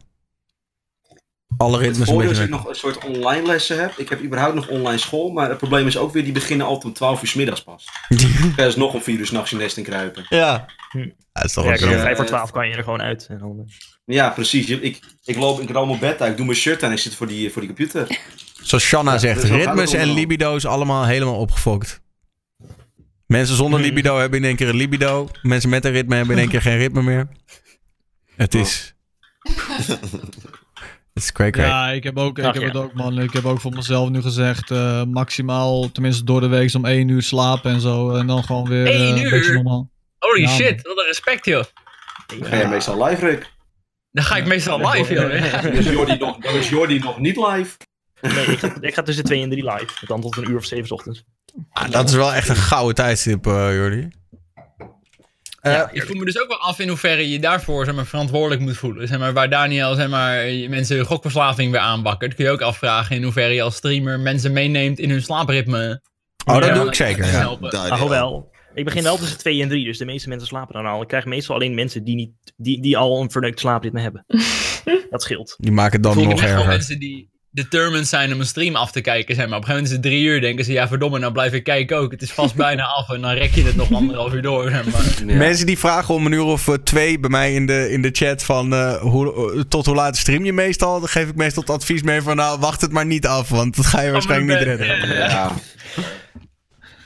alle Het ritmes een voordeel is beetje... dat ik nog een soort online lessen heb. Ik heb überhaupt nog online school. Maar het probleem is ook weer, die beginnen altijd om 12 uur 's middags pas. Er is nog om 4 uur 's nachts je nest in kruipen. ja. Hm. Dat is toch Ja, om eh, vijf voor twaalf kan je er gewoon uit. En dan, eh, Ja, precies. Ik, ik loop, ik ram op bed uit, ik doe mijn shirt aan en ik zit voor die, voor die computer. Zoals Shanna Ja, zegt, dus ritmes het en libido's allemaal helemaal opgefokt. Mensen zonder Hmm. libido hebben in één keer een libido. Mensen met een ritme hebben in één keer geen ritme meer. Het is... Het is cray cray. Ja, ik heb, ook, ik Ach, heb ja. het ook, man. Ik heb ook voor mezelf nu gezegd, eh, maximaal, tenminste door de week, om één uur slapen en zo. En dan gewoon weer eh, Eén een beetje uur? normaal. Holy Ja, shit, wat een respect, joh. Dan ga je meestal live, Rick. Dan ga ik meestal live, joh. Dan is Jordi nog, dan is Jordi nog niet live. Nee, ik ga, ik ga tussen 2 en 3 live. Dan tot een uur of 7 's ochtends. Ah, dat is wel echt een gouden tijdstip, eh Jordi. Eh, Ja, ik voel me dus ook wel af in hoeverre je daarvoor zeg maar, verantwoordelijk moet voelen. Zeg maar, waar Daniel zeg maar, mensen hun gokverslaving weer aanbakkert, kun je ook afvragen in hoeverre je als streamer mensen meeneemt in hun slaapritme. Oh, dat Ja, doe ik zeker, ja. Ah, wel. Ik begin wel tussen 2 en 3, dus de meeste mensen slapen dan al. Ik krijg meestal alleen mensen die, niet, die, die al een verneukt slaapritme hebben. dat scheelt. Die maken het dan nog erger. mensen die determined zijn om een stream af te kijken. Zeg maar. Op een gegeven moment is het drie uur, denken ze, ja verdomme, nou blijf ik kijken ook. Het is vast bijna af en dan rek je het nog anderhalf uur door. Zeg maar. Mensen die vragen om een uur of eh, twee bij mij in de, in de chat van eh, hoe, eh, tot hoe laat stream je meestal? Dan geef ik meestal het advies mee van nou wacht het maar niet af, want dat ga je waarschijnlijk niet redden. Ja.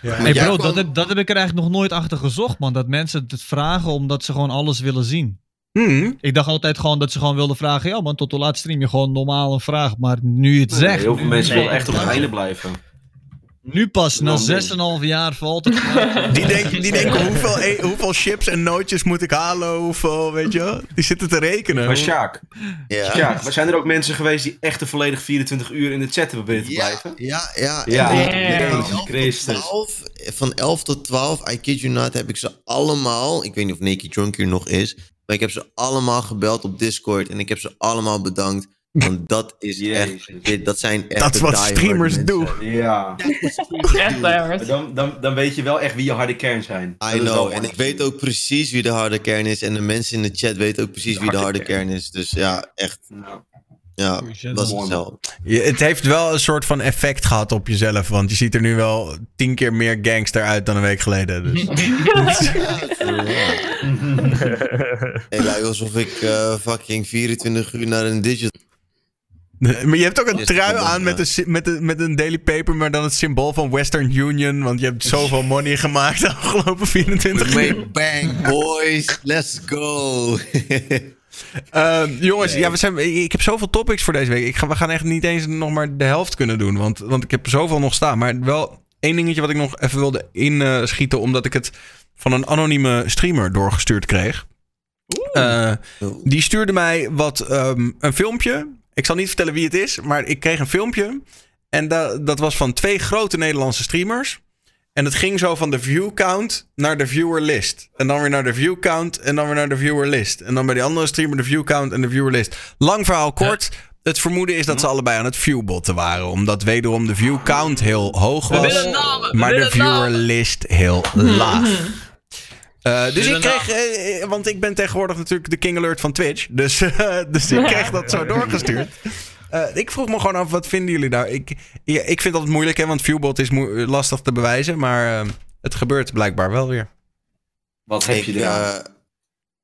Hey bro, dat heb, dat heb ik er eigenlijk nog nooit achter gezocht, man. Dat mensen het vragen omdat ze gewoon alles willen zien. Hmm. Ik dacht altijd gewoon dat ze gewoon wilden vragen. Ja man, tot hoe laat stream je? Gewoon normaal een vraag. Maar nu het zegt. Heel veel mensen Nee. willen echt op het einde blijven. Nu pas, na Dan denk 6,5 jaar valt het. Die, denken, die denken hoeveel, e- hoeveel chips en nootjes moet ik halen? Hoeveel, weet je? Die zitten te rekenen. Maar Sjaak, Ja. Sjaak, maar zijn er ook mensen geweest die echt een volledig 24 uur in de chat hebben binnen te blijven? Ja, ja. Ja. En Jezus van 11 tot Christus. 12, van 11 tot 12, I kid you not, heb ik ze allemaal... Ik weet niet of Nicky Drunk hier nog is. Maar ik heb ze allemaal gebeld op Discord. En ik heb ze allemaal bedankt. Want dat is echt... Dit, dat zijn echt Dat is wat streamers doen. Ja. Echt Maar hard. Dan, dan, dan weet je wel echt wie je harde kern zijn. I know. En ik weet ook precies wie de harde kern is. En de mensen in de chat weten ook precies wie de harde kern is. Dus ja, echt. Ja, dat is hetzelfde. Je, het heeft wel een soort van effect gehad op jezelf. Want je ziet er nu wel tien keer meer gangster uit dan een week geleden. Dus. Het lijkt alsof ik eh, fucking 24 uur naar een digital... Maar je hebt ook een trui aan met een, sy- met, een, met een daily paper, maar dan het symbool van Western Union. Want je hebt zoveel money gemaakt de afgelopen 24 uur. Make boys. Let's go. Ehm, jongens, ja, we zijn, ik heb zoveel topics voor deze week. Ik ga, we gaan echt niet eens nog maar de helft kunnen doen. Want, want ik heb zoveel nog staan. Maar wel één dingetje wat ik nog even wilde inschieten. Omdat ik het van een anonieme streamer doorgestuurd kreeg. Eh, die stuurde mij wat, ehm, een filmpje. Ik zal niet vertellen wie het is. Maar ik kreeg een filmpje. En da- dat was van twee grote Nederlandse streamers. En het ging zo van de view count naar de viewer list. En dan weer naar de view count en dan weer naar de viewer list. En dan bij die andere streamer de view count en de viewer list. Lang verhaal kort. Het vermoeden is dat ze allebei aan het viewbotten waren. Omdat wederom de view count heel hoog was. we maar de viewer namen. list heel laag. Eh, dus ik kreeg, eh, eh, want ik ben tegenwoordig natuurlijk de King Alert van Twitch. Dus, dus ik kreeg dat zo doorgestuurd. Eh, ik vroeg me gewoon af, wat vinden jullie daar? Ik, ja, ik vind dat moeilijk, hè, want viewbot is lastig te bewijzen. Maar eh, het gebeurt blijkbaar wel weer. Wat heb ik, je eraan?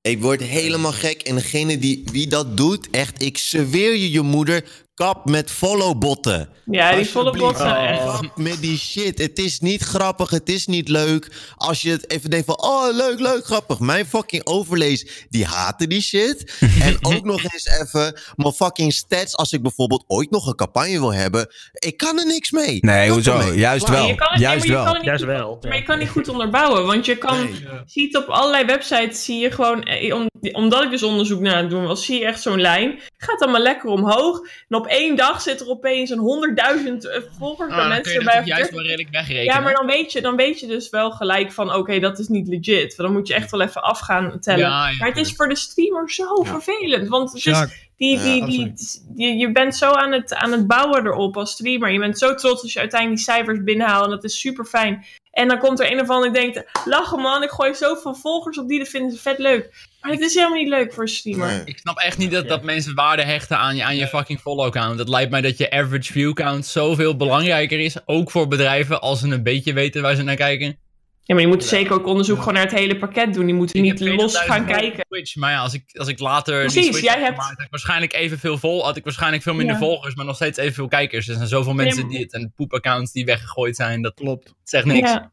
eh, ik word helemaal gek. En degene die wie dat doet, echt, ik zweer je je moeder, kap met followbotten. Ja, die zijn echt. Kap met die shit. Het is niet grappig, het is niet leuk. Als je het even denkt van, oh leuk, leuk, grappig. Mijn fucking overlees, die haten die shit. en ook nog eens even mijn fucking stats. Als ik bijvoorbeeld ooit nog een campagne wil hebben, ik kan er niks mee. Nee, hoezo? Juist wel. Het, Juist nee, maar je wel. kan het niet Juist goed- wel. Maar je kan niet goed onderbouwen. Want je kan, ziet op allerlei websites, zie je gewoon, eh, om, omdat ik dus onderzoek naar het doen was, zie je echt zo'n lijn. Gaat allemaal lekker omhoog. En op één dag zit er opeens een honderdduizend eh, volgers bij Ah, mensen kun je dat erbij. toch juist wel redelijk wegrekenen. Ja, maar dan weet, je, dan weet je dus wel gelijk van, oké, dat is niet legit. Want dan moet je echt wel even af gaan tellen. Ja, ja, maar het is voor de streamer zo vervelend. Want het is, Sjaak. die, Ja, die, die, die, je bent zo aan het, aan het bouwen erop als streamer. Je bent zo trots als je uiteindelijk die cijfers binnenhaalt. En dat is super fijn. En dan komt er een of ander die denkt, lachen man, ik gooi zoveel volgers op die, dat vinden ze vet leuk. Maar het is helemaal niet leuk voor een streamer. Nee. Ik snap echt niet dat, dat mensen waarde hechten aan je, aan je fucking follow count. Het lijkt mij dat je average view count zoveel belangrijker is. Ook voor bedrijven als ze een beetje weten waar ze naar kijken. Ja, maar je moet zeker ook onderzoek gewoon naar het hele pakket doen. Die moeten niet los 40.000 gaan kijken. op Twitch, maar ja, als ik, als ik later die Precies, switch jij heb hebt- gemaakt, had ik waarschijnlijk evenveel vol, had ik waarschijnlijk veel minder Ja. volgers, maar nog steeds evenveel kijkers. Er zijn zoveel mensen maar- die het en poepaccounts die weggegooid zijn, dat Klopt. zegt niks. Ja.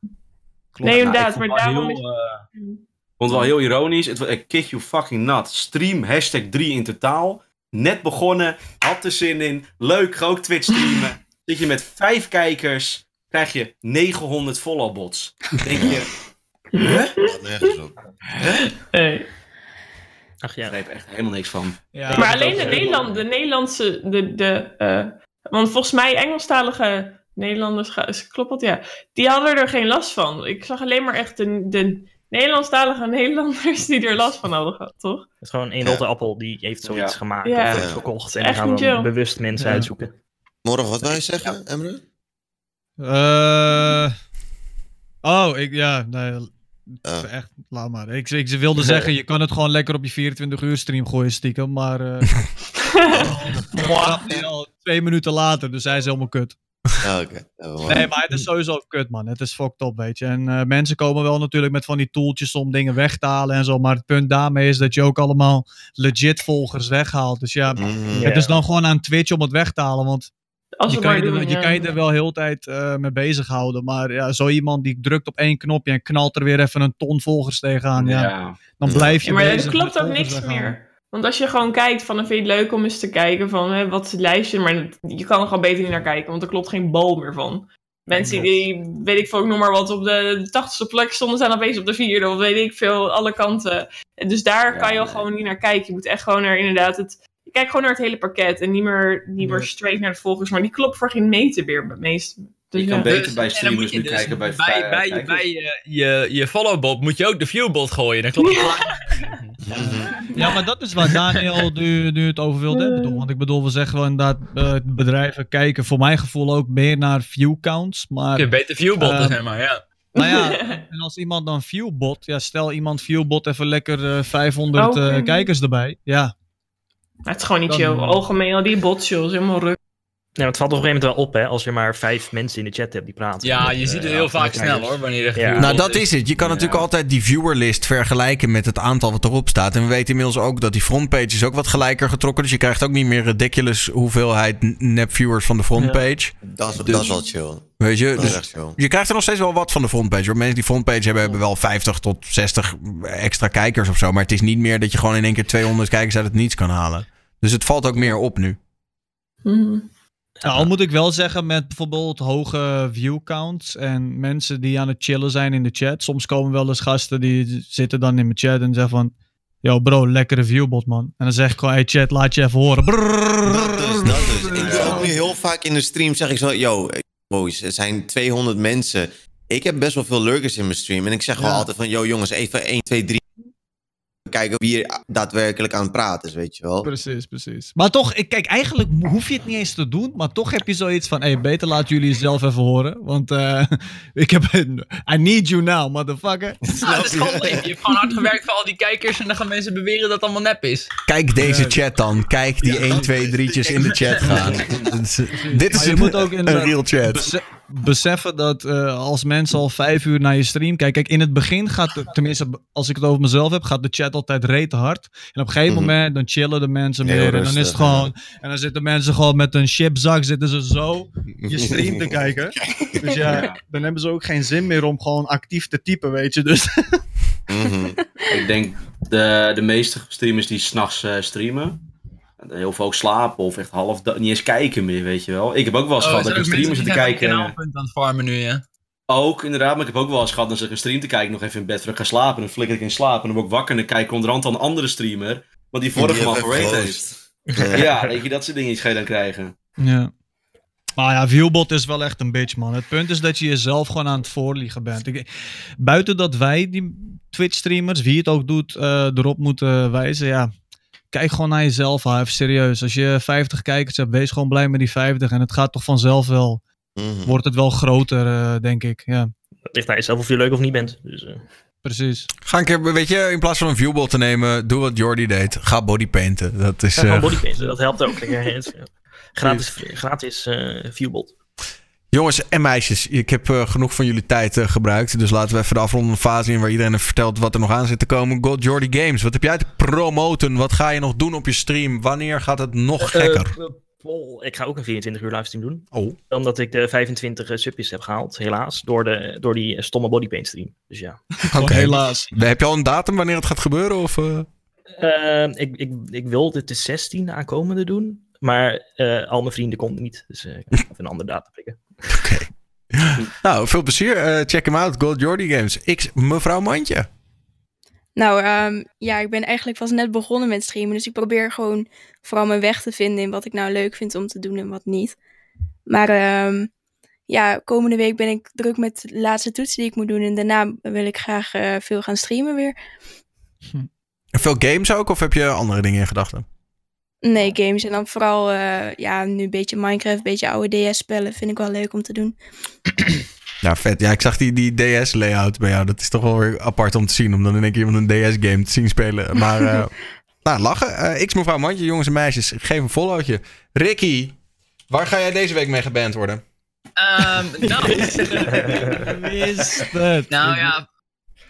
Nee, inderdaad. Nou, ik maar daarom heel, eh, Ik vond het wel heel ironisch. Het was ik kid you fucking nut. Stream hashtag 3 in totaal. Net begonnen. Had er zin in. Leuk, ga ook Twitch streamen. Zit je met vijf kijkers. Krijg je 900 followbots. Denk je... Huh? Dat nergens op. Nee. Ach ja. Ik begreep echt helemaal niks van. Ja, maar alleen de, Nederland, de Nederlandse, de, de, eh, want volgens mij Engelstalige Nederlanders, klopt dat? Ja. Die hadden er geen last van. Ik zag alleen maar echt de, de Nederlandstalige Nederlanders die er last van hadden gehad, toch? Het is gewoon één rotte appel die heeft zoiets Ja. gemaakt Ja. of verkocht. En Echt die gaan dan chill. bewust mensen Ja. uitzoeken. Morgen, wat wil je zeggen, Emre? Eh, oh, ik, ja, nee, Oh. echt, laat maar. Ik, ik wilde zeggen, je kan het gewoon lekker op je 24 uur stream gooien stiekem, maar... eh al twee minuten later, dus hij is helemaal kut. Ja, oké. Ja, maar- Nee, maar het is sowieso kut, man. Het is fucked up, weet je. En eh, mensen komen wel natuurlijk met van die tooltjes om dingen weg te halen en zo. Maar het punt daarmee is dat je ook allemaal legit volgers weghaalt. Dus ja, Mhm. Ja. het is dan gewoon aan Twitch om het weg te halen. Want Als je kan je, er, doen, je ja. kan je er wel heel de tijd eh, mee bezighouden. Maar ja, zo iemand die drukt op één knopje en knalt er weer even een ton volgers tegenaan. Ja, Ja. dan blijf je Ja, maar bezig er klopt ook niks meer. Want als je gewoon kijkt van, dan vind je het leuk om eens te kijken van, hè, wat is het lijstje? Maar je kan er gewoon beter niet naar kijken, want er klopt geen bal meer van. Mensen die, weet ik veel, ik noem maar wat, op de tachtigste plek stonden, zijn opeens op de vierde, of weet ik veel, alle kanten. En dus daar Ja, kan je al nee. gewoon niet naar kijken. Je moet echt gewoon naar inderdaad het, je kijkt gewoon naar het hele pakket en niet meer, niet meer straight naar de volgers, maar die klopt voor geen meter meer, meest. Dus Je kan ja. beter Dus- bij streamers je nu dus kijken bij bij, bij, bij, kijkers. bij je, je, je followbot moet je ook de viewbot gooien. Dan klopt het. Ja, maar dat is waar Daniel nu, nu het over wilde hebben. Want ik bedoel, we zeggen wel inderdaad, eh, bedrijven kijken voor mijn gevoel ook meer naar view counts. Maar Je beter viewbot, Eh, zeg maar, ja. Nou ja, en als iemand dan viewbot, ja, stel iemand viewbot even lekker eh, 500 Oké. eh, kijkers erbij. Ja, het is gewoon niet Dan- chill. Algemeen al die bots, joh, is helemaal ruk. Ja, maar het valt op een gegeven moment wel op, hè, als je maar vijf mensen in de chat hebt die praten. Ja, Met, je ziet eh, het heel vaak snel hoor, wanneer er Ja. Nou, dat is het. Je kan Ja. natuurlijk altijd die viewerlist vergelijken met het aantal wat erop staat. En we weten inmiddels ook dat die frontpage is ook wat gelijker getrokken. Dus je krijgt ook niet meer ridiculous hoeveelheid nep-viewers van de frontpage. Dat, is, Dus- dat is wel chill. Weet je? Dat is Dus echt chill. je krijgt er nog steeds wel wat van de frontpage. Hoor. Mensen die frontpage hebben, hebben wel 50 tot 60 extra kijkers of zo. Maar het is niet meer dat je gewoon in één keer 200 kijkers uit het niets kan halen. Dus het valt ook meer op nu. Mhm. Nou, al moet ik wel zeggen met bijvoorbeeld hoge view counts en mensen die aan het chillen zijn in de chat. Soms komen wel eens gasten die zitten dan in mijn chat en zeggen van... Yo bro, lekkere viewbot man. En dan zeg ik gewoon, hey chat, laat je even horen. Dat dat dus. Ik doe ook nu heel vaak in de stream, zeg ik zo, yo, boys, er zijn 200 mensen. Ik heb best wel veel lurkers in mijn stream. En ik zeg gewoon Ja. altijd van, yo jongens, even 1, 2, 3. Kijken wie er daadwerkelijk aan het praten is, weet je wel. Precies, precies. Maar toch, ik, kijk, eigenlijk hoef je het niet eens te doen. Maar toch heb je zoiets van, hey, beter laten jullie zelf even horen. Want eh, ik heb, I need you now, motherfucker. Ja, het is gewoon leuk. Je hebt gewoon hard gewerkt voor al die kijkers en dan gaan mensen beweren dat het allemaal nep is. Kijk deze chat dan. Kijk die 1, 2, 3'tjes in de chat gaan. Dat Dit is Maar je een, moet ook een inderdaad real chat. Bese- beseffen dat eh, als mensen al vijf uur naar je stream kijken. Kijk, in het begin gaat, de- tenminste als ik het over mezelf heb, gaat de chat altijd rete hard. En op een gegeven Mhm. moment dan chillen de mensen meer. En dan rustig, is het gewoon. En dan zitten mensen gewoon met een chipzak, zitten ze zo je stream te kijken. Dus ja, dan hebben ze ook geen zin meer om gewoon actief te typen, weet je. Dus Mhm. Ik denk de, de meeste streamers die s'nachts eh streamen, heel veel ook slapen of echt half niet eens kijken meer, weet je wel. Ik heb ook wel eens Oh, gehad dat ik een streamer zit te kijken. een kanaalpunt aan het farmen nu, ja. Ook, inderdaad, maar ik heb ook wel eens gehad dat ik een stream te kijken, nog even in bed ik ga slapen. En dan flikker ik in slaap en dan word ik wakker en dan kijk ik onderhand aan een andere streamer, wat die vorige Die man gerate even heeft. Ja, weet je, dat soort dingen ga je dan krijgen. Ja. Maar ja, Viewbot is wel echt een bitch, man. Het punt is dat je jezelf gewoon aan het voorliegen bent. Ik, buiten dat wij, die Twitch-streamers, wie het ook doet, eh, erop moeten wijzen, ja. Kijk gewoon naar jezelf, ha, even serieus. Als je 50 kijkers hebt, wees gewoon blij met die 50. En het gaat toch vanzelf wel, Mhm. wordt het wel groter, eh, denk ik. Ja, Het ligt aan jezelf of je leuk of niet bent. Dus, eh, precies. Ga een keer, weet je, in plaats van een viewbot te nemen, doe wat Jordi deed. Ga bodypainten. Dat is... ja, gewoon eh, bodypainten, dat helpt ook. Gratis gratis eh viewbot. Jongens en meisjes, ik heb eh, genoeg van jullie tijd eh, gebruikt. Dus laten we even de afrondende fase in waar iedereen vertelt wat er nog aan zit te komen. God Jordi Games, wat heb jij te promoten? Wat ga je nog doen op je stream? Wanneer gaat het nog gekker? Eh, Paul, ik ga ook een 24 uur livestream doen. Oh. Omdat ik de 25 eh, subjes heb gehaald, helaas. Door, de, door die stomme bodypaint stream. Dus ja. Oké. helaas. Heb je al een datum wanneer het gaat gebeuren? Of, ik, ik, ik wil dit de 16e aankomende doen. Maar eh, al mijn vrienden konden niet. Dus eh, ik ga even een andere datum prikken. Nou, veel plezier. Eh, check hem out. God Jordi Games. X mevrouw Mandje. Nou, ehm, ja, ik ben eigenlijk pas net begonnen met streamen. Dus ik probeer gewoon vooral mijn weg te vinden in wat ik nou leuk vind om te doen en wat niet. Maar ehm, ja, komende week ben ik druk met de laatste toetsen die ik moet doen. En daarna wil ik graag eh, veel gaan streamen weer. Veel games ook, of heb je andere dingen in gedachten? Nee, games. En dan vooral eh, ja, nu een beetje Minecraft, een beetje oude DS-spellen. Vind ik wel leuk om te doen. Ja, vet. Ja, ik zag die, die DS-layout bij jou. Dat is toch wel weer apart om te zien. Om dan in één keer iemand een DS-game te zien spelen. Maar, eh, nou, lachen. Eh, X mevrouw Mandje, jongens en meisjes. Geef een followtje. Ricky, waar ga jij deze week mee geband worden? Ehm, nou, Wist het. nou ja,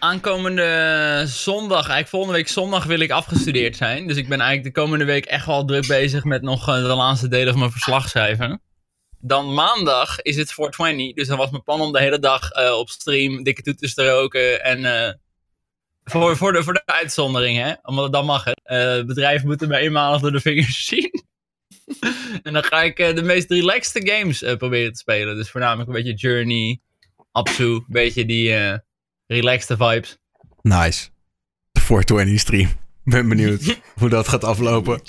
aankomende zondag, eigenlijk volgende week zondag wil ik afgestudeerd zijn. Dus ik ben eigenlijk de komende week echt wel druk bezig met nog eh, de laatste delen van mijn verslag schrijven. Dan maandag is het 420, dus dan was mijn plan om de hele dag eh, op stream dikke toeters te roken. En eh, voor, voor, de, voor de uitzondering, hè, omdat dan mag. Het bedrijf moet me eenmalig door de vingers zien. en dan ga ik de meest relaxte games proberen te spelen. Dus voornamelijk een beetje Journey, Apsu, een beetje die relaxte vibes. Nice. De 420 stream. Ben benieuwd hoe dat gaat aflopen.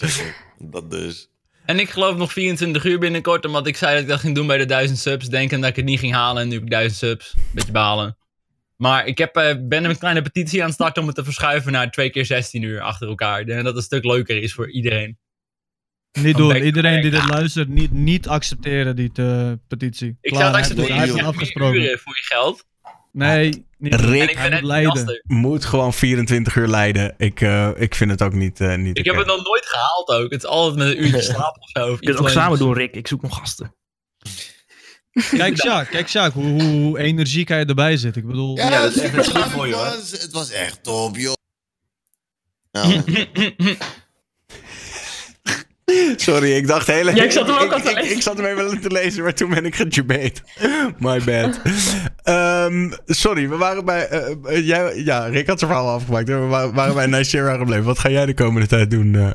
Dat dus. En ik geloof nog 24 uur binnenkort, omdat ik zei dat ik dat ging doen bij de 1000 subs. Denken dat ik het niet ging halen en nu heb ik 1000 subs. Beetje balen. Maar ik heb, eh, ben een kleine petitie aan het starten om het te verschuiven naar 2 keer 16 uur achter elkaar. Ik denk dat het een stuk leuker is voor iedereen. Niet doen. Iedereen die dit luistert, niet, niet accepteren die eh, petitie. Ik Klaar, zou het hij- accepteren Hij heeft afgesproken. uren voor je geld. Nee, niet. Rick- ik moet gewoon 24 uur leiden. Ik, eh, ik vind het ook niet, eh niet Ik heb het nog nooit gehaald ook. Het is altijd met een uurtje slaap of zo. of Je kunt iets het ook samen doen, Rick. Ik zoek nog gasten. Kijk, Sjaak, kijk, Sjaak, hoe, hoe, energiek hij erbij zit. Ik bedoel, Ja, dat is echt super goed voor je, hoor. was- Het was echt top, joh. Nou, Sorry, ik dacht heel Ja, ik zat hem ook ik, al te ik, zat hem even te lezen, maar toen ben ik gejubate. My bad. Ehm, sorry, we waren bij... eh, eh, jij, ja, Rick had zijn verhaal afgemaakt. We waren, waren bij Nicera gebleven. Wat ga jij de komende tijd doen, eh,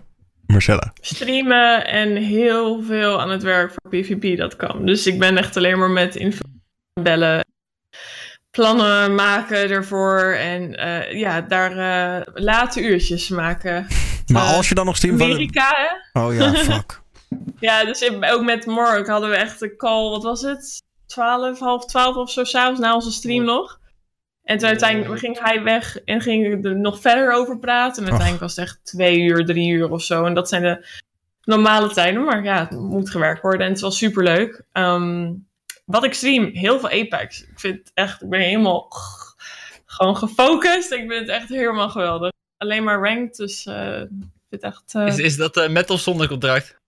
Marcella? streamen en heel veel aan het werk voor PvP.com. Dus ik ben echt alleen maar met info bellen, plannen maken ervoor en ja, daar late uurtjes maken. Maar als je dan nog streamt... Amerika, hè? Oh ja, fuck. Ja, dus ook met Mark hadden we echt een call, wat was het? 12, half 12 of zo, s'avonds na onze stream nog. En toen uiteindelijk ging hij weg en ging er nog verder over praten. En uiteindelijk was het echt twee uur, drie uur of zo. En dat zijn de normale tijden, maar ja, het moet gewerkt worden. En het is wel super leuk. wat ik stream, heel veel Apex. Ik vind het echt, ik ben helemaal gewoon gefocust. Ik vind het echt helemaal geweldig. Alleen maar ranked, dus eh, ik vind het echt... eh, Is, is dat eh metal zonder contract?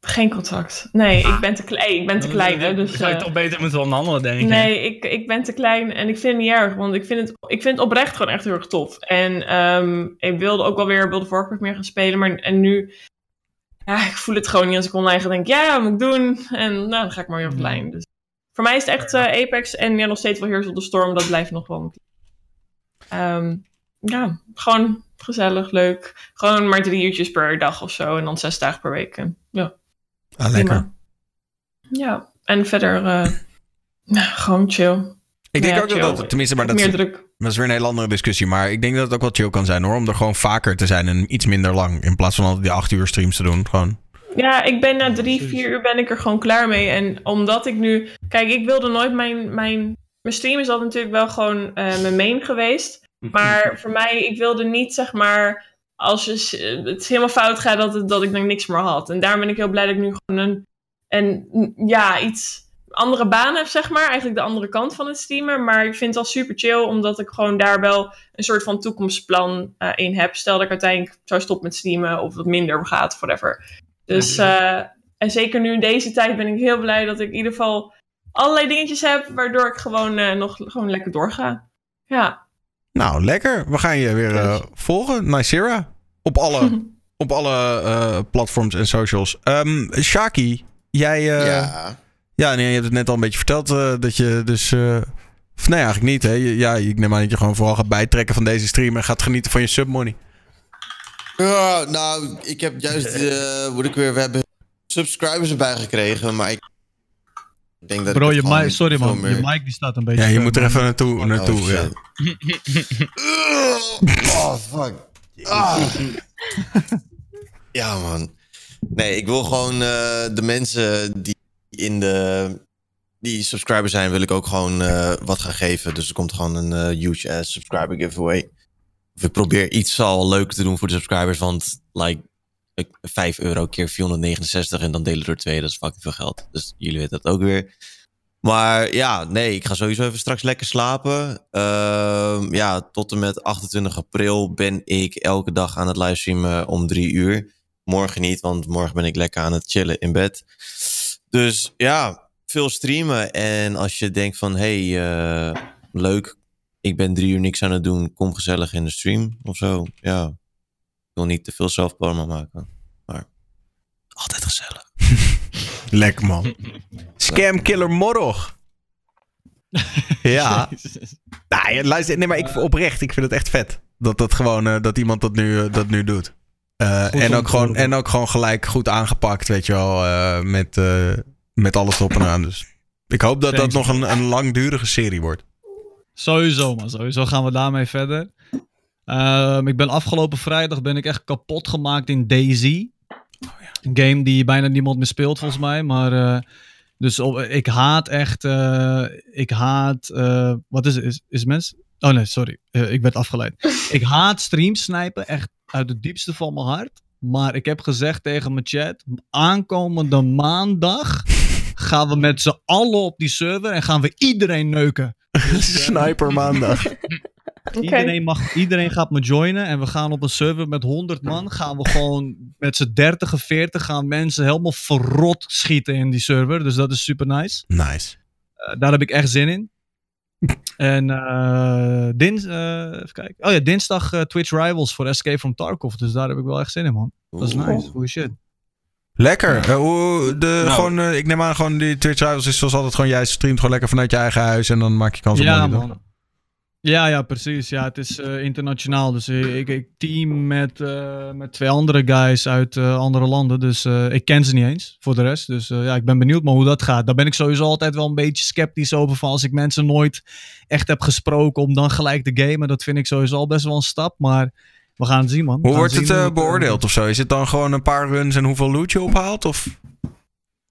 Geen contact. Nee, ik ben te klein. Ik ben te klein, hè, dus... zou je eh, toch beter moeten onderhandelen, denk ik. Nee, ik, ik ben te klein en ik vind het niet erg, want ik vind het, ik vind het oprecht gewoon echt heel erg tof. En ehm, ik wilde ook wel weer World of Warcraft meer gaan spelen, maar en nu, ja, ik voel het gewoon niet als ik online ga denk, ja, wat moet ik doen? En nou, dan ga ik maar weer offline. Dus voor mij is het echt eh, Apex en ja, nog steeds wel Heroes of the Storm, dat blijft nog wel. Ehm, ja, gewoon gezellig, leuk. Gewoon maar drie uurtjes per dag of zo en dan zes dagen per week. En, ja. Ah, lekker. Prima. Ja, en verder eh, nou, gewoon chill. Ik denk Ja, ook dat chill. dat, tenminste, maar dat Meer is, druk. dat is weer een hele andere discussie. Maar ik denk dat het ook wel chill kan zijn hoor. Om er gewoon vaker te zijn en iets minder lang. In plaats van altijd die acht uur streams te doen. Gewoon. Ja, ik ben na drie, vier uur ben ik er gewoon klaar mee. En omdat ik nu... Kijk, ik wilde nooit mijn... Mijn, mijn stream is altijd natuurlijk wel gewoon eh, mijn main geweest. Maar voor mij, ik wilde niet zeg maar... Als je, het helemaal fout gaat, dat, het, dat ik dan niks meer had. En daarom ben ik heel blij dat ik nu gewoon een... een ja, iets andere baan heb, zeg maar. Eigenlijk de andere kant van het streamen. Maar ik vind het wel super chill, omdat ik gewoon daar wel een soort van toekomstplan eh, in heb. Stel dat ik uiteindelijk zou stoppen met streamen of wat minder gaat, whatever. Dus, eh, en zeker nu in deze tijd ben ik heel blij dat ik in ieder geval allerlei dingetjes heb, waardoor ik gewoon eh, nog gewoon lekker doorga. Ja. Nou, lekker. We gaan je weer volgen. Nicera. Op alle, op alle eh, platforms en socials. Ehm Shaki, jij... eh, ja. Ja, nee, je hebt het net al een beetje verteld eh, dat je dus... eh, of nee, eigenlijk niet. Hè? Ja, ik neem aan dat je gewoon vooral gaat bijtrekken van deze stream... en gaat genieten van je submoney. Ja, nou, ik heb juist, eh moet ik weer, we hebben subscribers erbij gekregen, maar ik Ik denk dat Bro, ik je mic, sorry man, meer- je mic die staat een beetje... Ja, je moet er even naartoe. naartoe Oh, ja. Oh, fuck. Ah. Ja, man. Nee, ik wil gewoon eh, de mensen die in de... Die subscriber zijn, wil ik ook gewoon eh, wat gaan geven. Dus er komt gewoon een eh, huge ass subscriber giveaway. Of ik probeer iets al leuk te doen voor de subscribers. Want, like, ik- 5 euro keer 469 en dan delen door twee. Dat is fucking veel geld. Dus jullie weten dat ook weer. Maar ja, nee, ik ga sowieso even straks lekker slapen. Ehm, ja, tot en met 28 april ben ik elke dag aan het livestreamen om drie uur. Morgen niet, want morgen ben ik lekker aan het chillen in bed. Dus ja, veel streamen. En als je denkt van, hey, eh, leuk, ik ben drie uur niks aan het doen. Kom gezellig in de stream of zo. Ja, ik wil niet te veel zelfprogramma maken. Maar altijd gezellig. Lekker man. Scam Killer Morrog. ja. Nou, luister, nee, maar ik, oprecht, ik vind het echt vet. Dat, dat, gewoon, eh, dat iemand dat nu, eh, dat nu doet. Eh, en, ook gewoon, en ook gewoon gelijk goed aangepakt, weet je wel. eh, met, eh, met alles erop en aan. Dus ik hoop dat dat nog een, een langdurige serie wordt. Sowieso, man. Sowieso gaan we daarmee verder. Ehm, ik ben afgelopen vrijdag ben ik echt kapot gemaakt in DayZ. Een game die bijna niemand meer speelt, volgens mij. Maar eh, dus op- ik haat echt. eh, ik haat. eh, wat is het? Is, is mens? Oh nee, sorry. Ik werd afgeleid. ik haat streams snipen. Echt uit het diepste van mijn hart. Maar ik heb gezegd tegen mijn chat. Aankomende maandag gaan we met z'n allen op die server en gaan we iedereen neuken. Sniper maandag. Iedereen, mag, iedereen gaat me joinen en we gaan op een server met 100 man. Gaan we gewoon met z'n 30 of 40 gaan mensen helemaal verrot schieten in die server. Dus dat is super nice. Nice. Eh, daar heb ik echt zin in. En eh, dins, eh, even kijken. Oh ja, dinsdag Twitch Rivals voor Escape from Tarkov. Dus daar heb ik wel echt zin in, man. Dat is nice. Goeie shit. Lekker. Eh, hoe, de, Nou. gewoon, ik neem aan, gewoon die Twitch Rivals is zoals altijd gewoon jij streamt gewoon lekker vanuit je eigen huis en dan maak je kans op Ja, money, man. Ja, ja, precies. Ja, het is eh, internationaal. Dus eh, ik, ik team met, eh, met twee andere guys uit andere landen. Dus ik ken ze niet eens voor de rest. Dus ja, ik ben benieuwd maar hoe dat gaat. Daar ben ik sowieso altijd wel een beetje sceptisch over. Van als ik mensen nooit echt heb gesproken om dan gelijk te gamen. Dat vind ik sowieso al best wel een stap. Maar we gaan het zien, man. Hoe wordt het eh, beoordeeld of zo? Is het dan gewoon een paar runs en hoeveel loot je ophaalt? Of?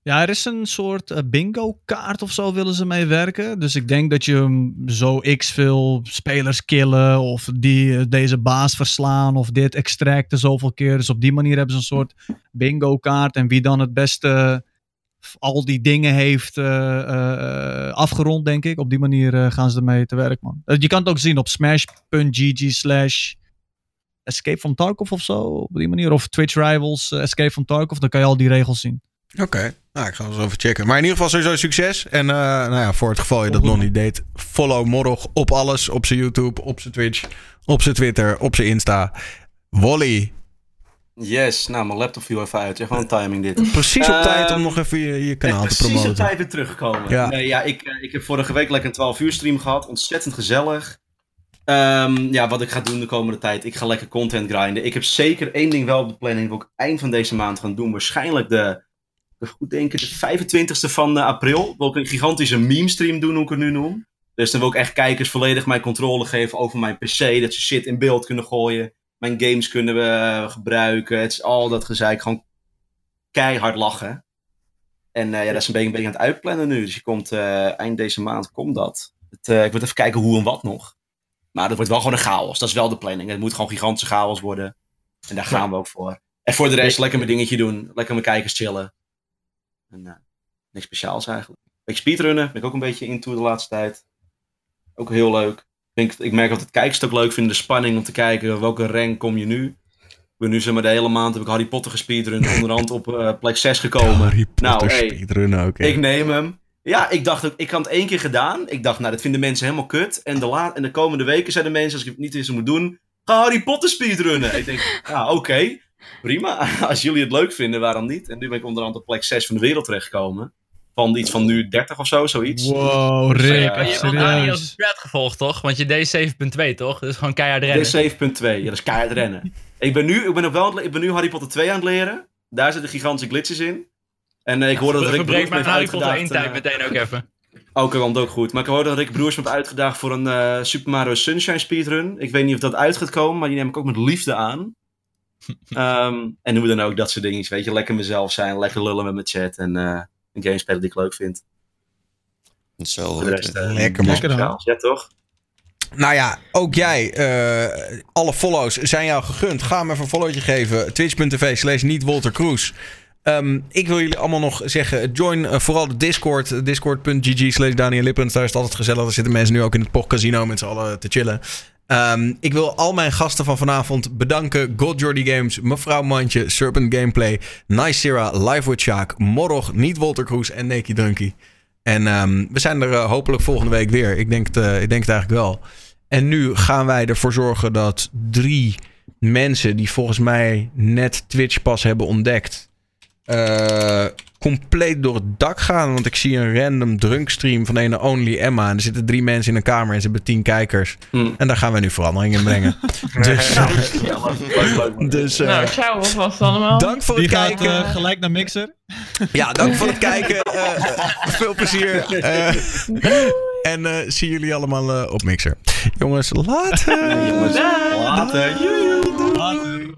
Ja, er is een soort eh, bingo-kaart of zo willen ze mee werken. Dus ik denk dat je mm, zo x veel spelers killen of die, eh, deze baas verslaan of dit extracten zoveel keer. Dus op die manier hebben ze een soort bingo-kaart. En wie dan het beste al die dingen heeft eh, afgerond, denk ik. Op die manier gaan ze ermee te werk, man. Je kan het ook zien op smash.gg slash Escape from Tarkov of zo. Op die manier. Of Twitch Rivals Escape from Tarkov. Dan kan je al die regels zien. Oké, nou, ik ga eens even checken. Maar in ieder geval sowieso succes. En eh, nou ja, voor het geval je dat nog niet deed, follow Morrog op alles. Op zijn YouTube, op zijn Twitch, op zijn Twitter, op zijn Insta. Wally, Yes, nou, mijn laptop viel even uit. Echt wel een timing dit. precies op Ehm, tijd om nog even je, je kanaal te Precies op promoten. tijd weer teruggekomen. Ja. Nee, ja, ik, eh, ik heb vorige week lekker een 12 uur stream gehad. Ontzettend gezellig. Ehm, ja, wat ik ga doen de komende tijd. Ik ga lekker content grinden. Ik heb zeker één ding wel op de planning. Wat ik eind van deze maand gaan doen. Waarschijnlijk de, goed denken, de 25e van eh, april. Wil ik een gigantische meme stream doen, hoe ik het nu noem. Dus dan wil ik echt kijkers volledig mijn controle geven over mijn PC. Dat ze shit in beeld kunnen gooien. Mijn games kunnen we eh, gebruiken. Het is al dat gezeik. Gewoon keihard lachen. En eh, ja, dat is een beetje, een beetje aan het uitplannen nu. Dus je komt eind deze maand komt dat. Het, ik moet even kijken hoe en wat nog. Maar dat wordt wel gewoon een chaos. Dat is wel de planning. Het moet gewoon gigantische chaos worden. En daar gaan we ook voor. En voor de rest lekker mijn dingetje doen. Lekker mijn kijkers chillen. En eh, niks speciaals eigenlijk. Beetje speedrunnen. Ben ik ook een beetje into de laatste tijd. Ook heel leuk. Ik, denk, ik merk dat het ook leuk vinden. De spanning om te kijken welke rank kom je nu. Ik ben nu zeg maar de hele maand heb ik Harry Potter gespeedrun. onderhand op eh, plek 6 gekomen. Harry nou, Potter speedrunnen ik neem hem. Ja, ik dacht ook, ik had het één keer gedaan. Ik dacht, nou, dat vinden mensen helemaal kut. En de, la en de komende weken zeiden mensen, als ik het niet eens moet doen, ga Harry Potter speedrunnen. ik denk, ja, oké, prima. Als jullie het leuk vinden, waarom niet? En nu ben ik onderhand op plek 6 van de wereld terechtgekomen. Van iets van nu 30 of zo, zoiets. Wow, Rick, eh, je hebt Dani als gevolgd, toch? Want je deed 7.2, toch? Dus gewoon keihard rennen. Dit is 7.2, ja, dat is keihard rennen. ik, ben nu, ik, ben wel, aan het le- ik ben nu Harry Potter 2 aan het leren. Daar zitten gigantische glitches in. En eh, ik hoorde dat Rick Broers me mijn Harry Potter één uitgedaagd. tijd eh, meteen ook even. Ook want ook goed. Maar ik hoorde dat Rick Broers me heeft uitgedaagd voor een eh, Super Mario Sunshine speedrun. Ik weet niet of dat uit gaat komen, maar die neem ik ook met liefde aan. Ehm, en hoe dan ook, dat soort dingen. Weet je, lekker mezelf zijn, lekker lullen met mijn chat en eh, een game spelen die ik leuk vind. Zo de rest, eh, Lekker man. Lekker dan. Ja, toch? Nou ja, ook jij. eh, alle follows zijn jou gegund. Ga me even een followtje geven. Twitch.tv slash niet Walter Kroes. Ehm, ik wil jullie allemaal nog zeggen, join vooral de Discord. Discord.gg slash Daniel Lippens. Daar is het altijd gezellig. Daar zitten mensen nu ook in het Casino met z'n allen te chillen. Ehm, ik wil al mijn gasten van vanavond bedanken. God Jordy Games, Mevrouw Mandje, Serpent Gameplay, Nice Sierra, Live with Sjaak, Morrog, Niet Walter Kroes en Neki Drunky. En ehm, we zijn er eh, hopelijk volgende week weer. Ik denk, het, eh, ik denk eigenlijk wel. En nu gaan wij ervoor zorgen dat drie mensen die volgens mij net Twitch pas hebben ontdekt, eh, compleet door het dak gaan. Want ik zie een random drunkstream van een Only Emma. En er zitten drie mensen in een kamer en ze hebben tien kijkers. Hmm. En daar gaan wij nu verandering in brengen. dus Ja, man. dus eh, Nou, ciao alvast allemaal. dank voor Die het gaat kijken. eh, gelijk naar Mixer. Ja, dank voor het kijken. Eh, veel plezier. Eh, en eh zie jullie allemaal eh, op Mixer. Jongens, later. Jongens, later. Later.